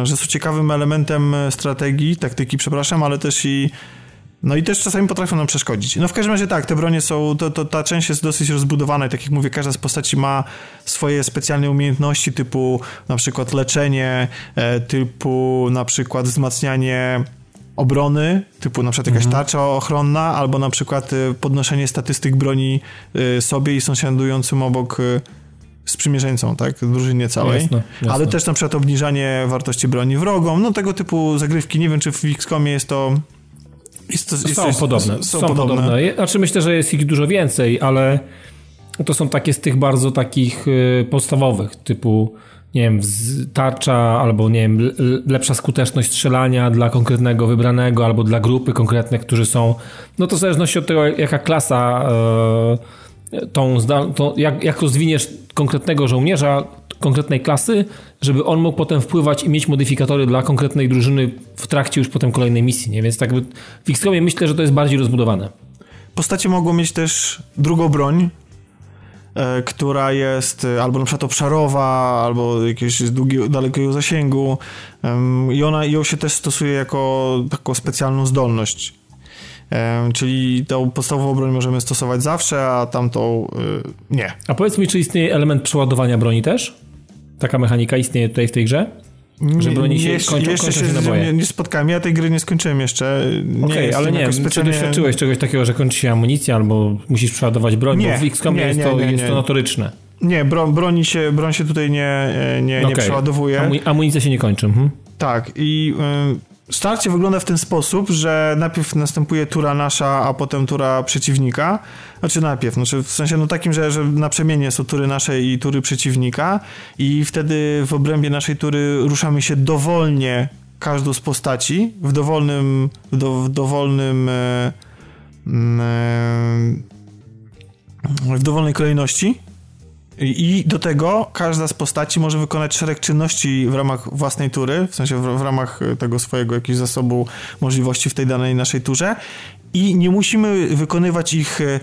że są ciekawym elementem strategii, taktyki, przepraszam, ale też i no i też czasami potrafią nam przeszkodzić. No w każdym razie tak, te bronie są, to, to, ta część jest dosyć rozbudowana i tak jak mówię, każda z postaci ma swoje specjalne umiejętności typu na przykład leczenie, e, typu na przykład wzmacnianie obrony, typu na przykład jakaś mhm. tarcza ochronna, albo na przykład e, podnoszenie statystyk broni sobie i sąsiadującym obok sprzymierzeńcą, tak, drużynie całej, jasne, jasne. ale też na przykład obniżanie wartości broni wrogom, no tego typu zagrywki, nie wiem czy w XCOMie jest to jest to, jest, są jest, podobne, są, są podobne. podobne. Znaczy myślę, że jest ich dużo więcej, ale to są takie z tych bardzo takich y, podstawowych, typu nie wiem, tarcza albo nie wiem, lepsza skuteczność strzelania dla konkretnego wybranego albo dla grupy konkretnych, którzy są, no to w zależności od tego, jaka klasa yy, tą, tą jak, jak rozwiniesz konkretnego żołnierza konkretnej klasy, żeby on mógł potem wpływać i mieć modyfikatory dla konkretnej drużyny w trakcie już potem kolejnej misji, nie? Więc tak w XCOMie myślę, że to jest bardziej rozbudowane. Postacie mogą mieć też drugą broń, e, która jest e, albo na przykład obszarowa, albo jakiegoś długiego, dalekiego zasięgu i ona ją się też stosuje jako taką specjalną zdolność Czyli tą podstawową broń możemy stosować zawsze, a tamtą y, nie. A powiedz mi, czy istnieje element przeładowania broni też? Taka mechanika istnieje tutaj w tej grze? Że broni się nie, kończą, jeszcze kończą się naboje. Nie, nie spotkałem, ja tej gry nie skończyłem jeszcze. Okej, okay, ale nie specjalnie... czy doświadczyłeś czegoś takiego, że kończy się amunicja albo musisz przeładować broń, nie, bo w XCOM jest, to, jest to notoryczne. Nie, bro, broni się, broń się tutaj nie, nie, nie okay. przeładowuje. Amunicja się nie kończy. Mhm. Tak i... Y Starcie wygląda w ten sposób, że najpierw następuje tura nasza, a potem tura przeciwnika. Znaczy najpierw, znaczy w sensie no takim, że, że na przemienie są tury nasze i tury przeciwnika i wtedy w obrębie naszej tury ruszamy się dowolnie każdą z postaci w dowolnym w, do, w dowolnym e, e, w dowolnej kolejności i do tego każda z postaci może wykonać szereg czynności w ramach własnej tury, w sensie w, w ramach tego swojego jakiegoś zasobu możliwości w tej danej naszej turze i nie musimy wykonywać ich e,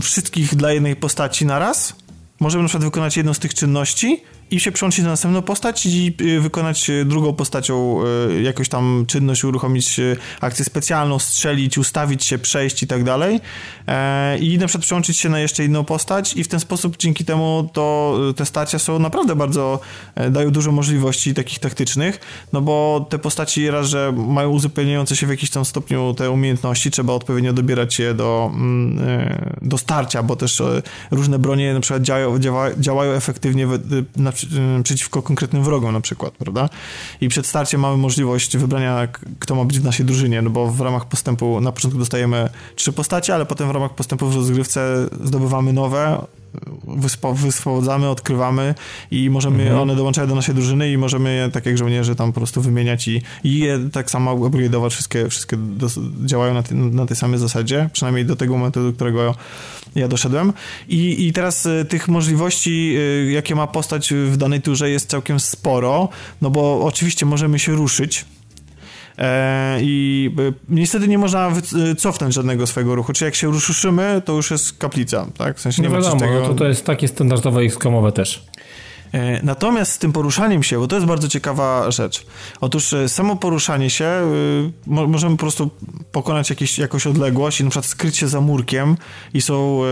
wszystkich dla jednej postaci naraz. Możemy na przykład wykonać jedną z tych czynności i się przełączyć na następną postać i y, wykonać y, drugą postacią y, jakąś tam czynność, uruchomić akcję specjalną, strzelić, ustawić się, przejść i tak dalej. E, I na przykład przełączyć się na jeszcze inną postać i w ten sposób dzięki temu to te starcia są naprawdę bardzo, e, dają dużo możliwości takich taktycznych, no bo te postaci raz, że mają uzupełniające się w jakimś tam stopniu te umiejętności, trzeba odpowiednio dobierać je do, mm, e, do starcia, bo też różne bronie na przykład działają, działają efektywnie na Y, przeciwko konkretnym wrogom na przykład, prawda? I przed starciem mamy możliwość wybrania, kto ma być w naszej drużynie, no bo w ramach postępu na początku dostajemy trzy postacie, ale potem w ramach postępu w rozgrywce zdobywamy nowe, wyspowodzamy, odkrywamy i możemy, mhm. one dołączają do naszej drużyny i możemy je, tak jak żołnierze, tam po prostu wymieniać i, i je tak samo upgrade'ować, wszystkie, wszystkie do, działają na, ty, na tej samej zasadzie, przynajmniej do tego momentu, do którego ja doszedłem. I, i teraz y, tych możliwości, y, jakie ma postać w danej turze jest całkiem sporo, no bo oczywiście możemy się ruszyć, I e, niestety nie można e, cofnąć żadnego swojego ruchu. Czyli jak się ruszymy, to już jest kaplica, tak? W sensie nie, nie wiadomo, tego... no to, to jest takie standardowe x też. E, natomiast z tym poruszaniem się, bo to jest bardzo ciekawa rzecz. Otóż e, samo poruszanie się, e, możemy po prostu pokonać jakieś, jakąś odległość i na przykład skryć się za murkiem i są,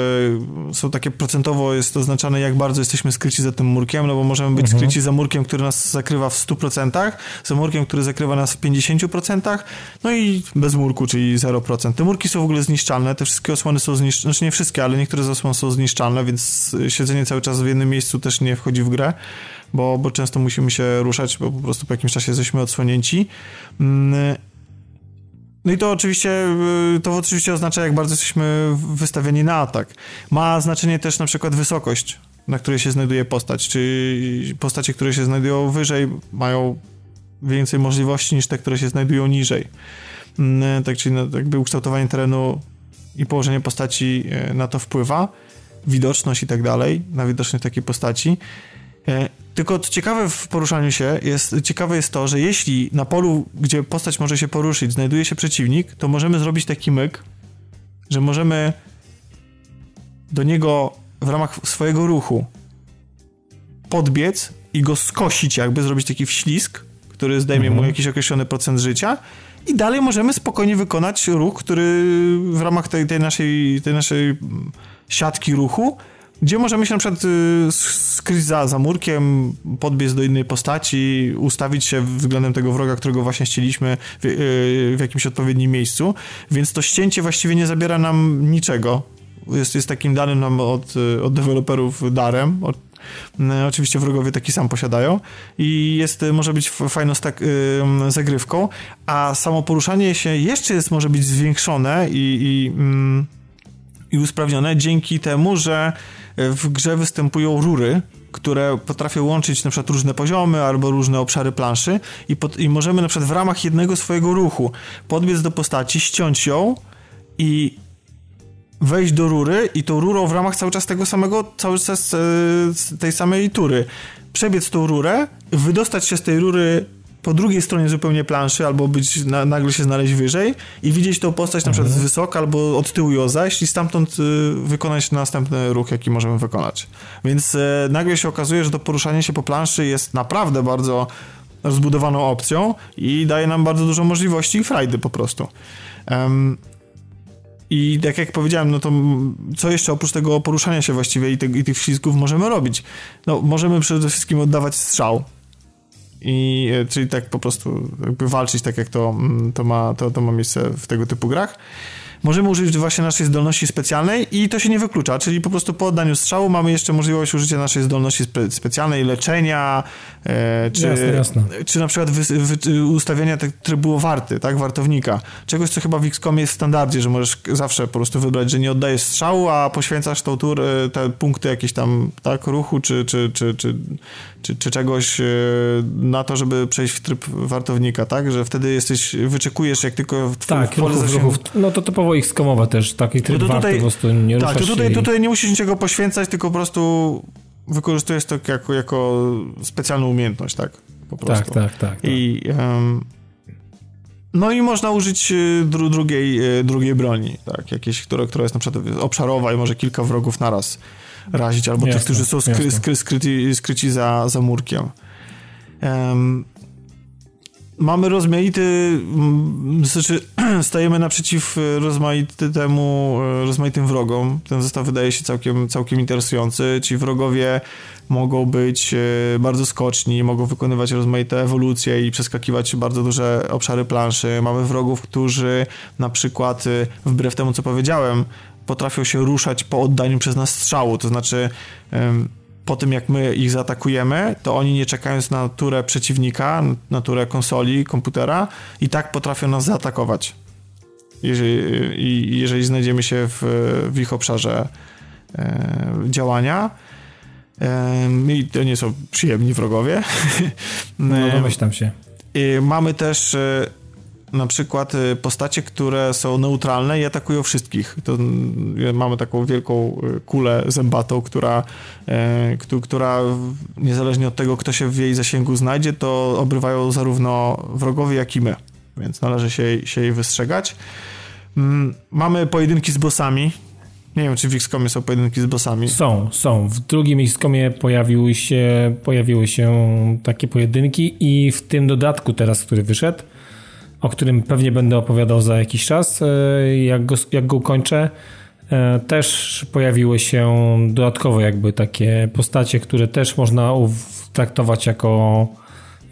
są takie procentowo jest oznaczane, jak bardzo jesteśmy skryci za tym murkiem, no bo możemy być mhm. skryci za murkiem, który nas zakrywa w 100%, za murkiem, który zakrywa nas w 50%, no i bez murku, czyli 0%. Te murki są w ogóle zniszczalne, te wszystkie osłony są zniszczalne, znaczy nie wszystkie, ale niektóre z osłon są zniszczalne, więc siedzenie cały czas w jednym miejscu też nie wchodzi w grę bo, bo często musimy się ruszać, bo po prostu po jakimś czasie jesteśmy odsłonięci. Mm, no i to oczywiście, y, to oczywiście oznacza, jak bardzo jesteśmy wystawieni na atak. Ma znaczenie też na przykład wysokość, na której się znajduje postać. Czy postacie, które się znajdują wyżej, mają więcej możliwości niż te, które się znajdują niżej. Mm, tak, czyli jakby ukształtowanie terenu i położenie postaci y, na to wpływa, widoczność i tak dalej, na widoczność takiej postaci. E, tylko ciekawe w poruszaniu się jest, ciekawe jest to, że jeśli na polu, gdzie postać może się poruszyć, znajduje się przeciwnik, to możemy zrobić taki myk, że możemy do niego w ramach swojego ruchu podbiec i go skosić, jakby zrobić taki wślizg, który zdejmie mhm. mu jakiś określony procent życia i dalej możemy spokojnie wykonać ruch, który w ramach tej, tej, naszej, tej naszej siatki ruchu gdzie możemy się na przykład y, skryć za, murkiem, podbiec do innej postaci, ustawić się względem tego wroga, którego właśnie ścieliśmy w, y, w jakimś odpowiednim miejscu, więc to ścięcie właściwie nie zabiera nam niczego. Jest, jest takim danym nam od, y, od deweloperów darem, od, Oczywiście wrogowie taki sam posiadają. I jest, może być fajną stak, zagrywką, a samo poruszanie się jeszcze jest, może być zwiększone i, i, mm, i usprawnione dzięki temu, że w grze występują rury, które potrafią łączyć na przykład różne poziomy albo różne obszary planszy i, pod, i możemy na przykład w ramach jednego swojego ruchu podbiec do postaci, ściąć ją i wejść do rury i tą rurą w ramach cały czas tego samego, cały czas e, tej samej tury. Przebiec tą rurę, wydostać się z tej rury po drugiej stronie zupełnie planszy, albo być na, nagle się znaleźć wyżej i widzieć tą postać na przykład z mhm. wysoka, albo od tyłu ją zajść i stamtąd y, wykonać następny ruch, jaki możemy wykonać. Więc y, nagle się okazuje, że to poruszanie się po planszy jest naprawdę bardzo rozbudowaną opcją i daje nam bardzo dużo możliwości i frajdy po prostu. Um, i tak jak powiedziałem, no to co jeszcze oprócz tego poruszania się właściwie i, te, i tych ślizgów możemy robić? No, możemy przede wszystkim oddawać strzał i e, czyli tak po prostu jakby walczyć tak jak to, mm, to, ma, to, to ma miejsce w tego typu grach możemy użyć właśnie naszej zdolności specjalnej i to się nie wyklucza, czyli po prostu po oddaniu strzału mamy jeszcze możliwość użycia naszej zdolności spe specjalnej, leczenia, e, czy, jasne, jasne. czy na przykład wy, wy, ustawienia tak, trybu warty, tak, wartownika. Czegoś, co chyba w XCOM jest w standardzie, że możesz zawsze po prostu wybrać, że nie oddajesz strzału, a poświęcasz tą tur, e, te punkty jakieś tam, tak, ruchu, czy, czy, czy, czy, czy, czy czegoś e, na to, żeby przejść w tryb wartownika, tak, że wtedy jesteś, wyczekujesz, jak tylko w tak, ruchów, ruchów. No to typowo ich skomowa też, taki tryb no to tutaj, po prostu nie Tak, to tutaj, i... tutaj nie musisz niczego poświęcać, tylko po prostu wykorzystujesz to jako, jako specjalną umiejętność, tak? Po tak, prostu. Tak, tak, tak. I... Um, no i można użyć y, dru, drugiej, y, drugiej broni, tak, jakiejś, która, która jest na przykład obszarowa i może kilka wrogów naraz razić, albo jasne, tych, którzy są skry, skry, skryci, skryci za, za murkiem. Um, mamy rozmaity, mm, znaczy stajemy naprzeciw rozmaitemu, e, rozmaitym wrogom. Ten zestaw wydaje się całkiem, całkiem interesujący. Ci wrogowie mogą być e, bardzo skoczni, mogą wykonywać rozmaite ewolucje i przeskakiwać bardzo duże obszary planszy. Mamy wrogów, którzy na przykład, e, wbrew temu co powiedziałem, potrafią się ruszać po oddaniu przez nas strzału, to znaczy po tym jak my ich zaatakujemy, to oni nie czekając na turę przeciwnika, na turę konsoli, komputera i tak potrafią nas zaatakować. Jeżeli, jeżeli znajdziemy się w, w ich obszarze e, działania. E, I to nie są przyjemni wrogowie. No domyślam się. I mamy też e, na przykład y, postacie, które są neutralne i atakują wszystkich. To y, mamy taką wielką y, kulę zębatą, która, która niezależnie od tego, kto się w jej zasięgu znajdzie, to obrywają zarówno wrogowie, jak i my. Więc należy się, się jej wystrzegać. Mm, mamy pojedynki z bossami, Nie wiem, czy w XCOMie są pojedynki z bossami. Są, są. W drugim XCOMie pojawiły się, pojawiły się takie pojedynki i w tym dodatku teraz, który wyszedł, o którym pewnie będę opowiadał za jakiś czas, e, jak go, jak go ukończę, e, też pojawiły się dodatkowo jakby takie postacie, które też można traktować jako,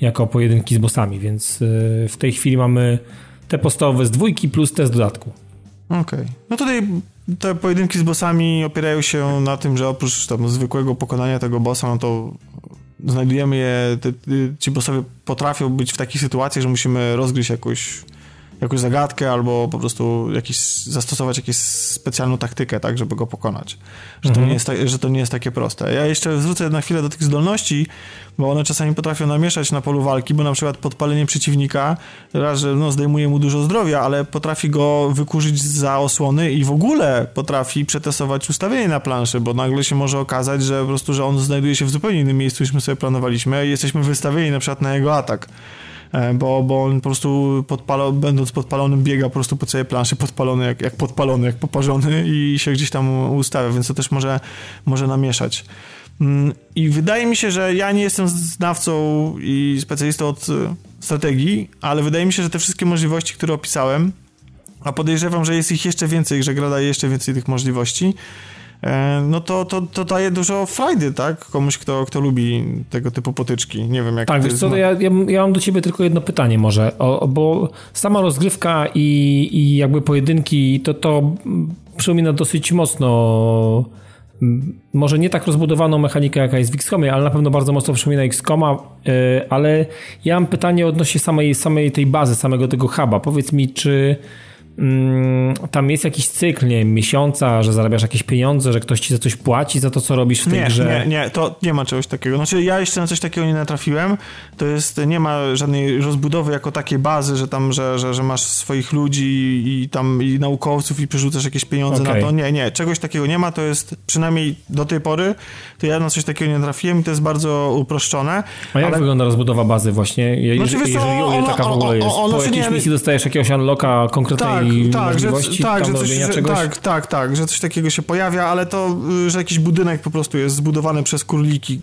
jako pojedynki z bossami, więc e, w tej chwili mamy te podstawowe z dwójki plus te z dodatku. Okej. Okay. No tutaj te pojedynki z bossami opierają się na tym, że oprócz tam zwykłego pokonania tego bossa, no to znajdujemy je, te, ci bossowie potrafią być w takiej sytuacji, że musimy rozgryźć jakąś, jakąś zagadkę albo po prostu jakiś, zastosować jakąś specjalną taktykę, tak, żeby go pokonać. Że, mhm. to nie jest, że to nie jest takie proste. Ja jeszcze zwrócę na chwilę do tych zdolności, bo one czasami potrafią namieszać na polu walki, bo na przykład podpalenie przeciwnika raz, że no, zdejmuje mu dużo zdrowia, ale potrafi go wykurzyć za osłony i w ogóle potrafi przetestować ustawienie na planszy, bo nagle się może okazać, że po prostu, że on znajduje się w zupełnie innym miejscu niż my sobie planowaliśmy i jesteśmy wystawieni na przykład na jego atak bo, bo on po prostu będąc podpalonym biega po prostu po całej planszy podpalony, jak, jak podpalony, jak poparzony i się gdzieś tam ustawia, więc to też może, może namieszać. Mm, I wydaje mi się, że ja nie jestem znawcą i specjalistą od e, strategii, ale wydaje mi się, że te wszystkie możliwości, które opisałem, a podejrzewam, że jest ich jeszcze więcej, że gra daje jeszcze więcej tych możliwości, e, no to, to, to daje dużo frajdy, tak? Komuś, kto, kto lubi tego typu potyczki. Nie wiem, jak Tak, wiesz co, ja, ja, ja, mam do ciebie tylko jedno pytanie może, o, bo sama rozgrywka i, i jakby pojedynki, to, to przypomina dosyć mocno może nie tak rozbudowaną mechanikę, jaka jest w XCOMie, ale na pewno bardzo mocno przypomina XCOMa, e, ale ja mam pytanie odnośnie samej, samej tej bazy, samego tego huba. Powiedz mi, czy tam jest jakiś cykl, nie wiem, miesiąca, że zarabiasz jakieś pieniądze, że ktoś ci za coś płaci, za to, co robisz w tej nie, grze? Nie, nie, to nie ma czegoś takiego. Znaczy, ja jeszcze na coś takiego nie natrafiłem. To jest, nie ma żadnej rozbudowy jako takiej bazy, że tam, że, że, że masz swoich ludzi i tam i naukowców i przerzucasz jakieś pieniądze okay. na to. Nie, nie, czegoś takiego nie ma. To jest, przynajmniej do tej pory, to ja na coś takiego nie trafiłem i to jest bardzo uproszczone. A jak ale... wygląda rozbudowa bazy właśnie? Je, znaczy, jeżeli, jeżeli ona, taka w ogóle jest? O, o, po jakiejś nie, misji dostajesz jakiegoś unlocka konkretnej tak, tak, że, tak, że coś, że, tak, tak, tak, że coś takiego się pojawia, ale to, y, że jakiś budynek po prostu jest zbudowany przez króliki.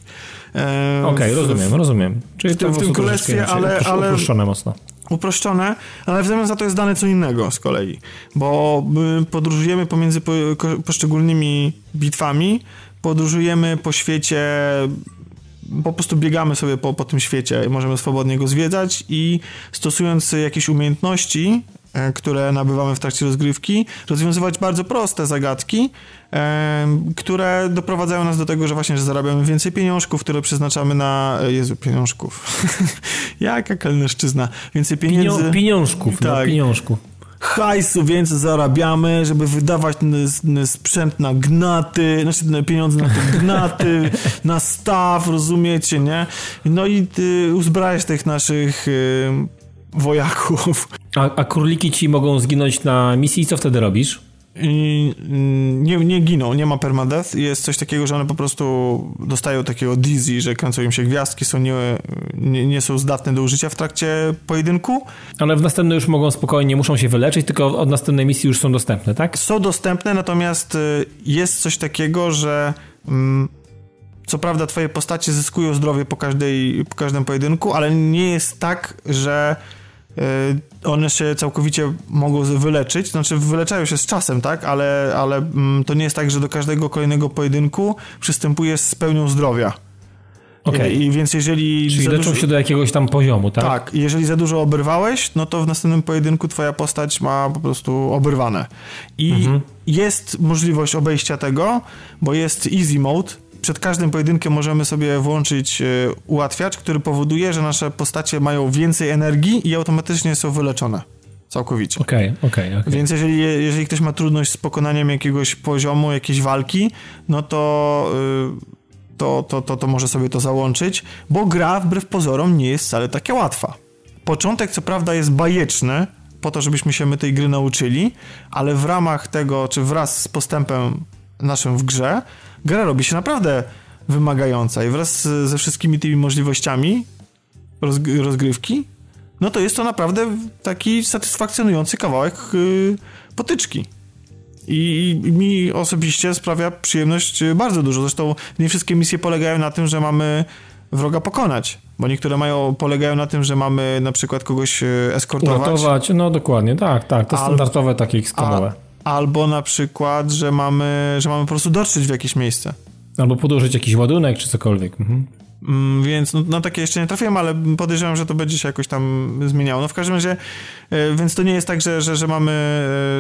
E, Okej, okay, rozumiem, rozumiem. Czyli w, tym, w tym królestwie, ale, ale... Uproszczone mocno. Uproszczone, ale w zamian za to jest dane co innego z kolei, bo my podróżujemy pomiędzy poszczególnymi bitwami, podróżujemy po świecie po prostu biegamy sobie po, po tym świecie, możemy swobodnie go zwiedzać i stosując jakieś umiejętności, które nabywamy w trakcie rozgrywki, rozwiązywać bardzo proste zagadki, e, które doprowadzają nas do tego, że właśnie, że zarabiamy więcej pieniążków, które przeznaczamy na... E, Jezu, pieniążków. Jaka kelnerszczyzna. Więcej pieniędzy... Pienio pieniążków, no, tak. no, pieniążków hajsu więcej zarabiamy, żeby wydawać sprzęt na gnaty, znaczy pieniądze na te gnaty, na staw, rozumiecie, nie? No i ty uzbrajesz tych naszych y, wojaków. A, a króliki ci mogą zginąć na misji co wtedy robisz? nie, nie giną, nie ma permadeath. Jest coś takiego, że one po prostu dostają takiego dizzy, że kręcą im się gwiazdki, są nie, nie, nie, są zdatne do użycia w trakcie pojedynku. Ale w następnej już mogą spokojnie, muszą się wyleczyć, tylko od następnej misji już są dostępne, tak? Są dostępne, natomiast y, jest coś takiego, że mm, co prawda twoje postacie zyskują zdrowie po, każdej, po każdym pojedynku, ale nie jest tak, że one się całkowicie mogą wyleczyć, znaczy wyleczają się z czasem, tak, ale, ale mm, to nie jest tak, że do każdego kolejnego pojedynku przystępujesz z pełnią zdrowia. Okay. I więc jeżeli... Czyli leczą dużo... się do jakiegoś tam poziomu, tak? Tak. Jeżeli za dużo oberwałeś, no to w następnym pojedynku twoja postać ma po prostu oberwane. I mhm. jest możliwość obejścia tego, bo jest easy mode, przed każdym pojedynkiem możemy sobie włączyć e, ułatwiacz, który powoduje, że nasze postacie mają więcej energii i automatycznie są wyleczone. Całkowicie. Okej, okay, okej. Okay, okay. Więc jeżeli, jeżeli ktoś ma trudność z pokonaniem jakiegoś poziomu, jakiejś walki, no to, yy, to, to, to, to może sobie to załączyć, bo gra wbrew pozorom nie jest wcale taka łatwa. Początek co prawda jest bajeczny, po to, żebyśmy się my tej gry nauczyli, ale w ramach tego, czy wraz z postępem naszym w grze, gra robi się naprawdę wymagająca i wraz ze wszystkimi tymi możliwościami rozgrywki, no to jest to naprawdę taki satysfakcjonujący kawałek yy, potyczki. I, I mi osobiście sprawia przyjemność bardzo dużo. Zresztą nie wszystkie misje polegają na tym, że mamy wroga pokonać, bo niektóre mają, polegają na tym, że mamy na przykład kogoś e, eskortować. Uratować, no dokładnie, tak, tak, to standardowe takie XCOMowe. Albo na przykład, że mamy, że mamy po prostu dotrzeć w jakieś miejsce. Albo podłożyć jakiś ładunek czy cokolwiek. Mhm. Mm, więc no, na takie jeszcze nie trafiłem, ale podejrzewam, że to będzie się jakoś tam zmieniało. No w każdym razie, e, więc to nie jest tak, że, że, że mamy,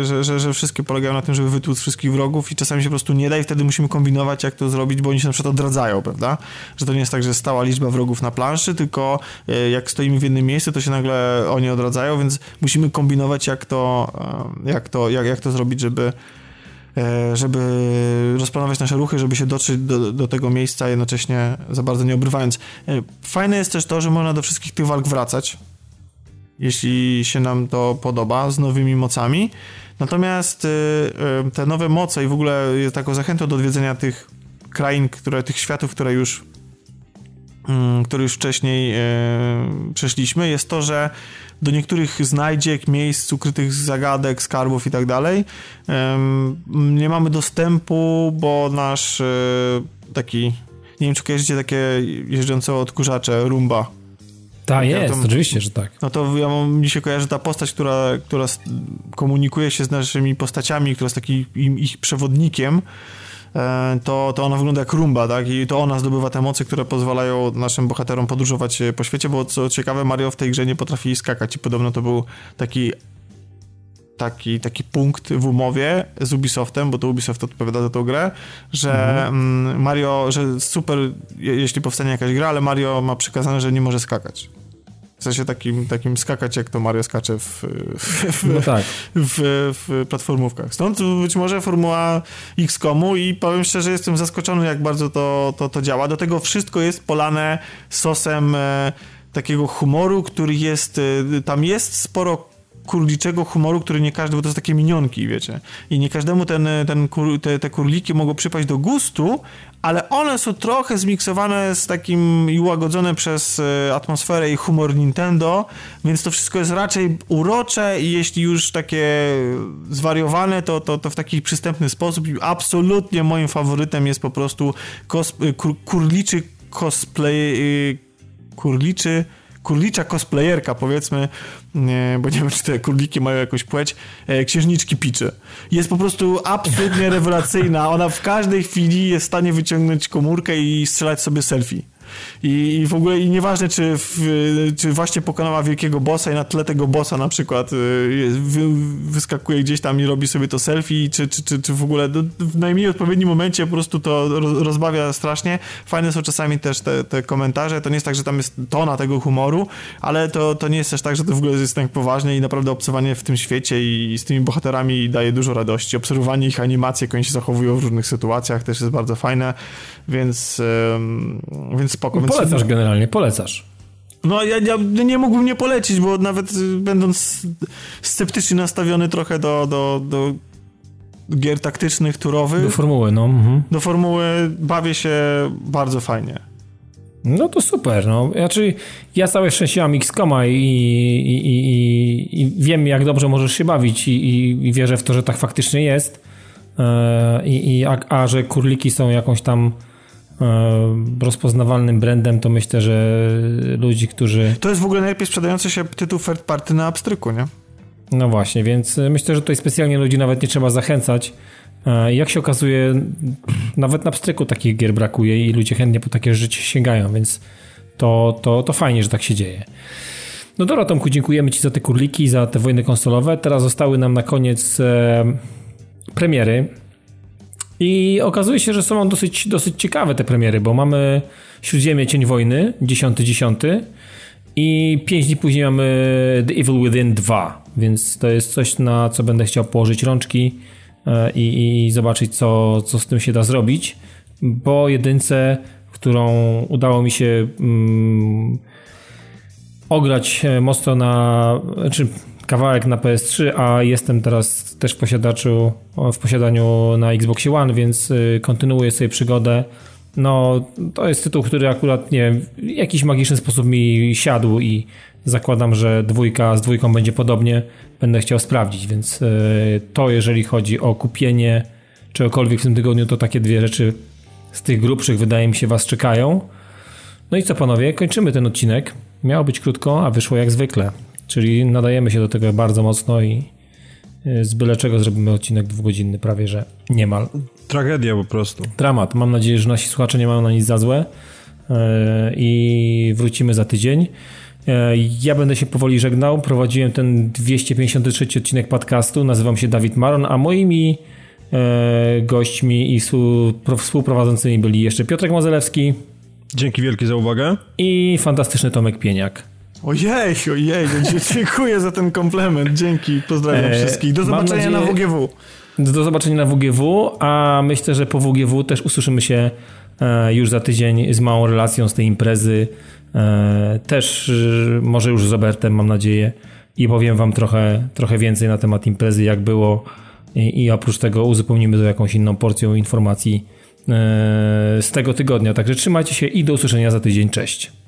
e, że, że, że wszystkie polegają na tym, żeby wytłuc wszystkich wrogów i czasami się po prostu nie da i wtedy musimy kombinować, jak to zrobić, bo oni się na przykład odradzają, prawda? Że to nie jest tak, że stała liczba wrogów na planszy, tylko e, jak stoimy w jednym miejscu, to się nagle oni odradzają, więc musimy kombinować, jak to, jak to, jak, jak to zrobić, żeby żeby rozplanować nasze ruchy, żeby się dotrzeć do, do tego miejsca jednocześnie za bardzo nie obrywając. E, fajne jest też to, że można do wszystkich tych walk wracać, jeśli się nam to podoba, z nowymi mocami. Natomiast e, te nowe moce i w ogóle taką zachętą do odwiedzenia tych krain, które, tych światów, które już mm, które już wcześniej przeszliśmy, jest to, że do niektórych znajdziek, miejsc, ukrytych zagadek, skarbów i tak dalej. Nie mamy dostępu, bo nasz e, taki, nie wiem czy kojarzycie takie jeżdżące odkurzacze, Rumba. Tak, jest, ja oczywiście, że tak. No to ja mam, mi się kojarzy ta postać, która, która komunikuje się z naszymi postaciami, która jest takim ich przewodnikiem, to, to ona wygląda jak rumba, tak? I to ona zdobywa te mocy, które pozwalają naszym bohaterom podróżować e, po świecie, bo co ciekawe, Mario w tej grze nie potrafi skakać i podobno to był taki taki, taki punkt w umowie z Ubisoftem, bo to Ubisoft odpowiada za tą grę, że mhm. Mm, Mario, że super, jeśli powstanie jakaś gra, ale Mario ma przekazane, że nie może skakać sensie takim, takim skakać, jak to Mario skacze w, w, no tak. w, w platformówkach. Stąd być może formuła XCOMu i powiem szczerze, jestem zaskoczony, jak bardzo to, to, to działa. Do tego wszystko jest polane sosem e, takiego humoru, który jest, e, tam jest sporo kurliczego humoru, który nie każdy, bo to są takie minionki, wiecie. I nie każdemu ten, ten kur, te, te kurliki mogą przypaść do gustu, ale one są trochę zmiksowane z takim i ułagodzone przez e, atmosferę i humor Nintendo, więc to wszystko jest raczej urocze i jeśli już takie zwariowane, to, to, to w taki przystępny sposób. I absolutnie moim faworytem jest po prostu e, kur, kurliczy cosplay, e, kurliczy kurlicza cosplayerka, powiedzmy, bo nie wiem, czy te kurliki mają jakąś płeć, e, księżniczki Piczy. Jest po prostu absolutnie rewelacyjna. Ona w każdej chwili jest w stanie wyciągnąć komórkę i strzelać sobie selfie. I, i w ogóle i nieważne, czy, w, czy właśnie pokonała wielkiego bossa i na tle tego bossa na przykład y, wy, wyskakuje gdzieś tam i robi sobie to selfie, czy, czy, czy, czy w ogóle w najmniej odpowiednim momencie po prostu to rozbawia strasznie. Fajne są czasami też te, te komentarze. To nie jest tak, że tam jest tona tego humoru, ale to, to nie jest też tak, że to w ogóle jest tak poważnie i naprawdę obcowanie w tym świecie i, i z tymi bohaterami daje dużo radości. Obserwowanie ich animacji, jak oni się zachowują w różnych sytuacjach też jest bardzo fajne, więc, więc spoko. Polecasz generalnie, polecasz. No ja, ja, nie mógłbym nie polecić, bo nawet y, będąc sceptycznie nastawiony trochę do, do, do gier taktycznych, turowych. Do formuły, no. Mhm. Do formuły bawię się bardzo fajnie. No to super, no. Znaczy, ja całe szczęście mam X-Koma i, i, i, i, wiem, jak dobrze możesz się bawić i, i, wierzę w to, że tak faktycznie jest. E, I, a, a że kurliki są jakąś tam rozpoznawalnym brandem, to myślę, że ludzi, którzy... To jest w ogóle najlepiej sprzedający się tytuł third party na Abstryku, nie? No właśnie, więc myślę, że tutaj specjalnie ludzi nawet nie trzeba zachęcać. E, jak się okazuje, nawet na Abstryku takich gier brakuje i ludzie chętnie po takie rzeczy sięgają, więc to, to, to fajnie, że tak się dzieje. No dobra, Tomku, dziękujemy Ci za te kurliki, za te wojny konsolowe. Teraz zostały nam na koniec e, premiery. I okazuje się, że są dosyć, dosyć ciekawe te premiery, bo mamy Śródziemie Cień Wojny, 10.10 i 5 dni później mamy The Evil Within 2, więc to jest coś, na co będę chciał położyć rączki e, i, i zobaczyć, co, co z tym się da zrobić, bo jedynce, którą udało mi się mm, ograć e, mocno na... Znaczy, kawałek na PS3, a jestem teraz też w posiadaczu, w posiadaniu na Xboxie One, więc y, kontynuuję sobie przygodę no to jest tytuł, który akurat, nie wiem, w jakiś magiczny sposób mi siadł i zakładam, że dwójka z dwójką będzie podobnie. Będę chciał sprawdzić, więc e, to jeżeli chodzi o kupienie czegokolwiek w tym tygodniu, to takie dwie rzeczy z tych grubszych wydaje mi się was czekają. No i co panowie, kończymy ten odcinek. Miało być krótko, a wyszło jak zwykle. Czyli nadajemy się do tego bardzo mocno i z byle czego zrobimy odcinek dwugodzinny, prawie że niemal. Tragedia po prostu. Dramat. Mam nadzieję, że nasi słuchacze nie mają na nic za złe i wrócimy za tydzień. Ja będę się powoli żegnał. Prowadziłem ten 253 odcinek podcastu. Nazywam się Dawid Maron, a moimi gośćmi i współprowadzącymi byli jeszcze Piotrek Mozelewski. Dzięki wielkie za uwagę. I fantastyczny Tomek Pieniak. Ojej, ojej, dziękuję za ten komplement. Dzięki, pozdrawiam e, wszystkich. Do zobaczenia nadzieję, na WGW. Do zobaczenia na WGW, a myślę, że po WGW też usłyszymy się e, już za tydzień z małą relacją z tej imprezy. E, też może już z Robertem, mam nadzieję. I powiem wam trochę, trochę więcej na temat imprezy, jak było. I, i oprócz tego uzupełnimy to jakąś inną porcją informacji z tego tygodnia. Także trzymajcie się i do usłyszenia za tydzień. Cześć.